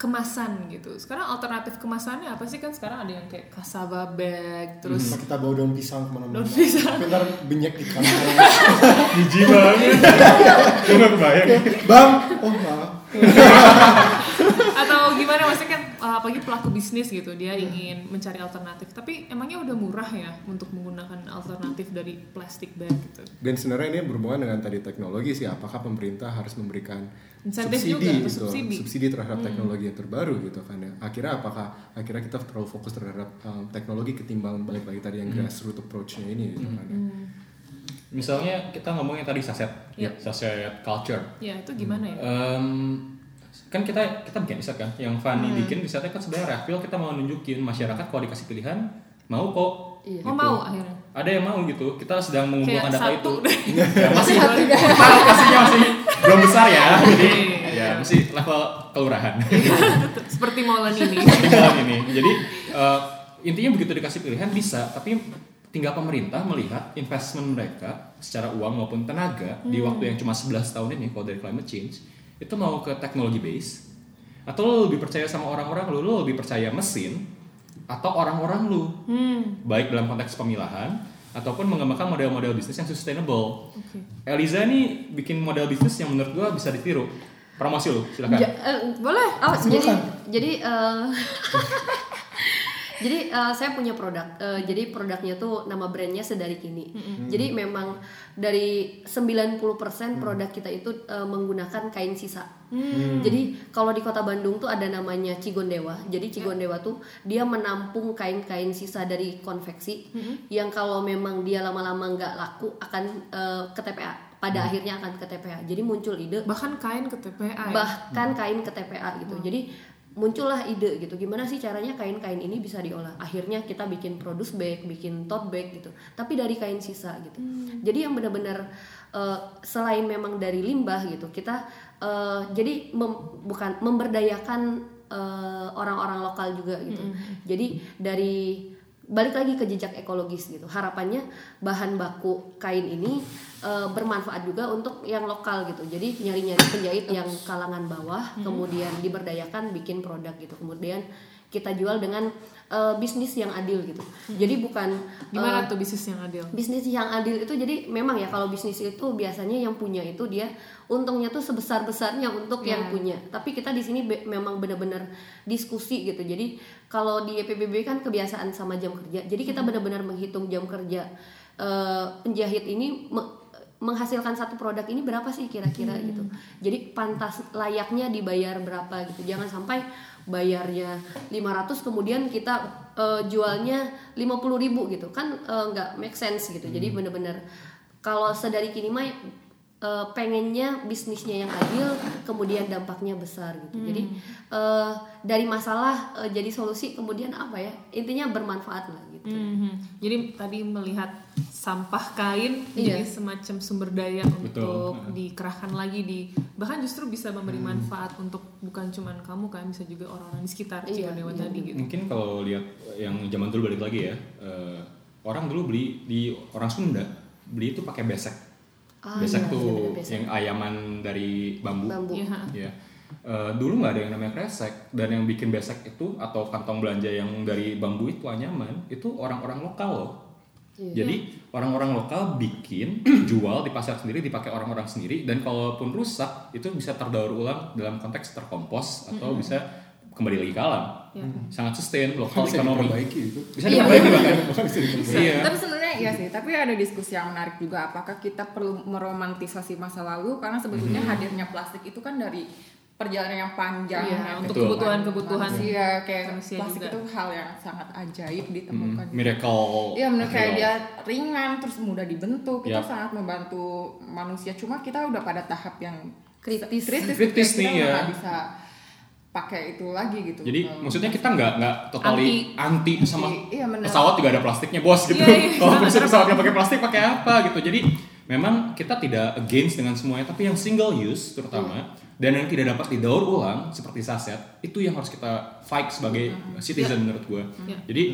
kemasan gitu, sekarang alternatif kemasannya apa sih kan sekarang ada yang kayak cassava bag, terus Sama kita bawa daun pisang ke mana-mana. Daun pisang. Tapi ntar banyak di kantong. Biji banget. Gue nggak kebayang. Bang, oh maaf. atau gimana maksudnya kan uh, apalagi pelaku bisnis gitu dia ingin mencari alternatif tapi emangnya udah murah ya untuk menggunakan alternatif dari plastik bag gitu Dan sebenarnya ini berhubungan dengan tadi teknologi sih. Apakah pemerintah harus memberikan Insentif subsidi, juga, atau gitu, subsidi. subsidi terhadap teknologi yang terbaru gitu kan ya. Akhirnya apakah akhirnya kita terlalu fokus terhadap um, teknologi ketimbang balik lagi tadi yang grassroots approach-nya ini gitu kan ya. Misalnya kita ngomongin tadi saset, Iya. saset culture. ya itu gimana ya Em, kan kita kita bikin riset kan, yang Fanny bikin risetnya kan sebenarnya reveal kita mau nunjukin masyarakat kalau dikasih pilihan mau kok. Iya. oh mau akhirnya Ada yang mau gitu. Kita sedang mengumpulkan kayak data satu itu. Ya, masih alokasinya masih belum besar ya. Jadi Iya. ya masih level kelurahan. seperti molen ini Tinggalan ini. Jadi eh, intinya begitu dikasih pilihan bisa, tapi tinggal pemerintah melihat investment mereka secara uang maupun tenaga di waktu yang cuma 11 tahun ini kalau dari climate change itu mau ke teknologi base atau lo lebih percaya sama orang-orang lu, lo lebih percaya mesin atau orang-orang lu hmm baik dalam konteks pemilahan ataupun mengembangkan model-model bisnis yang sustainable. oke Eliza nih bikin model bisnis yang menurut gua bisa ditiru. Promosi lu, silakan. Ja- eh, boleh. Oh, jadi jadi eh, Jadi eh, saya punya produk. Eh, jadi produknya tuh nama brandnya sedari kini. Jadi memang dari 90% produk kita itu eh, menggunakan kain sisa. Jadi kalau di Kota Bandung tuh ada namanya Cigondewa. Jadi Cigondewa tuh dia menampung kain-kain sisa dari konveksi yang kalau memang dia lama-lama nggak laku akan eh, ke TPA. Pada akhirnya akan ke TPA. Jadi muncul ide Bahkan kain ke TPA ya. bahkan kain ke TPA gitu. Jadi muncullah ide gitu. Gimana sih caranya kain-kain ini bisa diolah? Akhirnya kita bikin produce bag, bikin tote bag gitu. Tapi dari kain sisa gitu. Jadi yang benar-benar eh, selain memang dari limbah gitu, kita eh, jadi mem- bukan memberdayakan eh, orang-orang lokal juga gitu. Jadi dari balik lagi ke jejak ekologis gitu. Harapannya bahan baku kain ini eh, bermanfaat juga untuk yang lokal gitu. Jadi nyari-nyari penjahit yang kalangan bawah, kemudian diberdayakan bikin produk gitu. Kemudian kita jual dengan eh, bisnis yang adil gitu. Jadi bukan Gimana eh, tuh bisnis yang adil? bisnis yang adil itu jadi memang ya kalau bisnis itu biasanya yang punya itu dia untungnya tuh sebesar besarnya untuk yang punya tapi kita di sini be- memang benar-benar diskusi gitu jadi kalau di EPBB kan kebiasaan sama jam kerja jadi kita benar-benar menghitung jam kerja Eh, penjahit ini menghasilkan satu produk ini berapa sih kira-kira gitu. Jadi pantas layaknya dibayar berapa gitu. Jangan sampai bayarnya 500 kemudian kita eh, jualnya 50.000 ribu gitu. Kan eh, nggak make sense gitu. Jadi bener-bener kalau sedari kini mah eh, pengennya bisnisnya yang adil kemudian dampaknya besar gitu jadi eh, dari masalah eh, jadi solusi kemudian apa ya intinya bermanfaat lah gitu Mhm. Jadi tadi melihat sampah kain Iya. jadi semacam sumber daya untuk dikerahkan lagi di bahkan justru bisa memberi manfaat untuk bukan cuman kamu kan bisa juga orang-orang di sekitar Iya, Cikondewa iya. tadi gitu. Mungkin kalau lihat yang zaman dulu balik lagi ya, eh, orang dulu beli di orang Sunda beli itu pakai besek. Ah, besek iya, tuh iya, bener, besek. yang ayaman dari bambu. bambu Iya. Ya. Eh, dulu nggak ada yang namanya kresek dan yang bikin besek itu atau kantong belanja yang dari bambu itu anyaman itu orang-orang lokal loh. Iya. Jadi orang-orang lokal bikin, jual di pasar sendiri dipakai orang-orang sendiri dan kalaupun rusak itu bisa terdaur ulang dalam konteks terkompos atau bisa kembali lagi ke alam. Sangat sustain lokal bisa ekonomi. diperbaiki itu Bisa diperbaiki bahkan. bisa diperbaiki Iya. Tapi sebenarnya iya sih, tapi ada diskusi yang menarik juga apakah kita perlu meromantisasi masa lalu karena sebetulnya hadirnya plastik itu kan dari perjalanan yang panjang Iya, ya, untuk Betul. kebutuhan-kebutuhan manusia kayak manusia plastik juga. itu hal yang sangat ajaib ditemukan. Miracle. Iya benar kayak dia ringan terus mudah dibentuk itu Yap. sangat membantu manusia cuma kita udah pada tahap yang Kritis. kritis, Kritis kita nih, ya. nggak bisa pakai itu lagi gitu. Jadi Kalau- maksudnya kita nggak nggak totally anti, sama Iya, bener. pesawat juga ada plastiknya bos gitu. Iya, iya, Kalau sama, misalnya sama. pesawat nggak pakai plastik pakai apa gitu. Jadi memang kita tidak against dengan semuanya, tapi yang single use terutama dan yang tidak dapat didaur ulang seperti saset itu yang harus kita fight sebagai citizen menurut gue. Iya. Jadi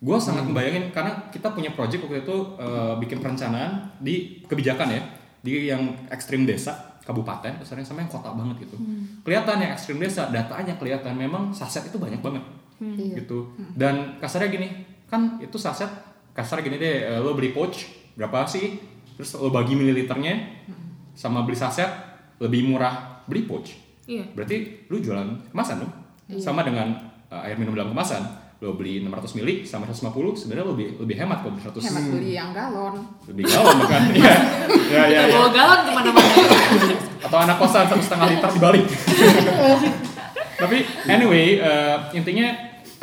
gue sangat membayangin karena kita punya project waktu itu eh, bikin perencanaan di kebijakan ya di yang ekstrim desa kabupaten besarnya sama yang kota banget gitu. Kelihatan yang ekstrim desa datanya kelihatan. Memang saset itu banyak banget Iya. gitu. Dan kasarnya gini kan itu saset kasar gini deh eh, lo beli pouch berapa sih? Terus lo bagi mililiternya sama beli saset lebih murah beli pouch. Iya. berarti lu jualan kemasan dong. Sama dengan uh, air minum dalam kemasan lo beli 600 mili sama 150 sebenarnya lebih lebih hemat kok 100 hemat beli yang galon. lebih galon bahkan ya ya ya, Kita ya. bawa galon ke mana-mana. atau anak kosan satu setengah liter dibalik. Tapi anyway eh, intinya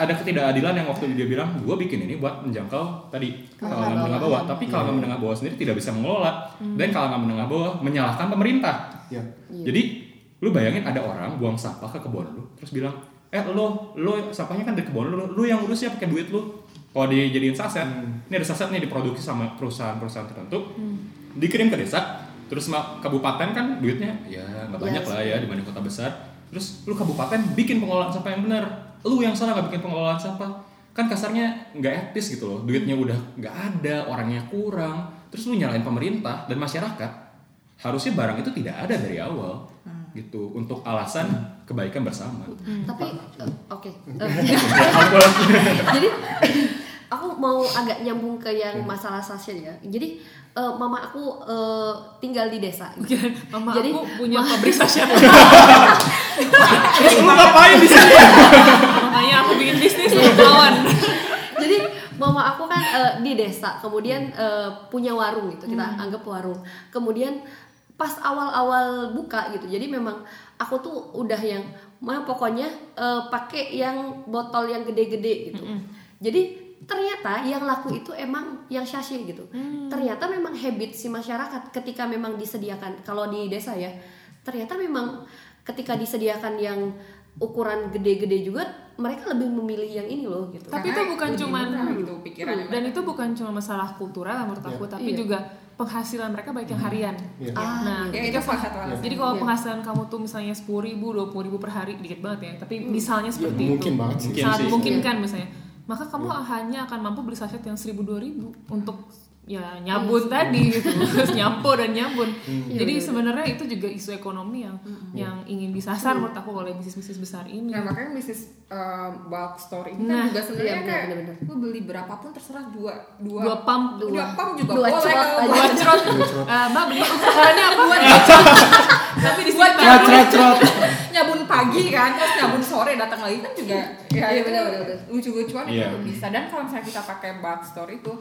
ada ketidakadilan yang waktu dia bilang gue bikin ini buat menjangkau tadi kalangan menengah bawah. Tapi kalangan menengah bawah sendiri tidak bisa mengelola. Dan kalangan menengah bawah menyalahkan pemerintah. Ya jadi lu bayangin ada orang buang sampah ke kebun lu terus bilang eh lo lo sampahnya kan dari kebun lu lu yang urus ya pakai duit lu kalau dijadiin saset ini ada saset nih diproduksi sama perusahaan-perusahaan tertentu. Dikirim ke desa terus sama kabupaten kan duitnya ya nggak Ya, banyak lah ya dibanding kota besar. Terus lu kabupaten bikin pengelolaan sampah yang benar. Lu yang salah nggak bikin pengelolaan sampah. Kan kasarnya nggak etis gitu loh duitnya udah nggak ada orangnya kurang. Terus lu nyalain pemerintah dan masyarakat harusnya barang itu tidak ada dari awal gitu. Untuk alasan kebaikan bersama. Tapi eh, oke. Eh, jadi aku mau agak nyambung ke yang masalah sachet ya. Jadi eh, mama aku eh, tinggal di desa. Mama Jadi, aku punya pabrik sachet. terus lu ngapain di sini Makanya aku bikin bisnis kawan. mama aku kan eh, di desa. Kemudian eh, punya warung gitu. Kita anggap warung. Kemudian pas awal-awal buka gitu. Jadi memang aku tuh udah yang mah pokoknya eh, pakai yang botol yang gede-gede gitu. Jadi ternyata yang laku itu emang yang sachet gitu. Ternyata memang habit si masyarakat ketika memang disediakan kalau di desa ya ternyata memang ketika disediakan yang ukuran gede-gede juga mereka lebih memilih yang ini loh gitu Tapi Karena itu bukan murah gitu pikirannya dan itu bukan cuma masalah kultural menurut aku tapi Iya. juga penghasilan mereka baik yang harian Iya. Ah, nah ya ketika itu salah satu alasan Jadi kalau Iya. penghasilan kamu tuh misalnya sepuluh ribu, dua puluh ribu per hari dikit banget ya. Tapi misalnya seperti mungkin itu, banget sih. Mungkin sangat sih. memungkinkan misalnya. Maka kamu hanya akan mampu beli saset yang seribu dua ribu untuk ya nyabun tadi gitu, terus nyampo dan nyabun. Jadi sebenarnya itu juga isu ekonomi yang yang ingin disasar menurut aku oleh bisnis-bisnis besar ini. Nah makanya bisnis uh, bulk store ini Nah, kan juga sebenarnya iya, kayak benar-benar. lu beli berapapun terserah dua dua Dua pump, dua pump juga Dua boleh cerot aja. Dua cerot. Eh, Mbak beli ukurannya apa? Tapi di sini Buat Mbak Cerot-cerot. nyabun pagi kan terus nyabun sore datang lagi kan juga ya Iya, itu benar, benar, benar. lucu-lucuan Iya. itu bisa dan kalau misalnya kita pakai bulk store itu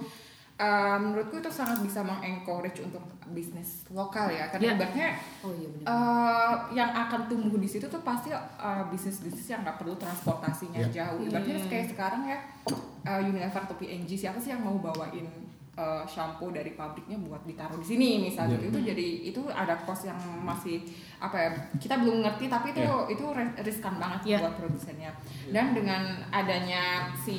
uh, menurutku itu sangat bisa mengencourage untuk bisnis lokal ya karena ibaratnya oh iya benar uh, yang akan tumbuh di situ tuh pasti uh, bisnis-bisnis yang nggak perlu transportasinya Iya. jauh. Ibaratnya kayak sekarang ya uh, Unilever atau P&G siapa sih yang mau bawain uh, shampoo dari pabriknya buat ditaruh di sini misalnya gitu. Itu jadi itu ada cost yang masih apa ya kita belum ngerti tapi itu Iya. itu ri- riskan banget Iya. buat produsennya. Dan dengan adanya si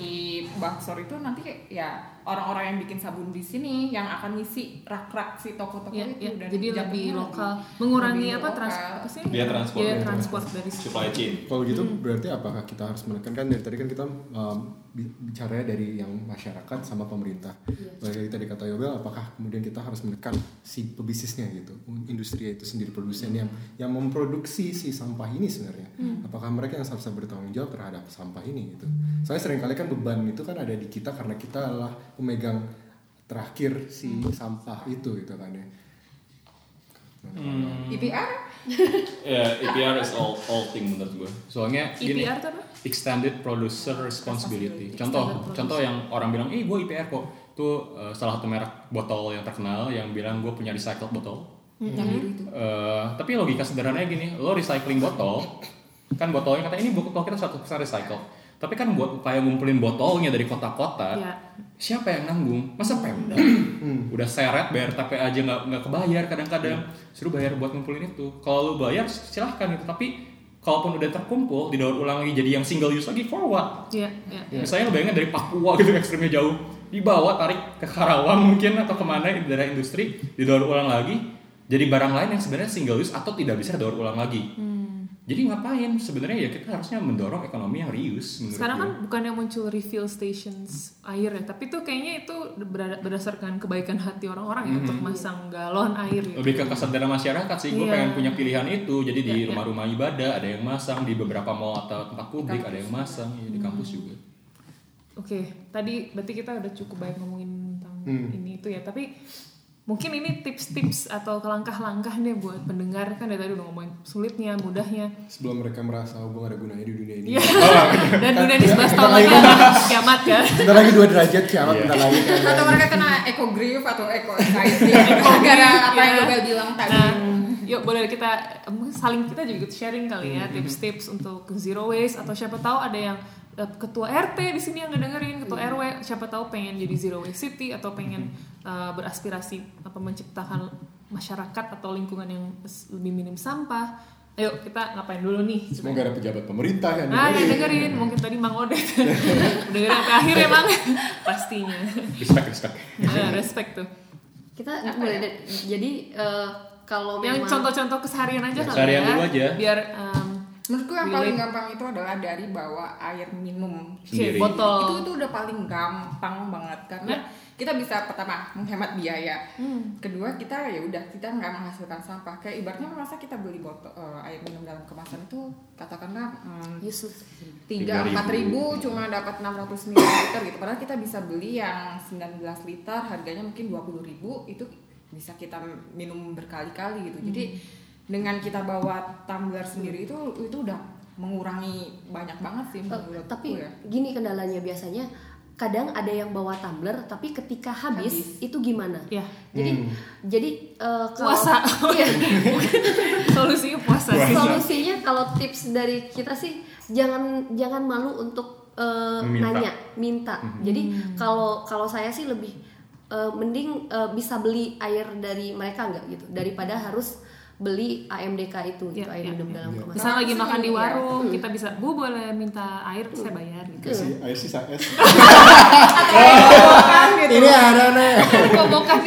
Baksor itu nanti ya orang-orang yang bikin sabun di sini yang akan ngisi rak-rak si toko-toko Ya, itu ya. dan Jadi lebih lokal, mengurangi lebih apa trans lokal. apa sih? Biaya transport. Biaya transport dari Supply chain. Kalau gitu berarti apakah kita harus menekankan dari tadi kan kita um, bi- bicaranya dari yang masyarakat sama pemerintah. Balik lagi tadi kata Yobel, apakah kemudian kita harus menekan si pebisnisnya gitu, industri itu sendiri produsen yang yang memproduksi si sampah ini sebenarnya. Apakah mereka yang seharusnya bertanggung jawab terhadap sampah ini gitu. Saya sering kali kan beban itu kan ada di kita karena kita adalah pemegang terakhir si sampah itu gitu kan ya. Hmm, IPR ya EPR is all all thing menurut gue. Soalnya gini, IPR E tuh apa? extended producer responsibility. Contoh, Extended contoh yang orang bilang, "Ih, gue IPR kok." Itu uh, salah satu merek botol yang terkenal yang bilang gue punya recycled botol. biru itu. Eh, tapi logika sederhananya gini, lo recycling botol, kan botolnya kata ini botol kita satu recycle. Tapi kan buat upaya ngumpulin botolnya dari kota-kota, Ya. siapa yang nanggung? Masa Pemda? Udah seret bayar tapi aja nggak nggak kebayar kadang-kadang. Suruh bayar buat ngumpulin itu. Kalau lu bayar silahkan itu. Tapi kalaupun udah terkumpul didaur ulang lagi jadi yang single use lagi for what? Iya, iya. Misalnya bayangin dari Papua gitu ekstrimnya jauh dibawa tarik ke Karawang mungkin atau ke mana di daerah industri didaur ulang lagi jadi barang lain yang sebenarnya single use atau tidak bisa daur ulang lagi. Hmm. Jadi ngapain? Sebenarnya ya kita harusnya mendorong ekonomi yang reuse menurut Sekarang gue. kan bukan yang muncul refill stations air ya, tapi tuh kayaknya itu berdasarkan kebaikan hati orang-orang ya untuk masang galon air gitu. lebih ke kesadaran masyarakat sih gue Iya. pengen punya pilihan itu jadi di Iya, iya. rumah-rumah ibadah ada yang masang di beberapa mall atau tempat publik ada yang masang ya, di kampus juga Oke, tadi berarti kita udah cukup banyak ngomongin tentang Hmm. ini itu ya, tapi mungkin ini tips-tips atau langkah-langkah nih buat pendengar kan dari tadi udah ngomongin sulitnya, mudahnya. Sebelum mereka merasa oh, gue gak ada gunanya di dunia ini. Iya. Dan dunia ini 11 tahun lagi akan kiamat kan. Bentar lagi dua derajat kiamat, Iya. bentar lagi kan. atau mereka kena eco grief atau eco anxiety gara apa yang Iya. Yobel bilang tadi Nah, yuk boleh kita saling kita juga ikut sharing kali ya tips-tips untuk zero waste atau siapa tahu ada yang ketua RT di sini yang ngedengerin ketua RW siapa tahu pengen jadi zero waste city atau pengen eh, beraspirasi apa menciptakan masyarakat atau lingkungan yang lebih minim sampah. Ayo kita ngapain dulu nih? Semoga ada pejabat pemerintah yang Ah, dengerin. dengerin mungkin tadi Mang Odet dengerin sampai akhir ya Mang pastinya. respect respect Ah, respect tuh. kita boleh deh. jadi eh, kalau Yang memang contoh-contoh keseharian aja kali Keseharian ya. dulu aja. Biar em, menurutku yang paling gampang itu adalah dari bawa air minum Sendiri. botol. itu itu udah paling gampang banget karena Ya. kita bisa pertama menghemat biaya Hmm. kedua kita ya udah kita nggak menghasilkan sampah kayak ibaratnya masa kita beli botol eh, air minum dalam kemasan itu katakanlah hmm, tiga 3.000. empat ribu cuma dapat 600 ml gitu padahal kita bisa beli yang 19 liter harganya mungkin 20 ribu itu bisa kita minum berkali-kali gitu jadi dengan kita bawa tumbler sendiri itu itu udah mengurangi banyak banget sih Eh, menurutku tapi ya gini kendalanya biasanya kadang ada yang bawa tumbler tapi ketika habis, itu gimana Ya. jadi jadi eh, kalau- Puasa. Iya. Solusinya puasa sih. solusinya kalau tips dari kita sih jangan jangan malu untuk eh, Meminta. nanya minta jadi kalau kalau saya sih lebih eh, mending eh, bisa beli air dari mereka nggak gitu daripada harus beli AMDK itu gitu Iya, air iya, minum iya. dalam kemasan Misalnya lagi makan di Iya. warung, kita bisa, bu boleh minta air, saya bayar gitu. kasih air sisa es Kobokan gitu. ini ada nih Kobokan.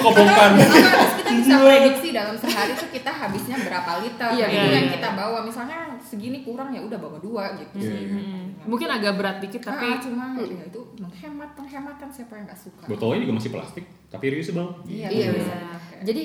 Kobokan. Kita bisa prediksi dalam sehari tuh kita habisnya berapa liter Iya, itu iya, yang iya. kita bawa misalnya segini kurang ya udah bawa dua gitu Iya, sih iya. Mungkin agak berat dikit, tapi tapi cuma ya itu menghemat penghematan siapa yang nggak suka Botolnya juga masih plastik, tapi reusable. iya Iya, iya. Jadi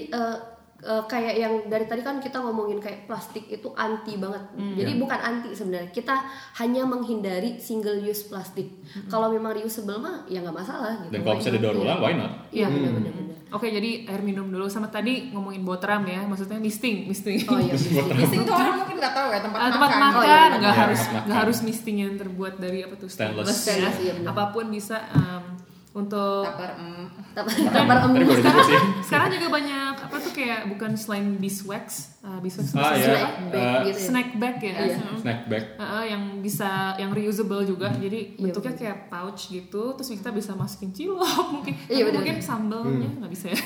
eh, eh, kayak yang dari tadi kan kita ngomongin kayak plastik itu anti banget. Hmm. Jadi bukan anti sebenarnya. Kita hanya menghindari single use plastik. Hmm. Kalau memang reusable mah ya nggak masalah gitu. Dan kalau bisa didaur ulang, why not? Iya, Hmm. benar-benar. benar. Oke, jadi air minum dulu. Sama tadi ngomongin botram ya, maksudnya misting, misting. Oh iya. Bising tuh orang mungkin nggak tahu ya tempat, Ah, tempat makan. makan Oh, iya, nggak Iya, harus nggak harus misting yang terbuat dari apa tuh Stainless. ya. Stainless, iya, benar. apa pun bisa um, untuk Tapar, Tadi tapar em- sekarang juga banyak apa tuh kayak bukan selain beeswax uh, beeswax Ah, iya. snack bag Eh, gitu ya. snack bag ya? Iya. Snack bag. Uh, yang bisa yang reusable juga. Jadi Iya, bentuknya kayak pouch gitu terus kita bisa masukin cilok mungkin. Iya, Tapi benar. mungkin sambalnya nggak bisa ya.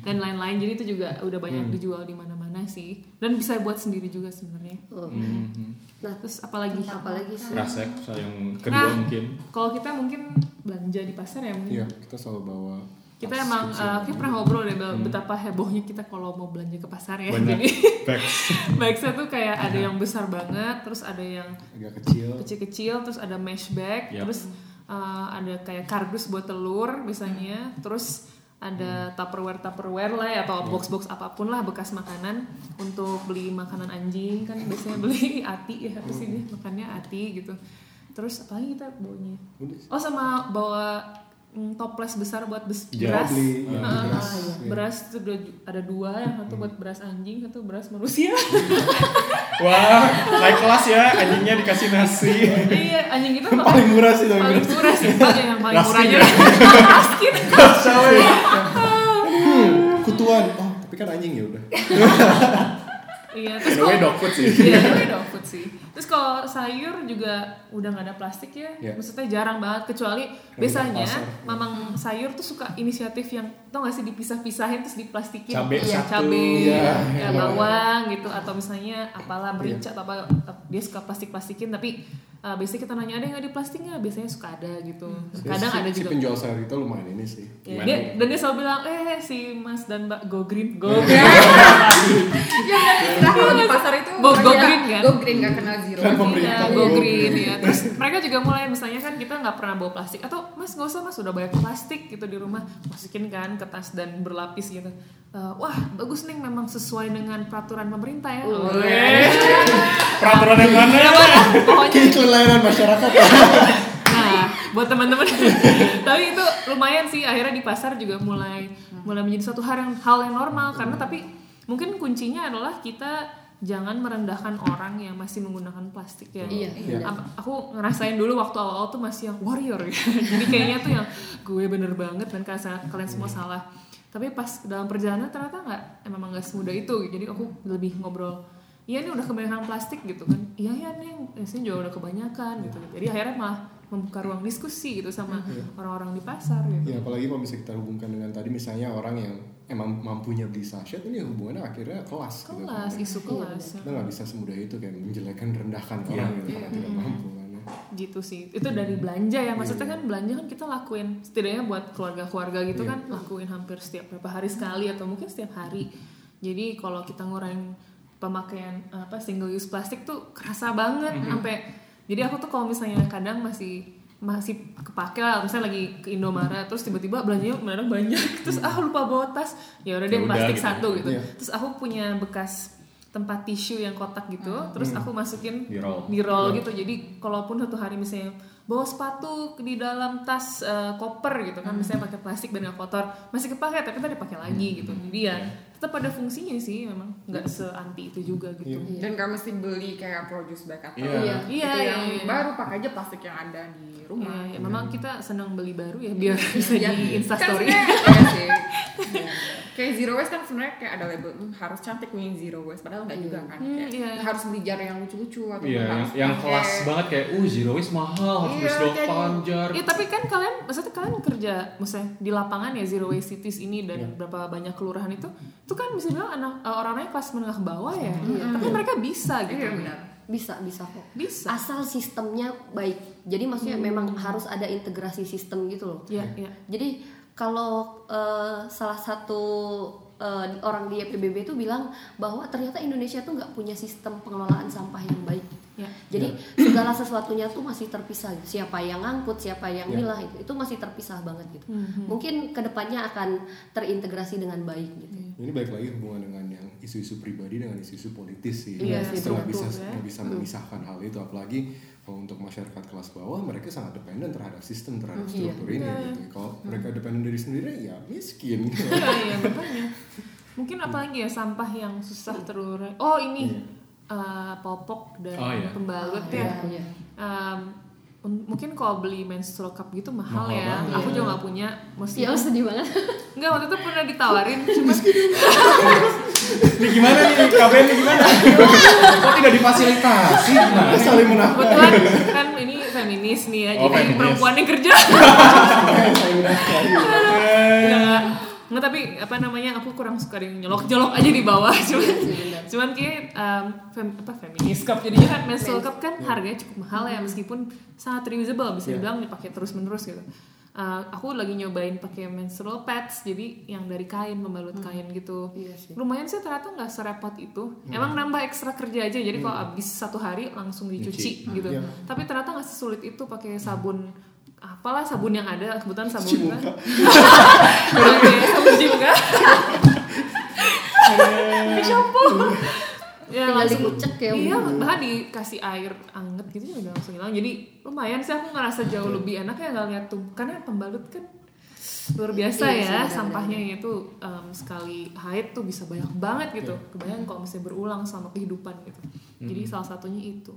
Dan lain-lain. Jadi itu juga udah banyak dijual di mana-mana sih dan bisa buat sendiri juga sebenarnya Oh. Mhm. Nah, terus apalagi apalagi sih? Rasek yang kedua Nah. mungkin. kalau kita mungkin belanja di pasar ya mungkin iya kita selalu bawa kita emang uh, kita pernah ngobrol deh Bel, betapa hebohnya kita kalau mau belanja ke pasar ya Banyak jadi bags. bagsnya tuh kayak ada yang besar banget terus ada yang agak kecil kecil-kecil terus ada mesh bag Yap. terus uh, ada kayak kardus buat telur biasanya terus ada tupperware tupperware lah ya atau box-box apa pun lah bekas makanan. Untuk beli makanan anjing kan biasanya beli ati ya terus ini makannya ati gitu. Terus apa lagi kita bawanya oh sama bawa mm, toples besar buat bes- Iya, beras. beli ya, Ah, beras. ah, Iya. beras itu ada, dua yang satu buat beras anjing satu beras manusia. Wah, naik kelas ya, anjingnya dikasih nasi. iya anjing itu paling murah sih paling murah. sih. Ada yang paling murahnya. Ya? raskin kutuan oh tapi kan anjing ya udah. Iya terus way kalau dog food sih. iya dog food sih terus kalau sayur juga udah nggak ada plastik ya Iya. maksudnya jarang banget kecuali biasanya pasar. mamang sayur tuh suka inisiatif yang tau gak sih dipisah-pisahin terus diplastikin Cabe Iya, satu. cabe Iya. ya, bawang gitu atau misalnya apalah merica atau apa dia suka plastik-plastikin tapi uh, biasanya kita nanya ada yang nggak di plastik nggak biasanya suka ada gitu kadang si, ada si juga penjual sayur itu lumayan ini sih Ya, dia, dan dia selalu bilang, eh si Mas dan Mbak go green, go Iya. green. ya istilah kalau di pasar itu Go- go green kan? go green nggak kenal zero Kan pemerintah. Ya, Go go green. green ya. Terus mereka juga mulai misalnya kan kita nggak pernah bawa plastik atau Mas nggak usah Mas udah banyak plastik gitu di rumah masukin kan ke tas dan berlapis gitu. Eh, wah bagus nih memang sesuai dengan peraturan pemerintah ya. Weh. Peraturan yang mana ya? Pokoknya kayak kelainan masyarakat Nah, buat teman-teman. tapi itu lumayan sih akhirnya di pasar juga mulai mulai menjadi satu hal yang hal yang normal karena tapi mungkin kuncinya adalah kita jangan merendahkan orang yang masih menggunakan plastik ya. Iya, Iya. Aku ngerasain dulu waktu awal-awal tuh masih yang warrior ya. Jadi kayaknya tuh yang gue bener banget dan kalian, kalian semua salah. Tapi pas dalam perjalanan ternyata nggak emang nggak semudah itu. Jadi aku lebih ngobrol iya nih udah kebanyakan plastik gitu kan iya ya nih biasanya juga udah kebanyakan gitu jadi akhirnya malah membuka ruang diskusi gitu sama orang-orang di pasar gitu ya apalagi kalau bisa kita hubungkan dengan tadi misalnya orang yang emang mampunya beli sachet ini hubungannya akhirnya kelas gitu kelas kan. isu kelas. kita nggak bisa semudah itu kayak menjelekkan rendahkan Iya. orang gitu karena tidak mampu kan. Gitu sih. Itu dari belanja ya maksudnya kan belanja kan kita lakuin setidaknya buat keluarga-keluarga gitu kan lakuin hampir setiap berapa hari sekali atau mungkin setiap hari. Jadi kalau kita ngurangin pemakaian apa single use plastik tuh kerasa banget sampai jadi aku tuh kalau misalnya kadang masih masih kepake lah misalnya lagi ke Indomaret terus tiba-tiba belanjanya mendadak banyak terus ah lupa bawa tas. Ya udah deh Ya plastik gitu. satu gitu. Iya. terus aku punya bekas tempat tisu yang kotak gitu terus aku masukin Di roll. di roll gitu. Jadi kalaupun satu hari misalnya bawa sepatu di dalam tas eh, koper gitu kan misalnya pakai plastik dan nggak kotor masih kepake tapi tadi pakai lagi gitu. Jadi ya tetap ada fungsinya sih memang nggak seanti itu juga gitu Dan gak mesti beli kayak produce bag atau Iya. Iya. itu Iya, yang iya, iya. baru pakai aja plastik yang ada di rumah. Ya, ya, memang kita senang beli baru ya biar bisa Ya, di kan instastory sebenarnya iya sih. Iya. Kayak zero waste kan sebenarnya kayak ada label "Hmm, harus cantik nih zero waste padahal enggak juga kan. Hmm, Kayak iya. harus beli jar yang lucu-lucu atau Iya, yang, yang kelas banget kayak, uh zero waste mahal, harus Iya, beli kayak- sedotan, jar. Ya tapi kan kalian, maksudnya kalian kerja, maksudnya di lapangan ya zero waste cities ini dan berapa banyak kelurahan itu, itu kan bisa bilang anak eh, orang-orangnya kelas menengah ke bawah ya, tapi mereka bisa gitu, Iya benar. bisa bisa kok. Bisa. asal sistemnya baik. Jadi maksudnya memang harus ada integrasi sistem gitu loh. Ya, ya. jadi kalau eh, salah satu eh, orang di YPBB itu bilang bahwa ternyata Indonesia tuh nggak punya sistem pengelolaan sampah yang baik Ya. jadi segala sesuatunya tuh masih terpisah siapa yang ngangkut siapa yang milah itu itu masih terpisah banget gitu mungkin ke depannya akan terintegrasi dengan baik gitu Ini balik lagi hubungan dengan yang isu-isu pribadi dengan isu-isu politis sih. Iya sih, nggak betul, bisa ya. bisa memisahkan hal itu apalagi kalau untuk masyarakat kelas bawah mereka sangat dependen terhadap sistem terhadap Iya. struktur ini gitu. Kalau mereka dependen dari sendiri ya miskin. Iya, iya makanya. Mungkin apalagi ya sampah yang susah terurai. Oh ini eh, popok dan Oh, iya. pembalut Ah, ya. iya, iya. Un- mungkin kalau beli menstrual cup gitu mahal, Mahal ya. banget. Aku juga nggak punya. Mesti ya sedih banget Enggak waktu itu pernah ditawarin cuma Ini gimana nih, KBN ini gimana? Kok tidak difasilitasi? Gimana? Saling menafkahi. kebetulan kan ini feminis nih ya. Oh, jadi feminis. perempuan yang kerja. Enggak tapi apa namanya aku kurang suka yang nyolok-nyolok aja di bawah. Cuman cuman kayak em, fem- apa feminis cup. Jadinya kan menstrual cup kan harganya cukup mahal ya meskipun sangat reusable. Bisa dibilang dipakai terus menerus gitu. Eh, aku lagi nyobain pakai menstrual pads jadi yang dari kain pembalut kain gitu. Iya sih. lumayan sih ternyata nggak serepot itu. Emang nambah ekstra kerja aja jadi kalau abis satu hari langsung dicuci gitu. Iya. tapi ternyata nggak sesulit itu pakai sabun apalah sabun yang ada kebetulan sabun kan pakai sabun cuci muka pakai shampoo. ya Tinggal langsung dikucek ya. iya bahkan dikasih air anget gitu juga langsung hilang. Jadi lumayan sih aku ngerasa jauh lebih enak ya nggak lihat tuh karena pembalut kan luar biasa Iya ya benar-benar. sampahnya itu em, sekali haid tuh bisa banyak banget gitu. Iya. kebayang kalau misalnya berulang selama kehidupan gitu. Jadi salah satunya itu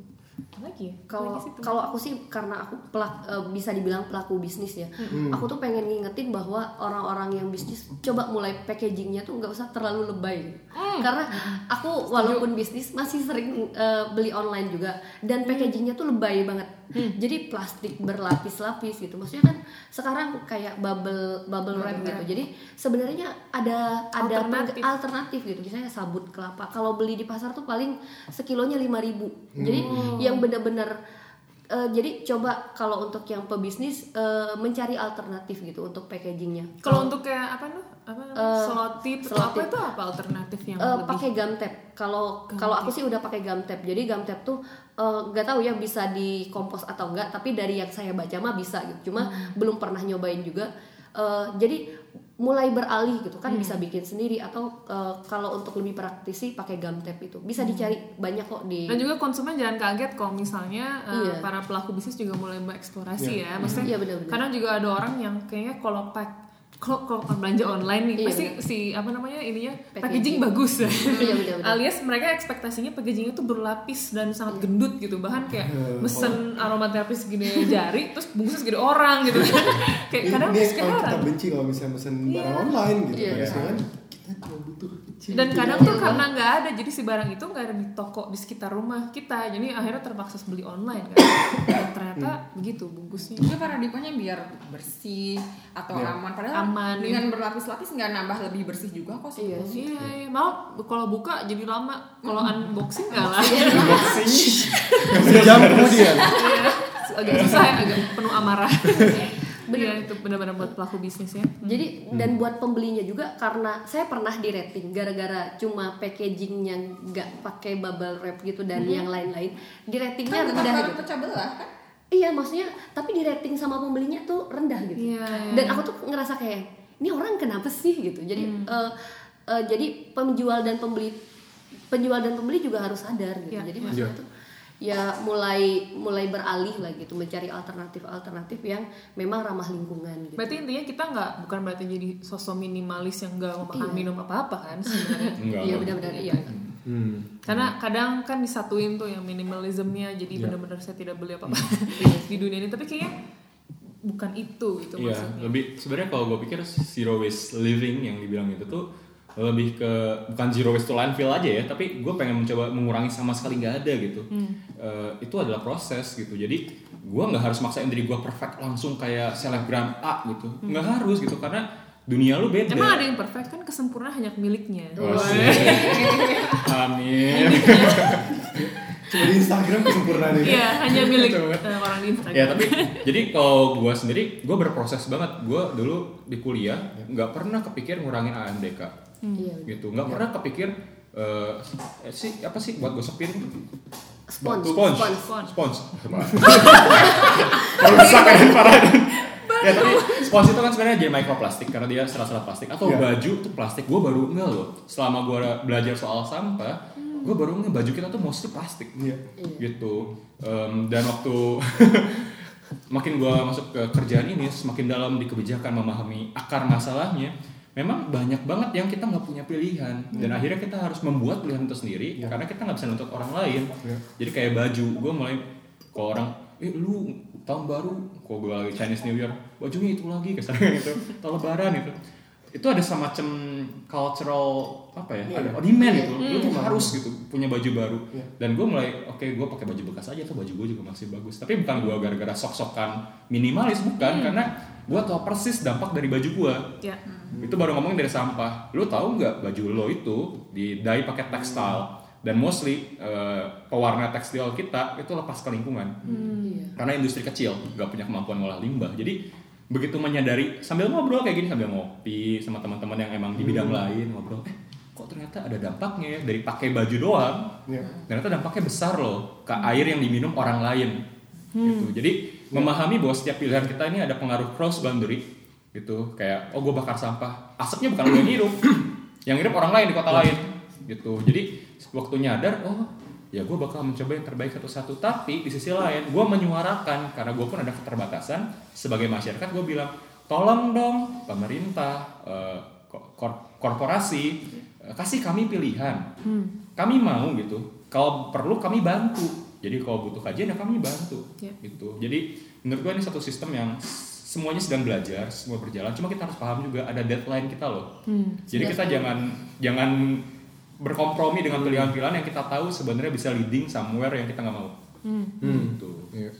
lagi? Ya kalau kalau aku sih karena aku pelak, eh, bisa dibilang pelaku bisnis ya aku tuh pengen ngingetin bahwa orang-orang yang bisnis coba mulai packagingnya tuh nggak usah terlalu lebay. Karena aku walaupun bisnis masih sering eh, beli online juga dan packagingnya tuh lebay banget. Jadi plastik berlapis-lapis gitu. Maksudnya kan sekarang kayak bubble bubble wrap gitu. Jadi sebenarnya ada ada Alternatif. alternatif gitu. Misalnya sabut kelapa. Kalau beli di pasar tuh paling sekilonya 5000 jadi yang benar-benar eh, jadi coba kalau untuk yang pebisnis eh, mencari alternatif gitu untuk packagingnya. Kalau untuk kayak apa tuh? Apa Eh, selotip atau apa itu apa alternatif yang Eh, lebih pakai gum tape. Kalau kalau aku sih udah pakai gum tape. Jadi gum tape tuh nggak tahu ya bisa dikompos atau enggak tapi dari yang saya baca mah bisa gitu. Cuma Hmm. belum pernah nyobain juga. Eh, jadi mulai beralih gitu kan Hmm. bisa bikin sendiri atau eh, kalau untuk lebih praktis sih pakai gum tape itu bisa dicari banyak kok di Hmm. Dan juga konsumen jangan kaget kalau misalnya uh, Iya. para pelaku bisnis juga mulai mengeksplorasi ya. Maksudnya Iya, benar-benar. kadang juga ada orang yang kayaknya kalau pack kalau kalau belanja online nih Iya, pasti benar. si apa namanya ininya Packaging. packaging, bagus ya. Iya. Alias mereka ekspektasinya packagingnya tuh berlapis dan sangat gendut gitu. Bahkan kayak mesen aromaterapi segini jari terus bungkusnya segede orang gitu. kayak Ini, kadang ini kayak kalau kita benci kalau misalnya pesen Iya. barang online gitu. Iya. Saat kita cuma butuh kecil. Dan gitu. kadang tuh karena nggak ada, jadi si barang itu nggak ada di toko di sekitar rumah kita, jadi akhirnya terpaksa beli online kan. Dan ternyata begitu bungkusnya. Itu paradigmanya biar bersih atau Iya. aman. Padahal Aman, dengan berlapis-lapis nggak nambah lebih bersih juga kok sih. Iya sih. Iya, iya. mau kalau buka jadi lama, kalau unboxing nggak lah. Kemudian. Iya. agak susah ya, agak penuh amarah. Iya itu benar-benar buat pelaku bisnis ya. Jadi dan buat pembelinya juga karena saya pernah di rating gara-gara cuma packaging yang nggak pakai bubble wrap gitu dan yang lain-lain di ratingnya Kan rendah gitu. pecah belah kan? Iya maksudnya tapi di rating sama pembelinya tuh rendah gitu. Iya, iya. Dan aku tuh ngerasa kayak ini orang kenapa sih gitu. Jadi Hmm. eh, eh, jadi penjual dan pembeli penjual dan pembeli juga harus sadar gitu. Ya. Jadi maksudnya tuh ya mulai mulai beralih lah gitu mencari alternatif-alternatif yang memang ramah lingkungan gitu. Berarti intinya kita nggak bukan berarti jadi sosok minimalis yang nggak makan Iya. minum apa-apa kan sebenarnya. Enggak. Iya benar-benar iya. Hmm. Karena kadang kan disatuin tuh yang minimalismnya jadi Iya. benar-benar saya tidak beli apa-apa di dunia ini. Tapi kayaknya bukan itu gitu Iya, maksudnya. lebih sebenarnya kalau gue pikir zero waste living yang dibilang itu tuh lebih ke bukan zero waste to landfill aja ya, tapi gue pengen mencoba mengurangi sama sekali nggak ada gitu. Eh, itu adalah proses gitu. Jadi gue nggak harus maksain diri gue perfect langsung kayak selebgram A gitu, nggak harus gitu karena dunia lu beda. Emang ada yang perfect kan kesempurnaan hanya miliknya. Wah, Amin. Cuma di Instagram kesempurnaan ini. Iya, hanya milik eh, orang di Instagram. ya tapi jadi kalau gue sendiri gue berproses banget gue dulu di kuliah nggak pernah kepikir ngurangin AMDK Iya. gitu. Nggak pernah kepikir eh sih apa sih buat gosok piring Spons, spons. Spons. spons rusak kan parah ya tapi spons itu kan sebenarnya jadi mikroplastik karena dia serat-serat plastik. Atau Iya. baju tuh plastik. Gue baru nge loh selama gue belajar soal sampah gue baru nge baju kita tuh mostly plastik. Iya. gitu. Em, dan waktu makin gue masuk ke kerjaan ini semakin dalam di kebijakan memahami akar masalahnya memang banyak banget yang kita nggak punya pilihan. Dan akhirnya kita harus membuat pilihan itu sendiri Iya. karena kita nggak bisa nuntut orang lain. Iya. jadi kayak baju gue mulai kalau orang eh lu tahun baru? Kok gue lagi Chinese New Year bajunya itu lagi kesannya gitu. Tahun lebaran itu itu ada semacam cultural apa ya Iya, ada iya. demand gitu. Lu tuh Hmm. harus gitu punya baju baru. Iya. dan gue mulai oke gue pakai baju bekas aja tuh baju gue juga masih bagus. Tapi bukan gue gara-gara sok-sokan minimalis bukan. Karena gue tau persis dampak dari baju gue Ya. itu baru ngomongin dari sampah. Lu tahu nggak baju lo itu di dye pakai tekstil? Dan mostly eh, pewarna tekstil kita itu lepas ke lingkungan. Iya. karena industri kecil nggak punya kemampuan ngolah limbah. Jadi begitu menyadari sambil ngobrol kayak gini sambil ngopi sama teman-teman yang emang di bidang lain ngobrol eh kok ternyata ada dampaknya ya? Dari pakai baju doang. Iya. ternyata dampaknya besar loh ke air yang diminum orang lain. Gitu. Jadi memahami bahwa setiap pilihan kita ini ada pengaruh cross boundary gitu kayak oh gue bakar sampah. Asapnya bukan gue yang hirup. Yang hirup orang lain di kota lain. Gitu. Jadi waktu nyadar oh ya gue bakal mencoba yang terbaik satu-satu. Tapi di sisi lain gue menyuarakan karena gue pun ada keterbatasan sebagai masyarakat gue bilang tolong dong pemerintah eh, ko- kor- korporasi eh, kasih kami pilihan. Kami mau gitu. Kalau perlu kami bantu. Jadi kalau butuh kajian ya kami bantu. Ya. gitu. Jadi menurut gue ini satu sistem yang semuanya sedang belajar semua berjalan cuma kita harus paham juga ada deadline kita loh Hmm. jadi kita jangan jangan berkompromi dengan pilihan-pilihan yang kita tahu sebenarnya bisa leading somewhere yang kita nggak mau Hmm. Hmm. gitu Iya.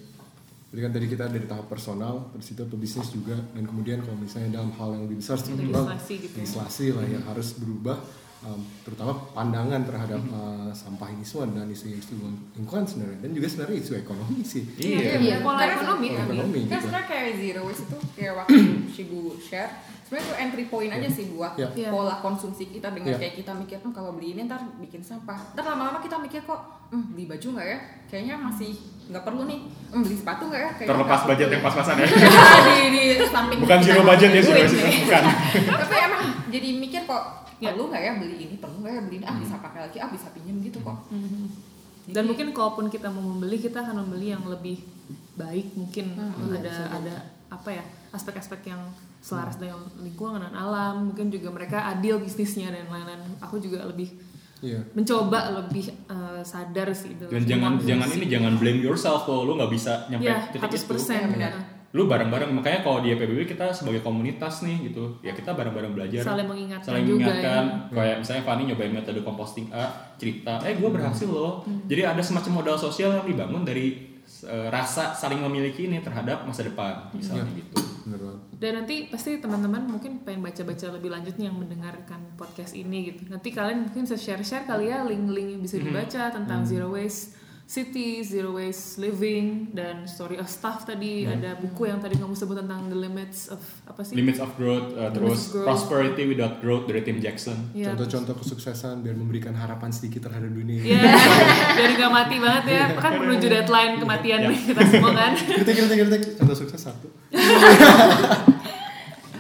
Jadi kan tadi kita dari tahap personal, terus itu ke bisnis juga, dan kemudian kalau misalnya dalam hal yang lebih besar struktural, Legislasi gitu ya. legislasi lah yang harus berubah, um, terutama pandangan terhadap Hmm. uh, sampah ini semua dan isu-isu lingkungan sebenarnya, dan juga sebenarnya isu ekonomi sih. iya Iya. Pola Karena ekonomi Pola ekonomi kan gitu. sebenarnya kayak zero waste itu kayak waktu Shigu share sebenarnya itu entry point aja sih buat Iya. Iya. pola konsumsi kita dengan Iya. kayak kita mikir "Hmm, kalau beli ini ntar bikin sampah ntar lama-lama kita mikir kok hmm, beli baju nggak ya kayaknya masih nggak perlu nih hmm, beli sepatu nggak ya Kayaknya terlepas budget yang pas-pasan ya di, di samping bukan zero budget ya zero nih. bukan tapi emang jadi mikir kok Ya. perlu nggak ya beli ini perlu nggak ya beli ini ah bisa pakai lagi ah bisa pinjam gitu kok Dan mungkin kalaupun kita mau membeli, kita akan membeli yang lebih baik mungkin Hmm, ada iya, bisa jadi. ada apa ya aspek-aspek yang selaras dengan lingkungan dan alam. Mungkin juga mereka adil bisnisnya dan lain-lain. Aku juga lebih Iya. mencoba lebih eh, sadar sih dan jangan jangan ini jangan blame yourself kalau lu nggak bisa nyampe ya titik 100% itu persen benar. Lu bareng-bareng makanya kalau di PBB kita sebagai komunitas nih gitu ya kita bareng-bareng belajar saling mengingatkan saling juga mengingatkan ya. kayak misalnya Fanny nyobain metode composting A cerita eh gue berhasil loh Hmm. jadi ada semacam modal sosial yang dibangun dari eh, rasa saling memiliki ini terhadap masa depan misalnya Hmm. gitu. Dan nanti pasti teman-teman mungkin pengen baca-baca lebih lanjut nih yang mendengarkan podcast ini gitu. Nanti kalian mungkin bisa share-share kali ya link-link yang bisa dibaca tentang zero waste city, zero waste living dan story of stuff tadi ada buku yang tadi kamu sebut tentang the limits of apa sih? limits of growth uh, Limits terus of growth. prosperity without growth dari Tim Jackson Iya. Contoh-contoh kesuksesan biar memberikan harapan sedikit terhadap dunia. Iya, biar gak mati banget ya. Kan menuju deadline kematian kita semua kan. Kritik, kritik, kritik. Contoh sukses satu.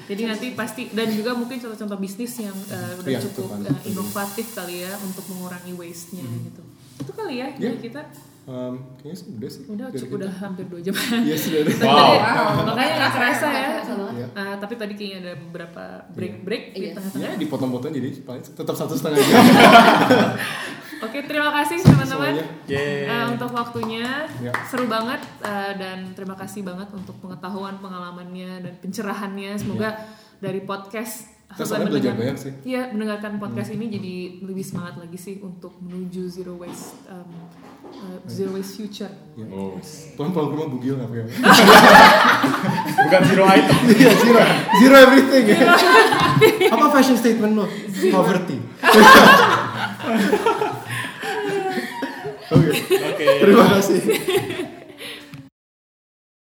Jadi nanti pasti dan juga mungkin contoh-contoh bisnis yang uh, udah Iya, cukup uh, inovatif kali ya untuk mengurangi waste-nya gitu. Itu kali ya Iya. dari kita Um, kayaknya sih udah sih. udah cukup udah hampir dua jam. Iya sudah. Tadi- Wow. tadi- makanya nggak kerasa ya. Iya. Uh, tapi tadi kayaknya ada beberapa break-break di Iya. tengah-tengah. Ya dipotong-potong jadi paling tetap satu setengah jam. Oke, terima kasih teman-teman uh, untuk waktunya. Ya. Seru banget uh, dan terima kasih banget untuk pengetahuan, pengalamannya dan pencerahannya. Semoga dari podcast Setelah soalnya belajar mendengar- banyak sih. Iya, mendengarkan podcast ini jadi lebih semangat lagi sih untuk menuju zero waste um, uh, zero waste future. Ya. Oh. Pulang-pulang ke rumah bugil nggak pakai. Bukan zero item. Iya zero, zero everything. ya. Apa fashion statement lo? Poverty. Oke, Oke. terima kasih.